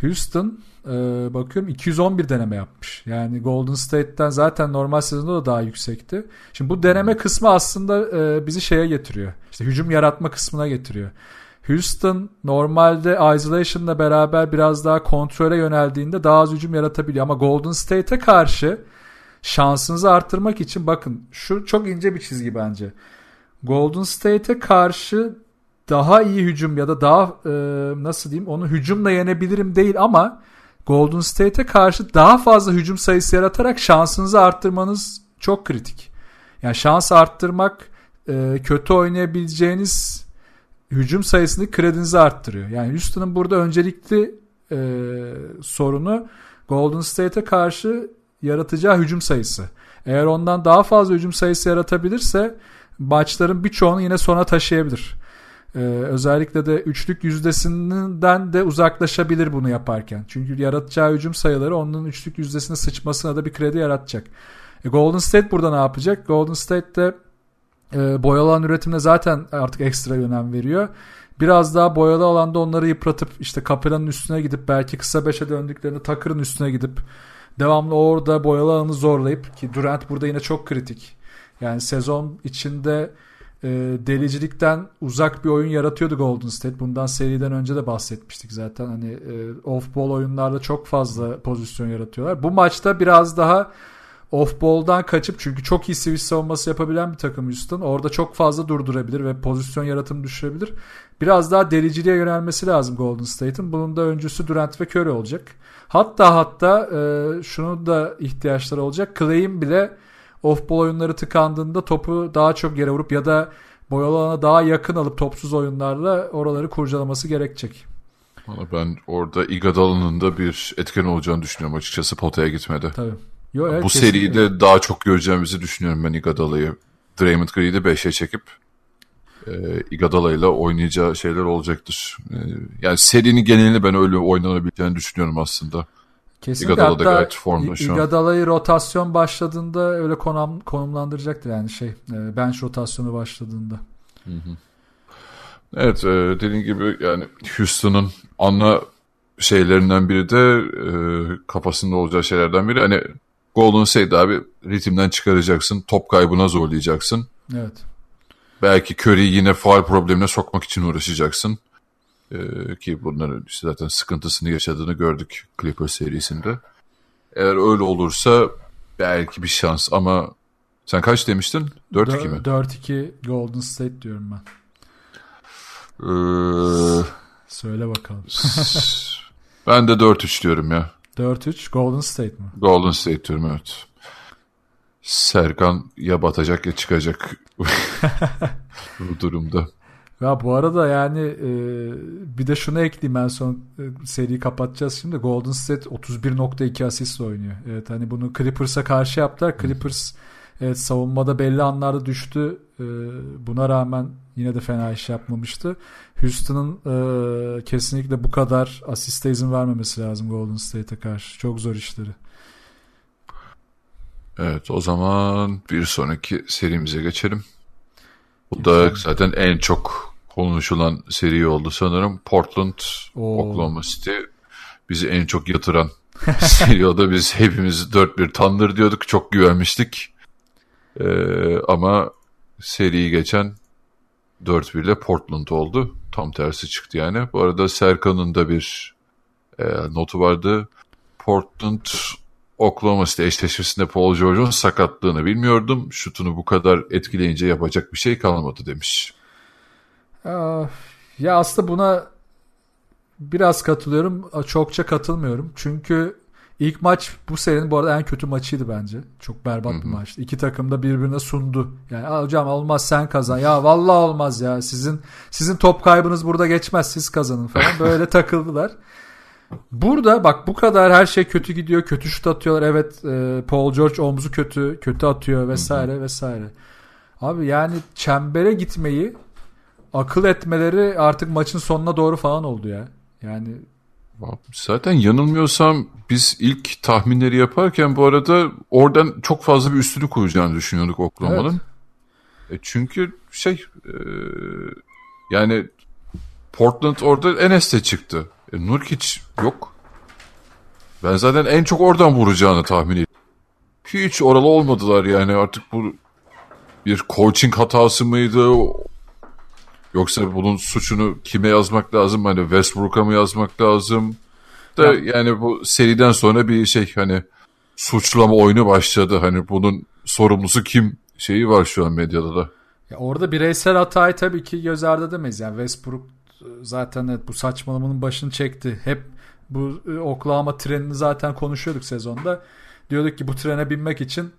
Houston e, bakıyorum 211 deneme yapmış. Yani Golden State'ten zaten normal sezonda da daha yüksekti. Şimdi bu deneme kısmı aslında e, bizi şeye getiriyor. İşte hücum yaratma kısmına getiriyor. Houston normalde isolation'la beraber biraz daha kontrole yöneldiğinde daha az hücum yaratabiliyor. Ama Golden State'e karşı şansınızı arttırmak için bakın şu çok ince bir çizgi bence. Golden State'e karşı daha iyi hücum ya da daha e, nasıl diyeyim onu hücumla yenebilirim değil ama Golden State'e karşı daha fazla hücum sayısı yaratarak şansınızı arttırmanız çok kritik. Yani şans arttırmak e, kötü oynayabileceğiniz hücum sayısını kredinizi arttırıyor. Yani Houston'ın burada öncelikli e, sorunu Golden State'e karşı yaratacağı hücum sayısı. Eğer ondan daha fazla hücum sayısı yaratabilirse maçların birçoğunu yine sona taşıyabilir. Ee, özellikle de üçlük yüzdesinden de uzaklaşabilir bunu yaparken. Çünkü yaratacağı hücum sayıları onun üçlük yüzdesine sıçmasına da bir kredi yaratacak. E, Golden State burada ne yapacak? Golden State de e, boyalı alan üretimine zaten artık ekstra önem veriyor. Biraz daha boyalı alanda onları yıpratıp işte Capela'nın üstüne gidip belki kısa beşe döndüklerinde Tucker'ın üstüne gidip devamlı orada boyalı alanı zorlayıp ki Durant burada yine çok kritik. Yani sezon içinde e, delicilikten uzak bir oyun yaratıyordu Golden State. Bundan seriden önce de bahsetmiştik zaten. Hani e, off ball oyunlarda çok fazla pozisyon yaratıyorlar. Bu maçta biraz daha off ball'dan kaçıp çünkü çok iyi switch savunması yapabilen bir takım Houston. Orada çok fazla durdurabilir ve pozisyon yaratımı düşürebilir. Biraz daha deliciliğe yönelmesi lazım Golden State'in. Bunun da öncüsü Durant ve Curry olacak. Hatta hatta e, şunu da ihtiyaçları olacak. Clay'in bile off-ball oyunları tıkandığında topu daha çok yere vurup ya da boyalı alana daha yakın alıp topsuz oyunlarla oraları kurcalaması gerekecek. Ben orada Iguodala'nın da bir etken olacağını düşünüyorum açıkçası potaya gitmedi. Tabii. Yo, evet, Bu kesinlikle. seride daha çok göreceğimizi düşünüyorum ben Iguodala'yı. Draymond Green'i de 5'e çekip e, Iguodala ile oynayacağı şeyler olacaktır. E, yani serinin genelini ben öyle oynanabileceğini düşünüyorum aslında. Kesinlikle Iguodala da hatta gayet formda şu an. Iguodala'yı rotasyon başladığında öyle konum, konumlandıracaktır yani şey e, bench rotasyonu başladığında. Evet e, dediğin gibi yani Houston'ın ana şeylerinden biri de e, kafasında olacağı şeylerden biri. Hani Golden State abi ritimden çıkaracaksın. Top kaybına zorlayacaksın. Evet. Belki Curry'i yine faal problemine sokmak için uğraşacaksın. Ee, ki bunların işte zaten sıkıntısını yaşadığını gördük Clippers serisinde. Eğer öyle olursa belki bir şans ama sen kaç demiştin? 4-2 mi? 4-2 Golden State diyorum ben. Ee, Söyle bakalım. ben de 4-3 diyorum ya. 4-3 Golden State mi? Golden State diyorum evet. Serkan ya batacak ya çıkacak bu durumda. Ya bu arada yani e, bir de şunu ekleyeyim en son e, seriyi kapatacağız şimdi. Golden State 31.2 asist oynuyor. Evet hani bunu Clippers'a karşı yaptılar. Clippers evet savunmada belli anlarda düştü. E, buna rağmen yine de fena iş yapmamıştı. Houston'ın e, kesinlikle bu kadar asiste izin vermemesi lazım Golden State'e karşı. Çok zor işleri. Evet o zaman bir sonraki serimize geçelim. Bu da zaten en çok konuşulan seri oldu sanırım. Portland, Oo. Oklahoma City bizi en çok yatıran seri oldu. Biz hepimiz 4-1 Thunder diyorduk. Çok güvenmiştik. Ee, ama seriyi geçen 4-1 ile Portland oldu. Tam tersi çıktı yani. Bu arada Serkan'ın da bir e, notu vardı. Portland Oklahoma City eşleşmesinde Paul George'un sakatlığını bilmiyordum. Şutunu bu kadar etkileyince yapacak bir şey kalmadı demiş. Ya aslında buna biraz katılıyorum. Çokça katılmıyorum. Çünkü ilk maç bu serinin bu arada en kötü maçıydı bence. Çok berbat bir maçtı. İki takım da birbirine sundu. Yani hocam olmaz sen kazan. Ya vallahi olmaz ya. Sizin sizin top kaybınız burada geçmez. Siz kazanın falan. Böyle takıldılar. Burada bak bu kadar her şey kötü gidiyor. Kötü şut atıyorlar. Evet e, Paul George omzu kötü. Kötü atıyor vesaire vesaire. Abi yani çembere gitmeyi akıl etmeleri artık maçın sonuna doğru falan oldu ya. Yani Zaten yanılmıyorsam biz ilk tahminleri yaparken bu arada oradan çok fazla bir üstünü kuracağını düşünüyorduk Oklahoma'nın. Evet. E çünkü şey e, yani Portland orada Enes'te çıktı. E, Nurkic yok. Ben zaten en çok oradan vuracağını tahmin ediyorum. Hiç oralı olmadılar yani artık bu bir coaching hatası mıydı? Yoksa bunun suçunu kime yazmak lazım? Hani Westbrook'a mı yazmak lazım? Da ya. yani bu seriden sonra bir şey hani suçlama oyunu başladı. Hani bunun sorumlusu kim şeyi var şu an medyada da. Ya orada bireysel hatayı tabii ki göz ardı edemeyiz. Yani Westbrook zaten evet bu saçmalamanın başını çekti. Hep bu e, Oklahoma trenini zaten konuşuyorduk sezonda. Diyorduk ki bu trene binmek için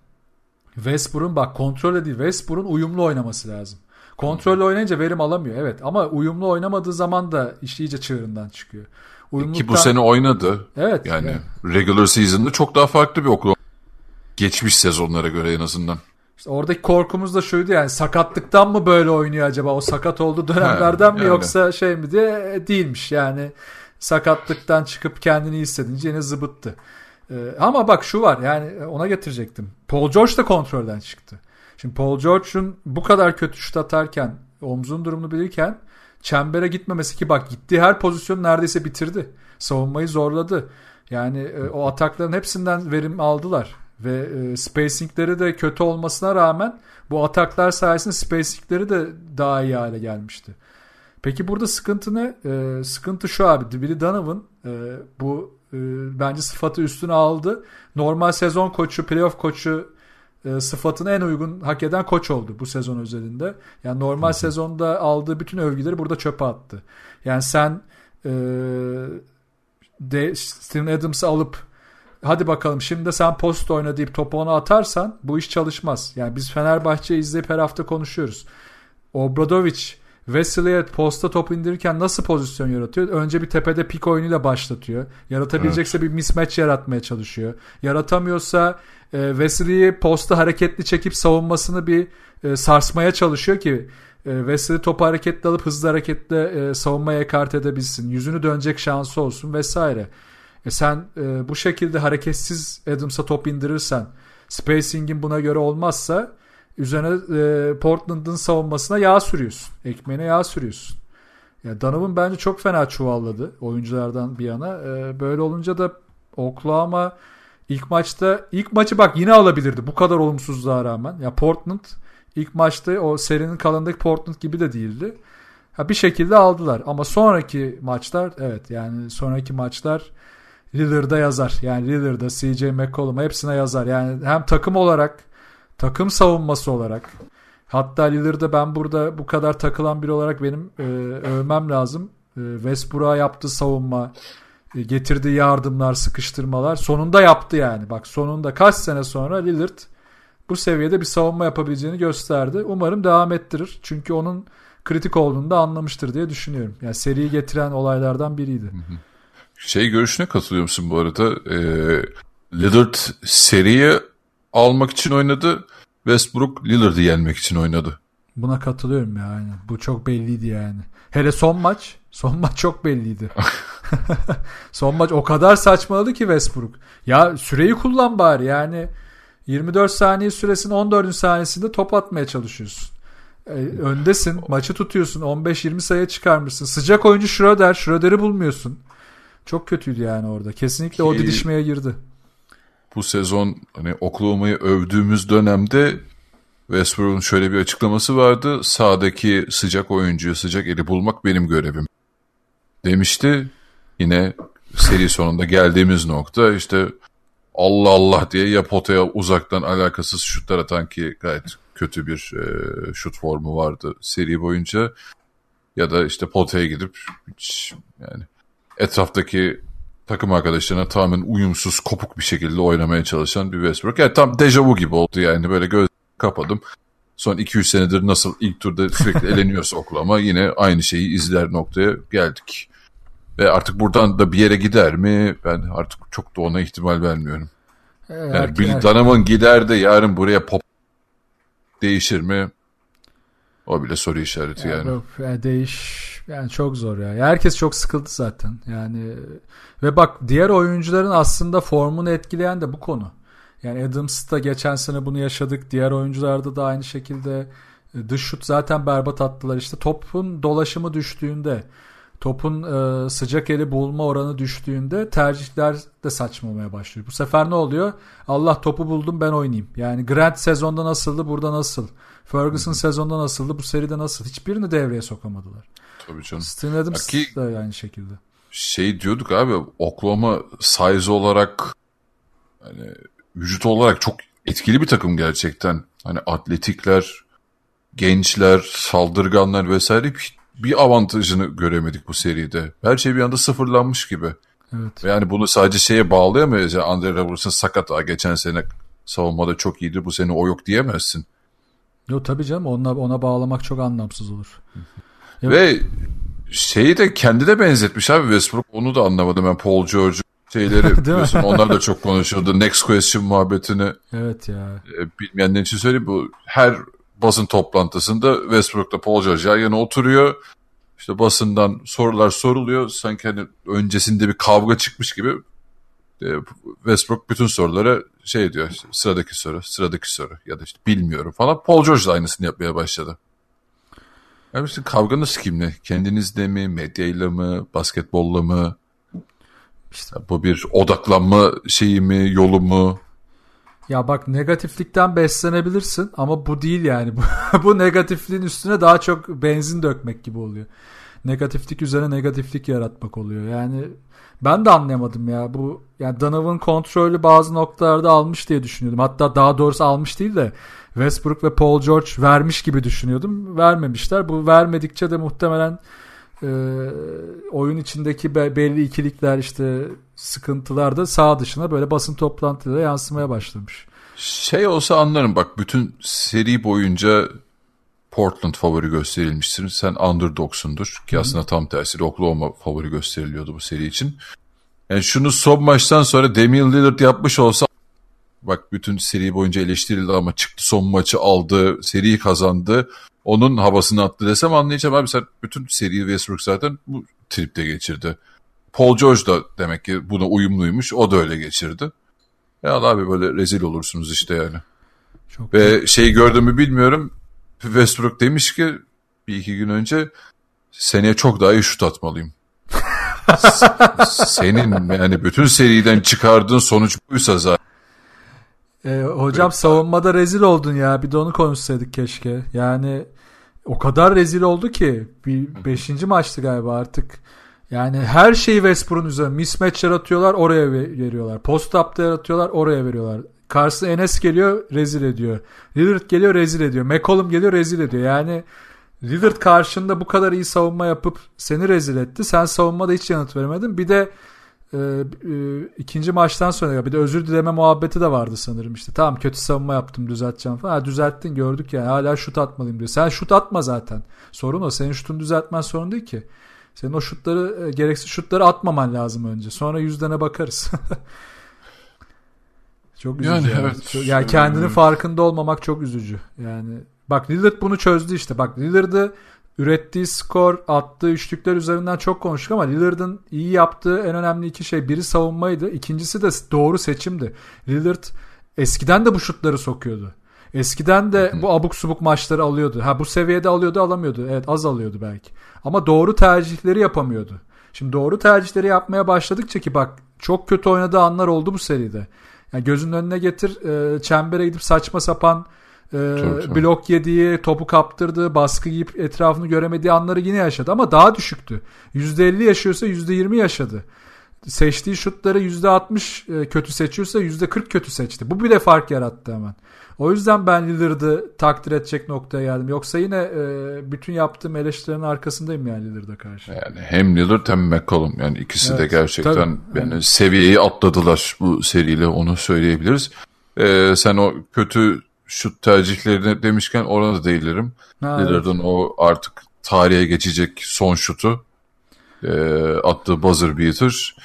Westbrook'un bak kontrol değil Westbrook'un uyumlu oynaması lazım. Kontrollü oynayınca verim alamıyor evet ama uyumlu oynamadığı zaman da iş iyice çığırından çıkıyor. Uyumluluktan... Ki bu sene oynadı. Evet. Yani evet. regular season'da çok daha farklı bir okul. Geçmiş sezonlara göre en azından. İşte oradaki korkumuz da şuydu yani sakatlıktan mı böyle oynuyor acaba? O sakat olduğu dönemlerden He, mi yani. yoksa şey mi diye e, değilmiş yani. Sakatlıktan çıkıp kendini hissedince yine zıbıttı. Ee, ama bak şu var yani ona getirecektim. Paul George da kontrolden çıktı. Şimdi Paul George'un bu kadar kötü şut atarken, omzun durumunu bilirken çembere gitmemesi ki bak gittiği her pozisyonu neredeyse bitirdi. Savunmayı zorladı. Yani e, o atakların hepsinden verim aldılar. Ve e, spacingleri de kötü olmasına rağmen bu ataklar sayesinde spacingleri de daha iyi hale gelmişti. Peki burada sıkıntı ne? E, sıkıntı şu abi. Billy Donovan e, bu e, bence sıfatı üstüne aldı. Normal sezon koçu, playoff koçu e, sıfatına en uygun hak eden koç oldu bu sezon özelinde. Yani normal Hı. sezonda aldığı bütün övgüleri burada çöpe attı. Yani sen e, de Steven Adams'ı alıp hadi bakalım şimdi sen post oyna deyip topu ona atarsan bu iş çalışmaz. Yani biz Fenerbahçe'yi izleyip her hafta konuşuyoruz. Obradovic Wesley'e posta top indirirken nasıl pozisyon yaratıyor? Önce bir tepede pik oyunuyla başlatıyor. Yaratabilecekse evet. bir mismatch yaratmaya çalışıyor. Yaratamıyorsa e, Wesley'i posta hareketli çekip savunmasını bir e, sarsmaya çalışıyor ki e, Wesley topu hareketli alıp hızlı hareketle e, savunmaya ekart edebilsin. Yüzünü dönecek şansı olsun vesaire. E sen e, bu şekilde hareketsiz Adams'a top indirirsen spacing'in buna göre olmazsa üzerine e, Portland'ın savunmasına yağ sürüyorsun. Ekmeğine yağ sürüyorsun. Ya Donovan bence çok fena çuvalladı oyunculardan bir yana. E, böyle olunca da Oklahoma ilk maçta ilk maçı bak yine alabilirdi bu kadar olumsuzluğa rağmen. Ya Portland ilk maçta o serinin kalanındaki Portland gibi de değildi. Ha bir şekilde aldılar ama sonraki maçlar evet yani sonraki maçlar Lillard'a yazar. Yani Lillard'a, CJ McCollum'a hepsine yazar. Yani hem takım olarak takım savunması olarak hatta Lillard'a ben burada bu kadar takılan biri olarak benim e, övmem lazım. E, Westbrook'a yaptığı savunma, e, getirdiği yardımlar, sıkıştırmalar sonunda yaptı yani. Bak sonunda kaç sene sonra Lillard bu seviyede bir savunma yapabileceğini gösterdi. Umarım devam ettirir. Çünkü onun kritik olduğunu da anlamıştır diye düşünüyorum. Yani seriyi getiren olaylardan biriydi. Şey görüşüne katılıyor musun bu arada? Ee, Lillard seriye almak için oynadı. Westbrook Lillard'ı yenmek için oynadı. Buna katılıyorum ya aynen. Bu çok belliydi yani. Hele son maç. Son maç çok belliydi. son maç o kadar saçmaladı ki Westbrook. Ya süreyi kullan bari yani. 24 saniye süresinin 14. saniyesinde top atmaya çalışıyorsun. Ee, öndesin. Maçı tutuyorsun. 15-20 sayıya çıkarmışsın. Sıcak oyuncu Schroeder. Schroeder'i bulmuyorsun. Çok kötüydü yani orada. Kesinlikle Ki, o didişmeye girdi bu sezon hani Oklahoma'yı övdüğümüz dönemde Westbrook'un şöyle bir açıklaması vardı. Sağdaki sıcak oyuncuyu, sıcak eli bulmak benim görevim. Demişti. Yine seri sonunda geldiğimiz nokta işte Allah Allah diye ya potaya uzaktan alakasız şutlar atan ki gayet kötü bir e, şut formu vardı seri boyunca ya da işte potaya gidip hiç yani etraftaki takım arkadaşlarına tamamen uyumsuz kopuk bir şekilde oynamaya çalışan bir Westbrook. Yani tam dejavu gibi oldu yani böyle göz kapadım. Son 200 senedir nasıl ilk turda sürekli eleniyorsa Oklahoma yine aynı şeyi izler noktaya geldik. Ve artık buradan da bir yere gider mi? Ben artık çok da ona ihtimal vermiyorum. Yani Erken- Bill Donovan gider de yarın buraya pop değişir mi? O bile soru işareti yani. Yok, yani değiş yani çok zor ya. Herkes çok sıkıldı zaten. Yani ve bak diğer oyuncuların aslında formunu etkileyen de bu konu. Yani Adams'ta geçen sene bunu yaşadık. Diğer oyuncularda da aynı şekilde e, dış şut zaten berbat attılar. İşte topun dolaşımı düştüğünde, topun e, sıcak eli bulma oranı düştüğünde tercihler de saçmalamaya başlıyor. Bu sefer ne oluyor? Allah topu buldum ben oynayayım. Yani Grant sezonda nasıldı, burada nasıl? Ferguson sezonda nasıldı, bu seride nasıl? Hiçbirini devreye sokamadılar. Tabii canım. Steven Adams Ki- da aynı şekilde. Şey diyorduk abi Oklahoma size olarak hani vücut olarak çok etkili bir takım gerçekten. Hani atletikler, gençler, saldırganlar vesaire bir, avantajını göremedik bu seride. Her şey bir anda sıfırlanmış gibi. Evet. Ve Yani bunu sadece şeye bağlayamayız. Yani Andre Robertson sakat. Geçen sene savunmada çok iyiydi. Bu sene o yok diyemezsin. Yo tabii canım ona ona bağlamak çok anlamsız olur. Evet. Ve şeyi de kendi de benzetmiş abi Westbrook. Onu da anlamadım ben Paul George şeyleri biliyorsun. Onlar da çok konuşuldu. Next question muhabbetini Evet ya. e, bilmeyenler için söyleyeyim. Bu her basın toplantısında Westbrook'la Paul George yan yana oturuyor. İşte basından sorular soruluyor. Sanki hani öncesinde bir kavga çıkmış gibi e, Westbrook bütün sorulara şey diyor. sıradaki soru, sıradaki soru ya da işte bilmiyorum falan. Paul George da aynısını yapmaya başladı. Yani işte kavganız kimle? Kendinizle mi, medyayla mı, basketbolla mı? İşte bu bir odaklanma şeyi mi, yolu mu? Ya bak negatiflikten beslenebilirsin ama bu değil yani. Bu negatifliğin üstüne daha çok benzin dökmek gibi oluyor. Negatiflik üzerine negatiflik yaratmak oluyor. Yani ben de anlayamadım ya. Bu yani Donovan kontrolü bazı noktalarda almış diye düşünüyordum. Hatta daha doğrusu almış değil de Westbrook ve Paul George vermiş gibi düşünüyordum. Vermemişler. Bu vermedikçe de muhtemelen e, oyun içindeki be- belli ikilikler işte sıkıntılar da sağ dışına böyle basın toplantılarına yansımaya başlamış. Şey olsa anlarım bak bütün seri boyunca Portland favori gösterilmiştir. Sen underdogsundur ki aslında tam tersi Oklahoma favori gösteriliyordu bu seri için. Yani şunu son maçtan sonra Damian Lillard yapmış olsa bak bütün seri boyunca eleştirildi ama çıktı son maçı aldı, seriyi kazandı. Onun havasını attı desem anlayacağım abi sen bütün seriyi Westbrook zaten bu tripte geçirdi. Paul George da demek ki buna uyumluymuş. O da öyle geçirdi. Ya abi böyle rezil olursunuz işte yani. Çok Ve şeyi gördüm mü bilmiyorum. Westbrook demiş ki bir iki gün önce seneye çok daha iyi şut atmalıyım. Senin yani bütün seriden çıkardığın sonuç buysa zaten. Ee, hocam savunmada rezil oldun ya. Bir de onu konuşsaydık keşke. Yani o kadar rezil oldu ki bir beşinci maçtı galiba artık. Yani her şeyi Westbrook'un üzerine mismatch yaratıyorlar oraya ve- veriyorlar. Post up'ta yaratıyorlar oraya veriyorlar. Karşısına Enes geliyor rezil ediyor. Lillard geliyor rezil ediyor. McCollum geliyor rezil ediyor. Yani Lillard karşında bu kadar iyi savunma yapıp seni rezil etti. Sen savunmada hiç yanıt veremedin. Bir de e, e, ikinci maçtan sonra bir de özür dileme muhabbeti de vardı sanırım işte. Tamam kötü savunma yaptım düzelteceğim falan. Ha, düzelttin gördük yani hala şut atmalıyım diyor. Sen şut atma zaten. Sorun o. Senin şutunu düzeltmen sorun değil ki. Senin o şutları e, gereksiz şutları atmaman lazım önce. Sonra yüzdene bakarız. çok üzücü. Yani Yani, evet. Çok- yani kendinin farkında olmamak çok üzücü. Yani bak Lillard bunu çözdü işte. Bak Lillard'ı ürettiği skor, attığı üçlükler üzerinden çok konuştuk ama Lillard'ın iyi yaptığı en önemli iki şey biri savunmaydı. İkincisi de doğru seçimdi. Lillard eskiden de bu şutları sokuyordu. Eskiden de bu abuk subuk maçları alıyordu. Ha bu seviyede alıyordu alamıyordu. Evet az alıyordu belki. Ama doğru tercihleri yapamıyordu. Şimdi doğru tercihleri yapmaya başladıkça ki bak çok kötü oynadığı anlar oldu bu seride. Yani gözünün önüne getir e, çembere gidip saçma sapan Ee, blok yediği, topu kaptırdığı, baskı yiyip etrafını göremediği anları yine yaşadı ama daha düşüktü. %50 yaşıyorsa %20 yaşadı. Seçtiği şutları %60 e, kötü seçiyorsa %40 kötü seçti. Bu bile fark yarattı hemen. O yüzden ben Lillard'ı takdir edecek noktaya geldim. Yoksa yine e, bütün yaptığım eleştirilerin arkasındayım yani Lillard'a karşı. Yani hem Lillard hem McCollum yani ikisi evet, de gerçekten tabii, yani seviyeyi atladılar bu seriyle onu söyleyebiliriz. Ee, sen o kötü şut tercihlerini demişken orada da değillerim. Lillard'ın evet. o artık tarihe geçecek son şutu e, attığı buzzer beater.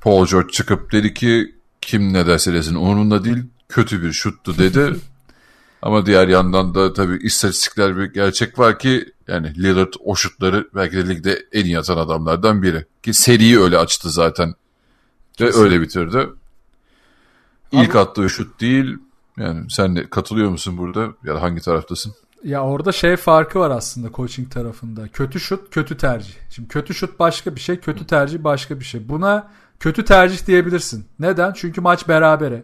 Paul George çıkıp dedi ki kim ne derse desin umurumda değil kötü bir şuttu dedi. Ama diğer yandan da tabii istatistikler bir gerçek var ki yani Lillard o şutları belki de ligde en iyi atan adamlardan biri. Ki seriyi öyle açtı zaten. Ve öyle bitirdi. İlk Ama... attığı şut değil. Yani sen de katılıyor musun burada? Ya da hangi taraftasın? Ya orada şey farkı var aslında coaching tarafında. Kötü şut, kötü tercih. Şimdi kötü şut başka bir şey, kötü tercih başka bir şey. Buna kötü tercih diyebilirsin. Neden? Çünkü maç berabere.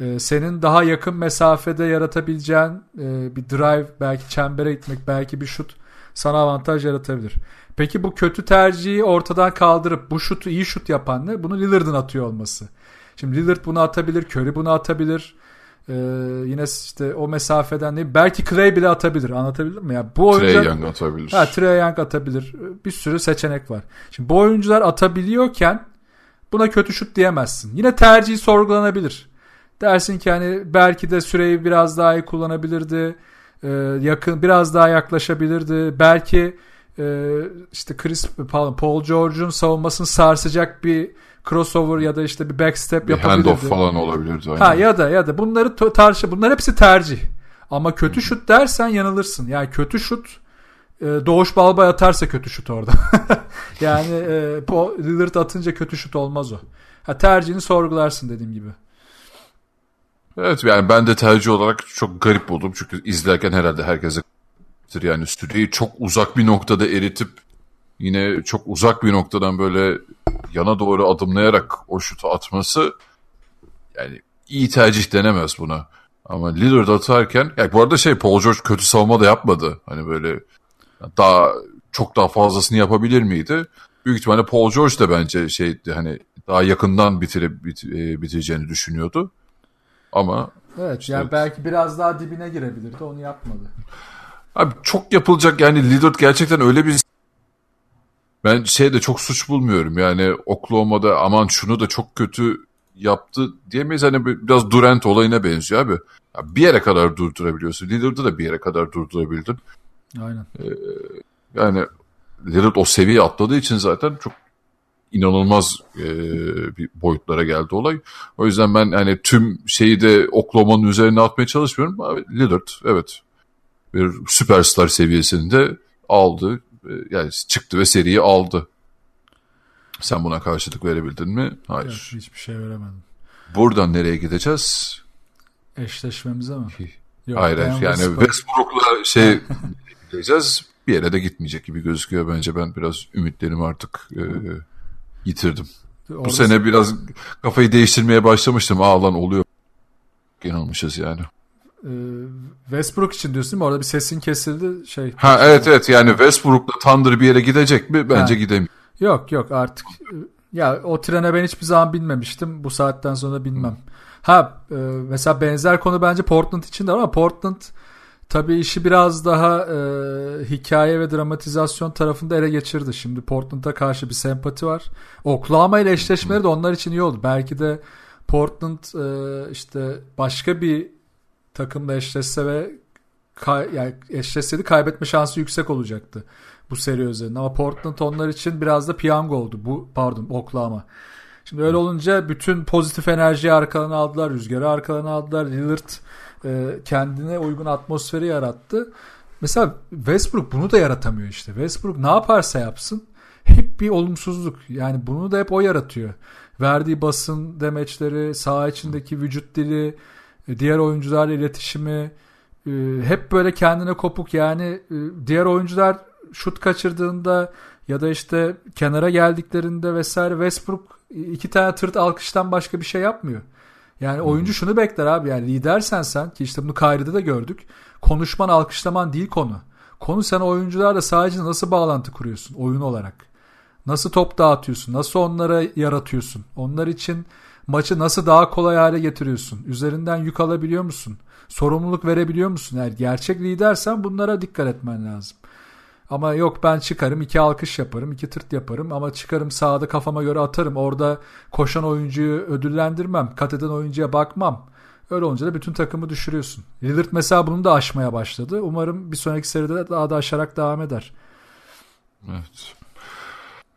Ee, senin daha yakın mesafede yaratabileceğin e, bir drive, belki çembere gitmek, belki bir şut sana avantaj yaratabilir. Peki bu kötü tercihi ortadan kaldırıp bu şutu iyi şut yapan ne? Bunu Lillard'ın atıyor olması. Şimdi Lillard bunu atabilir, Curry bunu atabilir. Ee, yine işte o mesafeden ne? Belki Clay bile atabilir. Anlatabildim mi? Ya bu oyuncular, Trey Young atabilir. Ha, Trey Young atabilir. Bir sürü seçenek var. Şimdi bu oyuncular atabiliyorken buna kötü şut diyemezsin. Yine tercihi sorgulanabilir. Dersin ki hani belki de süreyi biraz daha iyi kullanabilirdi. Ee, yakın biraz daha yaklaşabilirdi. Belki e, işte Chris pardon, Paul George'un savunmasını sarsacak bir crossover ya da işte bir backstep bir yapabilirdi. Handoff falan olabilirdi. Aynen. Ha ya da ya da bunları tartış bunlar hepsi tercih. Ama kötü şut dersen yanılırsın. Yani kötü şut e, Doğuş Balbay atarsa kötü şut orada. yani e, Lillard atınca kötü şut olmaz o. Ha tercihini sorgularsın dediğim gibi. Evet yani ben de tercih olarak çok garip buldum. Çünkü izlerken herhalde herkese yani süreyi çok uzak bir noktada eritip yine çok uzak bir noktadan böyle yana doğru adımlayarak o şutu atması yani iyi tercih denemez buna. Ama Lillard atarken yani bu arada şey Paul George kötü savunma da yapmadı. Hani böyle daha çok daha fazlasını yapabilir miydi? Büyük ihtimalle Paul George de bence şeydi hani daha yakından bitirip bit, e, bitireceğini düşünüyordu. Ama Evet yani belki biraz daha dibine girebilirdi onu yapmadı. Abi çok yapılacak yani Lillard gerçekten öyle bir ben şey de çok suç bulmuyorum yani Oklahoma'da aman şunu da çok kötü yaptı diyemeyiz hani biraz Durant olayına benziyor abi. Ya bir yere kadar durdurabiliyorsun. Lillard'ı da bir yere kadar durdurabildin. Aynen. Ee, yani Lillard o seviye atladığı için zaten çok inanılmaz e, bir boyutlara geldi olay. O yüzden ben hani tüm şeyi de Oklahoma'nın üzerine atmaya çalışmıyorum. Abi, Lillard evet bir süperstar seviyesinde aldı. E, yani çıktı ve seriyi aldı. Sen buna karşılık verebildin mi? Hayır. Yok, hiçbir şey veremedim. Buradan nereye gideceğiz? Eşleşmemize mi? Yok, hayır, hayır. yani Westbrook'la şey gideceğiz. Bir yere de gitmeyecek gibi gözüküyor bence. Ben biraz ümitlerimi artık e, yitirdim. Orada... Bu sene biraz kafayı değiştirmeye başlamıştım. Aa lan oluyor. Yanılmışız yani. Ee, Westbrook için diyorsun değil mi? Orada bir sesin kesildi. şey. Ha evet evet yani Westbrook'la Thunder bir yere gidecek mi? Bence ha. gidemiyor. Yok yok artık. Ya o trene ben hiçbir zaman binmemiştim. Bu saatten sonra bilmem. Ha e, mesela benzer konu bence Portland için de ama Portland Tabii işi biraz daha e, hikaye ve dramatizasyon tarafında ele geçirdi. Şimdi Portland'a karşı bir sempati var. Oklahoma ile eşleşmeleri de onlar için iyi oldu. Belki de Portland e, işte başka bir takımla eşleşse ve kay, yani eşleşseydi kaybetme şansı yüksek olacaktı bu seri üzerinde. Ama Portland onlar için biraz da piyango oldu. Bu pardon Oklahoma. Şimdi öyle olunca bütün pozitif enerjiyi arkalarına aldılar. Rüzgarı arkalarına aldılar. Lillard e, kendine uygun atmosferi yarattı. Mesela Westbrook bunu da yaratamıyor işte. Westbrook ne yaparsa yapsın hep bir olumsuzluk. Yani bunu da hep o yaratıyor. Verdiği basın demeçleri, saha içindeki vücut dili, e, diğer oyuncularla iletişimi e, hep böyle kendine kopuk. Yani diğer oyuncular şut kaçırdığında ya da işte kenara geldiklerinde vesaire Westbrook iki tane tırt alkıştan başka bir şey yapmıyor. Yani oyuncu şunu bekler abi yani lidersen sen ki işte bunu Kyrie'de de gördük. Konuşman alkışlaman değil konu. Konu sen oyuncularla sadece nasıl bağlantı kuruyorsun oyun olarak. Nasıl top dağıtıyorsun? Nasıl onlara yaratıyorsun? Onlar için maçı nasıl daha kolay hale getiriyorsun? Üzerinden yük alabiliyor musun? Sorumluluk verebiliyor musun? Eğer gerçek lidersen bunlara dikkat etmen lazım. Ama yok ben çıkarım iki alkış yaparım iki tırt yaparım ama çıkarım sahada kafama göre atarım. Orada koşan oyuncuyu ödüllendirmem. Kat eden oyuncuya bakmam. Öyle olunca da bütün takımı düşürüyorsun. Lillard mesela bunu da aşmaya başladı. Umarım bir sonraki seride daha da aşarak devam eder. Evet.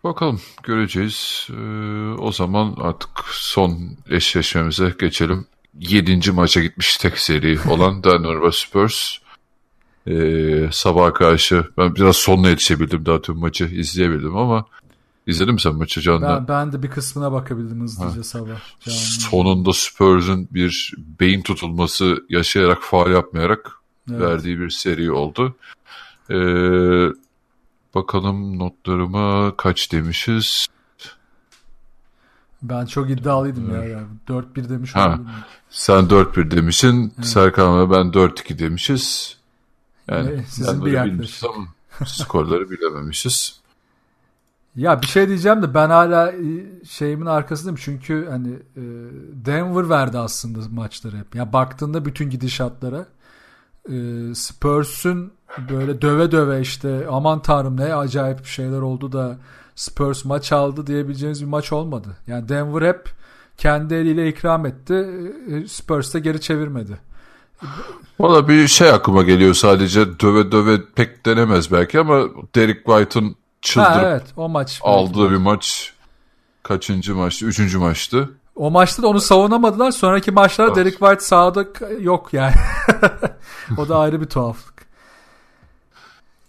Bakalım göreceğiz. Ee, o zaman artık son eşleşmemize geçelim. Yedinci maça gitmiş tek seri olan Denver ve Spurs. Ee, sabaha karşı ben biraz sonuna yetişebildim daha tüm maçı izleyebildim ama izledin mi sen maçı canlı? Ben, ben de bir kısmına bakabildim hızlıca ha. sabah. Canlı. Sonunda Spurs'un bir beyin tutulması yaşayarak faal yapmayarak evet. verdiği bir seri oldu. Ee, bakalım notlarıma kaç demişiz? Ben çok iddialıydım evet. ya. Yani. 4-1 demiş ha, oldum. Sen 4-1 demişsin. Evet. Serkan ve ben 4-2 demişiz. Yani sizin bir yaklaşım. skorları bilememişiz. Ya bir şey diyeceğim de ben hala e, şeyimin arkasındayım çünkü hani e, Denver verdi aslında maçları hep. Ya baktığında bütün gidişatlara e, Spurs'un böyle döve döve işte aman tanrım ne acayip şeyler oldu da Spurs maç aldı diyebileceğiniz bir maç olmadı. Yani Denver hep kendi eliyle ikram etti. Spurs da geri çevirmedi. Valla bir şey aklıma geliyor sadece döve döve pek denemez belki ama Derek White'ın çıldırıp ha, evet, o maç aldığı bir maç kaçıncı maçtı? Üçüncü maçtı. O maçta da onu savunamadılar. Sonraki maçlarda evet. Derek White sahada yok yani. o da ayrı bir tuhaflık.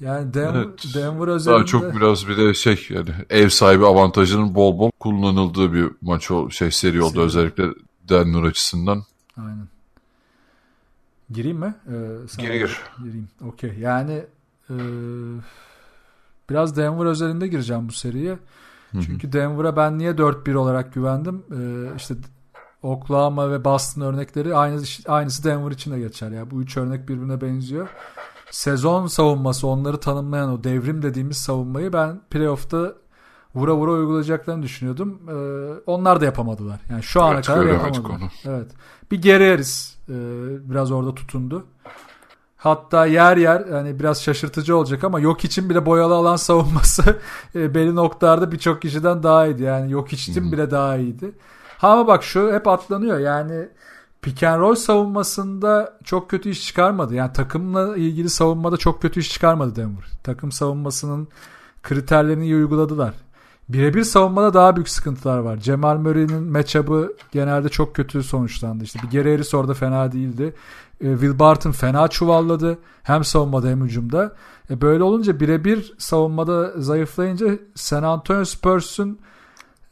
Yani Denver, evet. Denver özelinde... Daha çok biraz bir de şey yani ev sahibi avantajının bol bol kullanıldığı bir maç o şey seri oldu özellikle Denver açısından. Aynen. Gireyim mi? Ee, gir gir. Gireyim. Okey. Yani e, biraz Denver özelinde gireceğim bu seriye. Çünkü Denver'a ben niye 4-1 olarak güvendim? Ee, işte Oklahoma ve Boston örnekleri aynı aynısı Denver için de geçer. Yani bu üç örnek birbirine benziyor. Sezon savunması onları tanımlayan o devrim dediğimiz savunmayı ben playoff'ta vura vura uygulayacaklarını düşünüyordum. Ee, onlar da yapamadılar. Yani şu ana evet, kadar yapamadılar. Evet. Bir geri Harris e, biraz orada tutundu. Hatta yer yer yani biraz şaşırtıcı olacak ama yok için bile boyalı alan savunması e, belli noktalarda birçok kişiden daha iyiydi. Yani yok için bile daha iyiydi. Ha ama bak şu hep atlanıyor. Yani pick and roll savunmasında çok kötü iş çıkarmadı. Yani takımla ilgili savunmada çok kötü iş çıkarmadı Denver. Takım savunmasının kriterlerini iyi uyguladılar. Birebir savunmada daha büyük sıkıntılar var. Cemal Murray'nin matchup'ı genelde çok kötü sonuçlandı. İşte bir Gary Harris orada fena değildi. E, Will Barton fena çuvalladı. Hem savunmada hem hücumda. E, böyle olunca birebir savunmada zayıflayınca San Antonio Spurs'un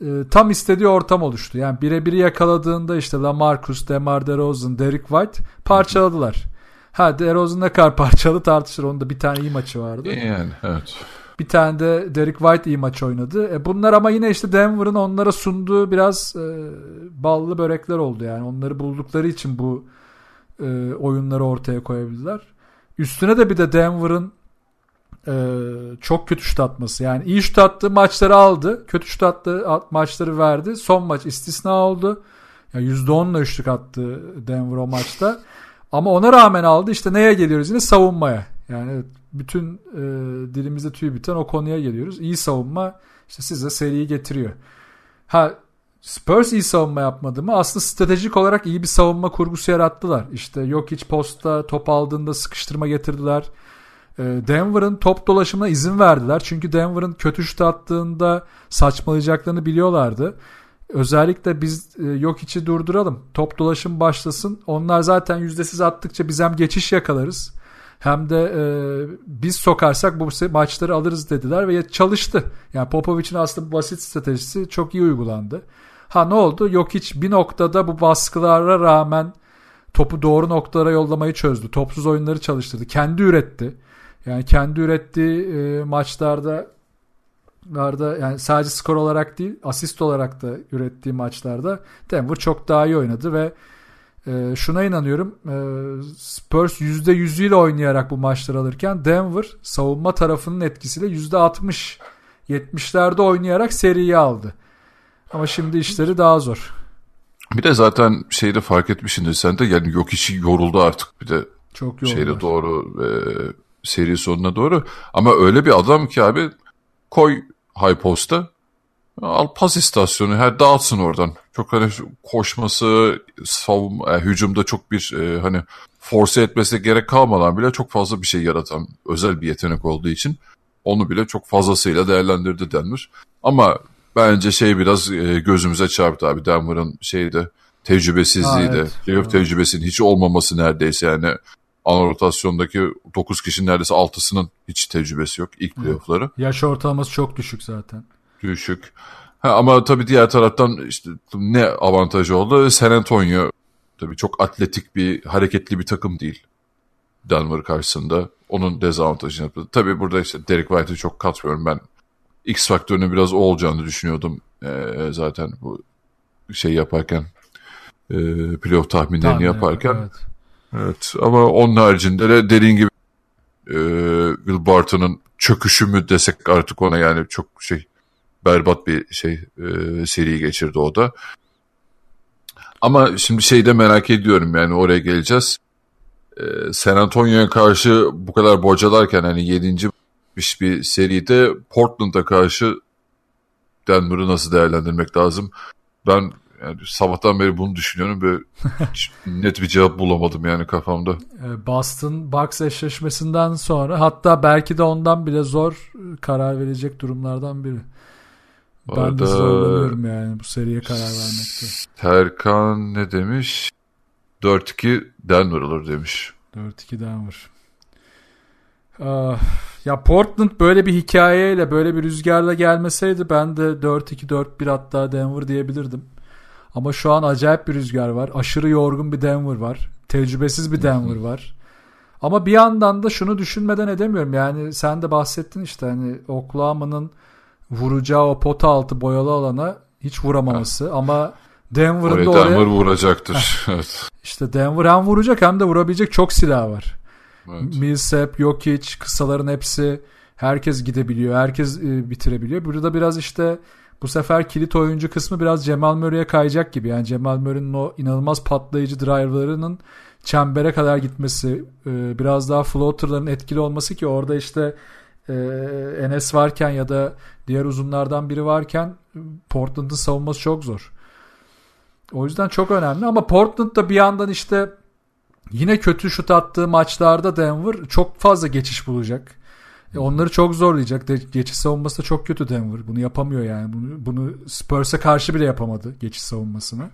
e, tam istediği ortam oluştu. Yani birebiri yakaladığında işte LaMarcus, DeMar DeRozan, Derek White parçaladılar. Ha DeRozan ne kadar parçalı tartışır. Onda bir tane iyi maçı vardı. Yani evet. Bir tane de Derek White iyi maç oynadı. E bunlar ama yine işte Denver'ın onlara sunduğu biraz e, ballı börekler oldu yani. Onları buldukları için bu e, oyunları ortaya koyabildiler. Üstüne de bir de Denver'ın e, çok kötü şut atması. Yani iyi şut attığı maçları aldı. Kötü şut attığı maçları verdi. Son maç istisna oldu. Yani %10'la üçlük attı Denver o maçta. Ama ona rağmen aldı. İşte neye geliyoruz yine? Savunmaya. Yani bütün e, dilimizde tüy biten o konuya geliyoruz. İyi savunma işte size seriyi getiriyor. Ha Spurs iyi savunma yapmadı mı? Aslında stratejik olarak iyi bir savunma kurgusu yarattılar. İşte yok hiç posta top aldığında sıkıştırma getirdiler. E, Denver'ın top dolaşımına izin verdiler. Çünkü Denver'ın kötü şut attığında saçmalayacaklarını biliyorlardı. Özellikle biz e, yok içi durduralım. Top dolaşım başlasın. Onlar zaten yüzdesiz attıkça biz hem geçiş yakalarız hem de e, biz sokarsak bu maçları alırız dediler ve çalıştı. Yani Popovic'in aslında basit stratejisi çok iyi uygulandı. Ha ne oldu? Yok hiç bir noktada bu baskılara rağmen topu doğru noktalara yollamayı çözdü. Topsuz oyunları çalıştırdı. Kendi üretti. Yani kendi ürettiği e, maçlarda maçlarda yani sadece skor olarak değil asist olarak da ürettiği maçlarda Denver çok daha iyi oynadı ve e, şuna inanıyorum e, Spurs %100'üyle oynayarak bu maçları alırken Denver savunma tarafının etkisiyle %60 70'lerde oynayarak seriyi aldı. Ama şimdi işleri daha zor. Bir de zaten şeyde fark etmişsindir sen de yani yok içi yoruldu artık bir de Çok şeyde yoruldular. doğru e, seri sonuna doğru. Ama öyle bir adam ki abi koy high post'a al pas istasyonu her dağıtsın oradan. Çok hani koşması savunma, e, hücumda çok bir e, hani force etmesine gerek kalmadan bile çok fazla bir şey yaratan özel bir yetenek olduğu için onu bile çok fazlasıyla değerlendirdi Denver. Ama bence şey biraz e, gözümüze çarptı abi Denver'ın şeyde tecrübesizliği de. Evet. tecrübesinin hiç olmaması neredeyse yani ana rotasyondaki 9 kişinin neredeyse 6'sının hiç tecrübesi yok ilk playoff'ları. Yaş ortalaması çok düşük zaten. Düşük. Ha, ama tabii diğer taraftan işte ne avantajı oldu? San Antonio tabii çok atletik bir, hareketli bir takım değil. Denver karşısında. Onun dezavantajını yaptı. Tabii burada işte Derek White'ı çok katmıyorum ben. X faktörünün biraz o olacağını düşünüyordum ee, zaten bu şey yaparken e, playoff tahminlerini Tahmin yaparken. evet. Evet ama onun haricinde de dediğin gibi e, Will Barton'ın çöküşü mü desek artık ona yani çok şey berbat bir şey e, seri geçirdi o da. Ama şimdi şey de merak ediyorum yani oraya geleceğiz. E, San Antonio'ya karşı bu kadar bocalarken hani 7. bir seride Portland'a karşı Denver'ı nasıl değerlendirmek lazım? Ben yani sabahtan beri bunu düşünüyorum ve net bir cevap bulamadım yani kafamda. E, Boston Bucks eşleşmesinden sonra hatta belki de ondan bile zor e, karar verecek durumlardan biri. Ben de zorlanıyorum yani bu seriye karar vermekte. Terkan ne demiş? 4-2 Denver olur demiş. 4-2 Denver. Ah, ya Portland böyle bir hikayeyle böyle bir rüzgarla gelmeseydi ben de 4-2 4-1 hatta Denver diyebilirdim. Ama şu an acayip bir rüzgar var. Aşırı yorgun bir Denver var. Tecrübesiz bir Denver var. Ama bir yandan da şunu düşünmeden edemiyorum. Yani sen de bahsettin işte hani Oklahoma'nın vuracağı o pota altı boyalı alana hiç vuramaması. Ama Denver'ın da oraya Denver vuracaktır. evet. işte Denver hem vuracak hem de vurabilecek çok silah var. evet. Millsap, Jokic, kısaların hepsi herkes gidebiliyor. Herkes e, bitirebiliyor. Burada biraz işte bu sefer kilit oyuncu kısmı biraz Cemal Murray'e kayacak gibi. Yani Cemal Murray'nin o inanılmaz patlayıcı driverlarının çembere kadar gitmesi, e, biraz daha floaterların etkili olması ki orada işte e, Enes varken ya da diğer uzunlardan biri varken Portland'ın savunması çok zor. O yüzden çok önemli ama Portland da bir yandan işte yine kötü şut attığı maçlarda Denver çok fazla geçiş bulacak. E, onları çok zorlayacak. De, geçiş savunması da çok kötü Denver. Bunu yapamıyor yani. Bunu, bunu Spurs'a karşı bile yapamadı geçiş savunmasını.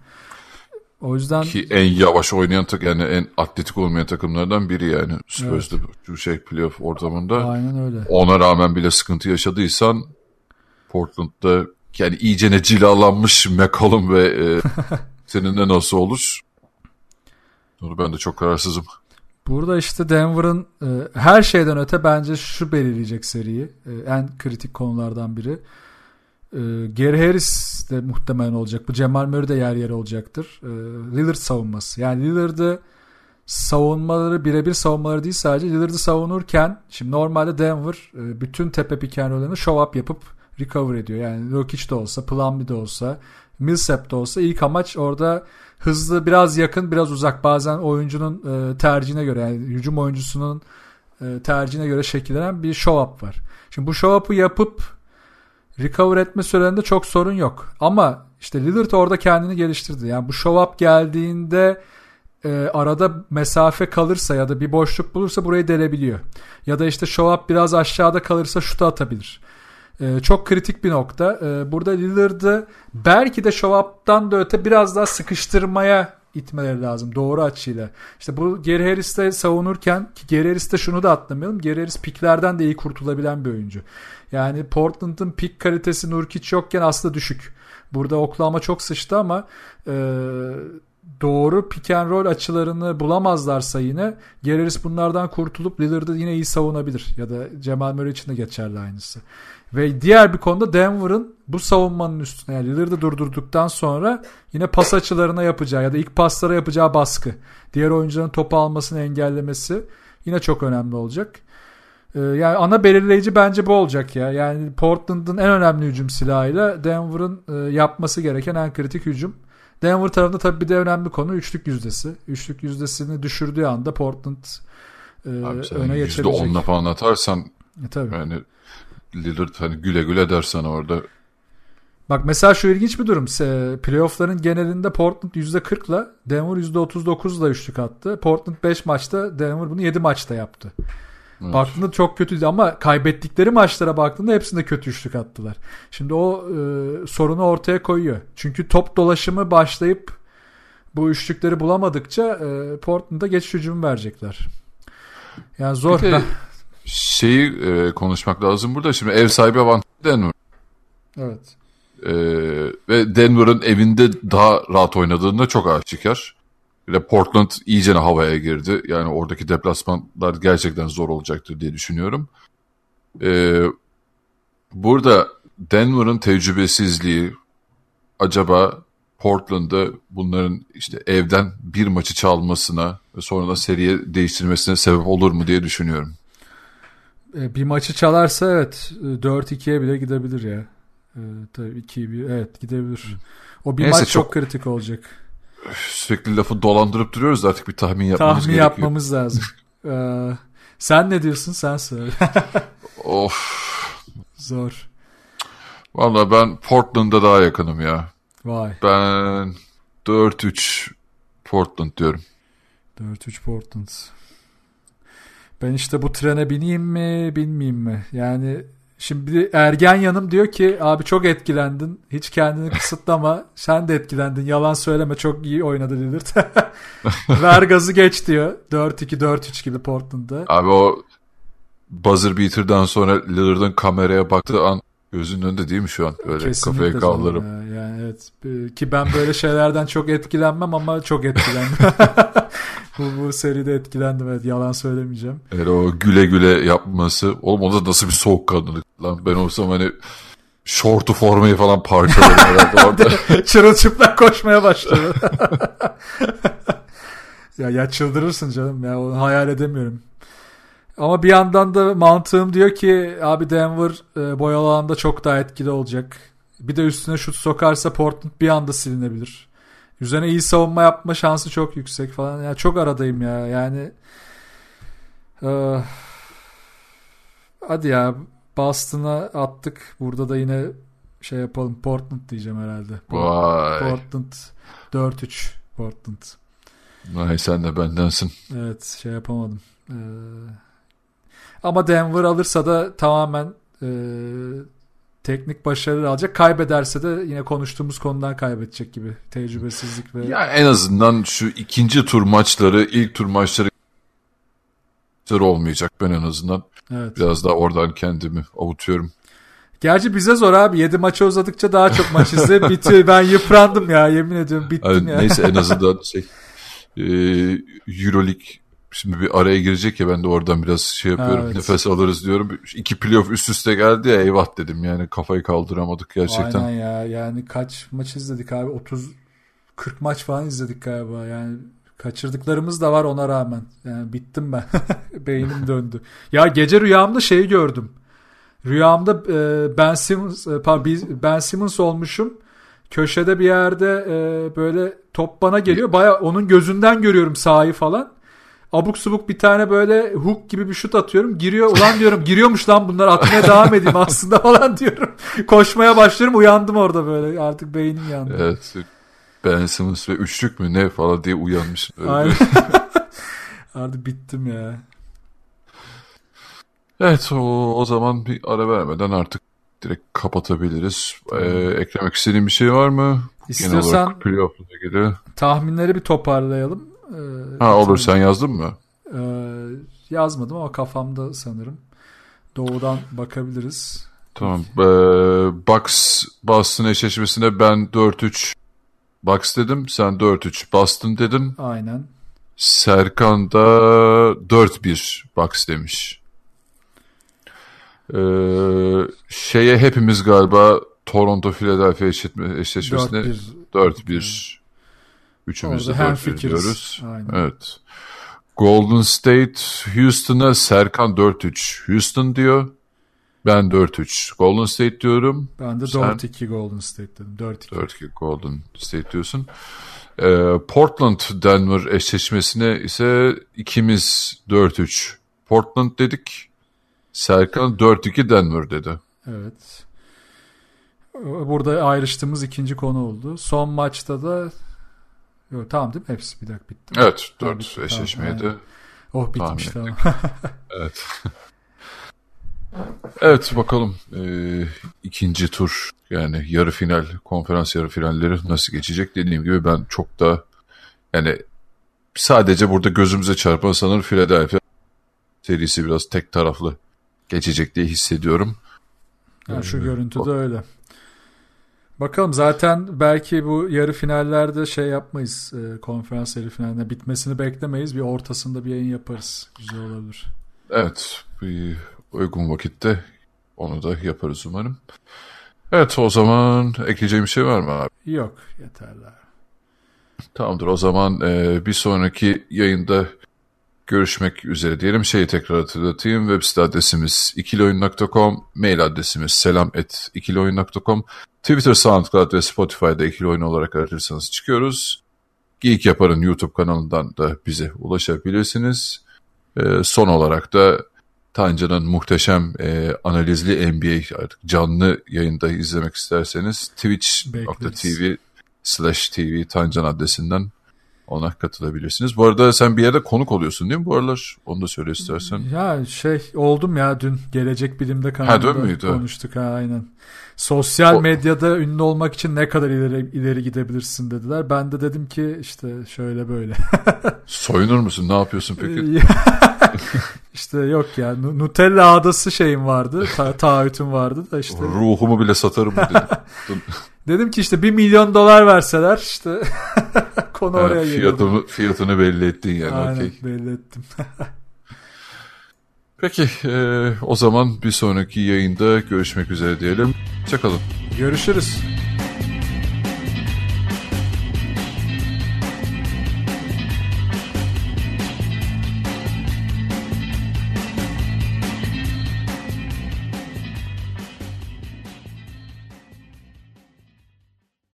O yüzden Ki en yavaş oynayan tak yani en atletik olmayan takımlardan biri yani. Spurs'da bu şey playoff ortamında. aynen öyle. Ona rağmen bile sıkıntı yaşadıysan Portland'da yani iyicene cilalanmış McCollum ve e, seninle nasıl olur? Onu ben de çok kararsızım. Burada işte Denver'ın e, her şeyden öte bence şu belirleyecek seriyi. E, en kritik konulardan biri. E, Gary Harris de muhtemelen olacak. Bu Cemal Murray de yer yer olacaktır. E, Lillard savunması. Yani Lillard'ı savunmaları birebir savunmaları değil sadece Lillard'ı savunurken şimdi normalde Denver e, bütün tepe roll'larını show up yapıp recover ediyor. Yani Jokic de olsa, Plumlee de olsa, Millsap de olsa ilk amaç orada hızlı biraz yakın biraz uzak bazen oyuncunun e, tercihine göre yani hücum oyuncusunun e, tercihine göre şekillenen bir show up var. Şimdi bu show up'ı yapıp recover etme sürelerinde çok sorun yok. Ama işte Lillard orada kendini geliştirdi. Yani bu show up geldiğinde e, arada mesafe kalırsa ya da bir boşluk bulursa burayı delebiliyor. Ya da işte show up biraz aşağıda kalırsa şutu atabilir. E, çok kritik bir nokta. E, burada Lillard'ı belki de show up'tan da öte biraz daha sıkıştırmaya itmeleri lazım doğru açıyla. İşte bu Gary Harris'te savunurken ki Gary Harris'te şunu da atlamayalım. Gary Harris piklerden de iyi kurtulabilen bir oyuncu. Yani Portland'ın pik kalitesi Nurkic yokken aslında düşük. Burada Oklahoma çok sıçtı ama e, doğru pick and roll açılarını bulamazlarsa yine Gary bunlardan kurtulup Lillard'ı yine iyi savunabilir. Ya da Cemal Murray için de geçerli aynısı. Ve diğer bir konuda Denver'ın bu savunmanın üstüne yani Lillard'ı durdurduktan sonra yine pas açılarına yapacağı ya da ilk paslara yapacağı baskı. Diğer oyuncuların topu almasını engellemesi yine çok önemli olacak. Ee, yani ana belirleyici bence bu olacak ya. Yani Portland'ın en önemli hücum silahıyla Denver'ın e, yapması gereken en kritik hücum. Denver tarafında tabii bir de önemli konu üçlük yüzdesi. Üçlük yüzdesini düşürdüğü anda Portland e, Abi öne geçebilecek. %10'la falan atarsan E, tabii. yani Lillard hani güle güle der sana orada. Bak mesela şu ilginç bir durum. Playoff'ların genelinde Portland %40'la Denver %39'la üçlük attı. Portland 5 maçta Denver bunu 7 maçta yaptı. Evet. Baktığında çok kötüydü ama kaybettikleri maçlara baktığında hepsinde kötü üçlük attılar. Şimdi o e, sorunu ortaya koyuyor. Çünkü top dolaşımı başlayıp bu üçlükleri bulamadıkça e, Portland'a geçiş hücumu verecekler. Yani zor. Bir de şeyi e, konuşmak lazım burada. Şimdi ev sahibi avantajı Denver. evet. E, ve Denver'ın evinde daha rahat oynadığında çok aşikar. De Portland iyicene havaya girdi. Yani oradaki deplasmanlar gerçekten zor olacaktır diye düşünüyorum. E, burada Denver'ın tecrübesizliği acaba Portland'da bunların işte evden bir maçı çalmasına ve sonra da seriye değiştirmesine sebep olur mu diye düşünüyorum. E, bir maçı çalarsa evet e, 4-2'ye bile gidebilir ya. E, tabii 2-1 evet gidebilir. O bir Neyse, maç çok çok- kritik olacak. Sürekli lafı dolandırıp duruyoruz artık bir tahmin yapmamız Tahmin gerekiyor. yapmamız lazım. Ee, sen ne diyorsun? Sen söyle. Of. Zor. Valla ben Portland'a daha yakınım ya. Vay. Ben 4-3 Portland diyorum. 4-3 Portland. Ben işte bu trene bineyim mi binmeyeyim mi? Yani şimdi ergen yanım diyor ki abi çok etkilendin. Hiç kendini kısıtlama. Sen de etkilendin. Yalan söyleme. Çok iyi oynadı Lillard. Ver gazı geç diyor. 4-2 4-3 gibi Portland'da. Abi o buzzer beater'dan sonra Lillard'ın kameraya baktığı an gözünün önünde değil mi şu an? Böyle Kesinlikle kafayı kaldırıp. ya. Yani evet. Ee, Ki ben böyle şeylerden çok etkilenmem ama çok etkilendim. Bu, bu seride etkilendim evet. Yalan söylemeyeceğim. Yani o güle güle yapması. Oğlum o da nasıl bir soğukkanlılık lan. Ben olsam hani şortu formayı falan parçalarım herhalde orada. Çırılçıplak koşmaya başladı. ya ya çıldırırsın canım ya onu hayal edemiyorum. Ama bir yandan da mantığım diyor ki abi Denver e, boyalı alanda çok daha etkili olacak. Bir de üstüne şut sokarsa Portland bir anda silinebilir. Üzerine iyi savunma yapma şansı çok yüksek falan. Ya çok aradayım ya. Yani e, hadi ya Boston'a attık. Burada da yine şey yapalım. Portland diyeceğim herhalde. Vay. Portland 4-3 Portland. Vay sen de bendensin. Evet şey yapamadım. Ee, ama Denver alırsa da tamamen e, teknik başarı alacak. Kaybederse de yine konuştuğumuz konudan kaybedecek gibi. Tecrübesizlik ve Ya en azından şu ikinci tur maçları, ilk tur maçları olmayacak ben en azından. evet. Biraz daha oradan kendimi avutuyorum. Gerçi bize zor abi. 7 maça uzadıkça daha çok maç izle. Bitiyor. Ben yıprandım ya. Yemin ediyorum bittim Yani ya. neyse en azından şey e, Euroleague şimdi bir araya girecek ya ben de oradan biraz şey yapıyorum. Evet. Nefes alırız diyorum. İki playoff üst üste geldi ya eyvah dedim yani kafayı kaldıramadık gerçekten. Aynen ya. Yani kaç maç izledik abi? 30 40 maç falan izledik galiba. Yani kaçırdıklarımız da var ona rağmen. Yani bittim ben. Beynim döndü. Ya gece rüyamda şeyi gördüm. Rüyamda e, Ben Simmons e, Ben Simmons olmuşum. Köşede bir yerde e, böyle top bana geliyor. Baya onun gözünden görüyorum sahayı falan. Abuk subuk bir tane böyle hook gibi bir şut atıyorum. Giriyor. Ulan diyorum giriyormuş lan bunlar atmaya devam edeyim aslında falan diyorum. Koşmaya başlıyorum. Uyandım orada böyle. Artık beynim yandı. Evet. Ben Simmons ve üçlük mü ne falan diye uyanmışım. Öyle Aynen. Artık bittim ya. Evet o, o zaman bir ara vermeden artık direkt kapatabiliriz. Ee, eklemek istediğin bir şey var mı? Genel İstiyorsan olarak playoff'la ilgili. tahminleri bir toparlayalım. Ee, Ha olur sen yazdın mı? e, yazmadım ama kafamda sanırım. Doğudan bakabiliriz. Tamam. Ee, Bucks Boston eşleşmesine ben 4-3 Bucks dedim. Sen 4-3 Boston dedin. Aynen. Serkan da 4-1 Bucks demiş. Ee, şeye hepimiz galiba Toronto Philadelphia eşleşme- eşleşmesine 4-1. 4-1 üçümüz de Orada 4-1 hemfikiriz. diyoruz. Aynen. Evet. Golden State Houston'a Serkan 4-3 Houston diyor. Ben 4-3 Golden State diyorum. Ben de Sen- 4-2 Golden State dedim. 4-2. 4-2 Golden State diyorsun. Ee, Portland Denver eşleşmesine ise ikimiz 4-3 Portland dedik. Serkan 4-2 Denver dedi. Evet. Burada ayrıştığımız ikinci konu oldu. Son maçta da Yok, tamam değil mi? Hepsi bir dakika bitti. mi? Evet 4 bitti, eşleşmeydi. tamam, Oh bitmiş tamam. Evet. evet bakalım ee, ikinci tur yani yarı final konferans yarı finalleri nasıl geçecek dediğim gibi ben çok da yani sadece burada gözümüze çarpan sanırım Philadelphia serisi biraz tek taraflı geçecek diye hissediyorum. Yani şu Ee, görüntüde öyle. Bakalım zaten belki bu yarı finallerde şey yapmayız. e, konferans yarı finalinde bitmesini beklemeyiz. Bir ortasında bir yayın yaparız. Güzel olabilir. Evet bir uygun vakitte onu da yaparız umarım. Evet o zaman ekleyeceğim bir şey var mı abi? Yok yeterler. Tamamdır o zaman e, bir sonraki yayında görüşmek üzere diyelim. Şeyi tekrar hatırlatayım. Web site adresimiz ikilioyun.com, mail adresimiz selam.ikilioyun.com, Twitter, SoundCloud ve Spotify'da ikili oyun olarak aratırsanız çıkıyoruz. Geek Yapar'ın YouTube kanalından da bize ulaşabilirsiniz. E, son olarak da Tancan'ın muhteşem e, analizli NBA artık canlı yayında izlemek isterseniz twitch.tv slash tv Tancan adresinden ona katılabilirsiniz. Bu arada sen bir yerde konuk oluyorsun değil mi bu aralar? Onu da söyle istersen. Ya şey oldum ya dün Gelecek Bilim'de kanalda dün müydü? konuştuk ha aynen. Sosyal O- medyada ünlü olmak için ne kadar ileri ileri gidebilirsin dediler. Ben de dedim ki işte şöyle böyle. Soyunur musun? Ne yapıyorsun peki? işte yok ya Nu- Nutella adası şeyim vardı. Ta taahhütüm vardı da işte. Ruhumu bile satarım dedim. Dedim ki işte bir milyon dolar verseler işte konu oraya Evet, geliyordu. fiyatını, fiyatını belli ettin yani. Aynen okey. belli ettim. Peki e, o zaman bir sonraki yayında görüşmek üzere diyelim. Hoşçakalın. Görüşürüz.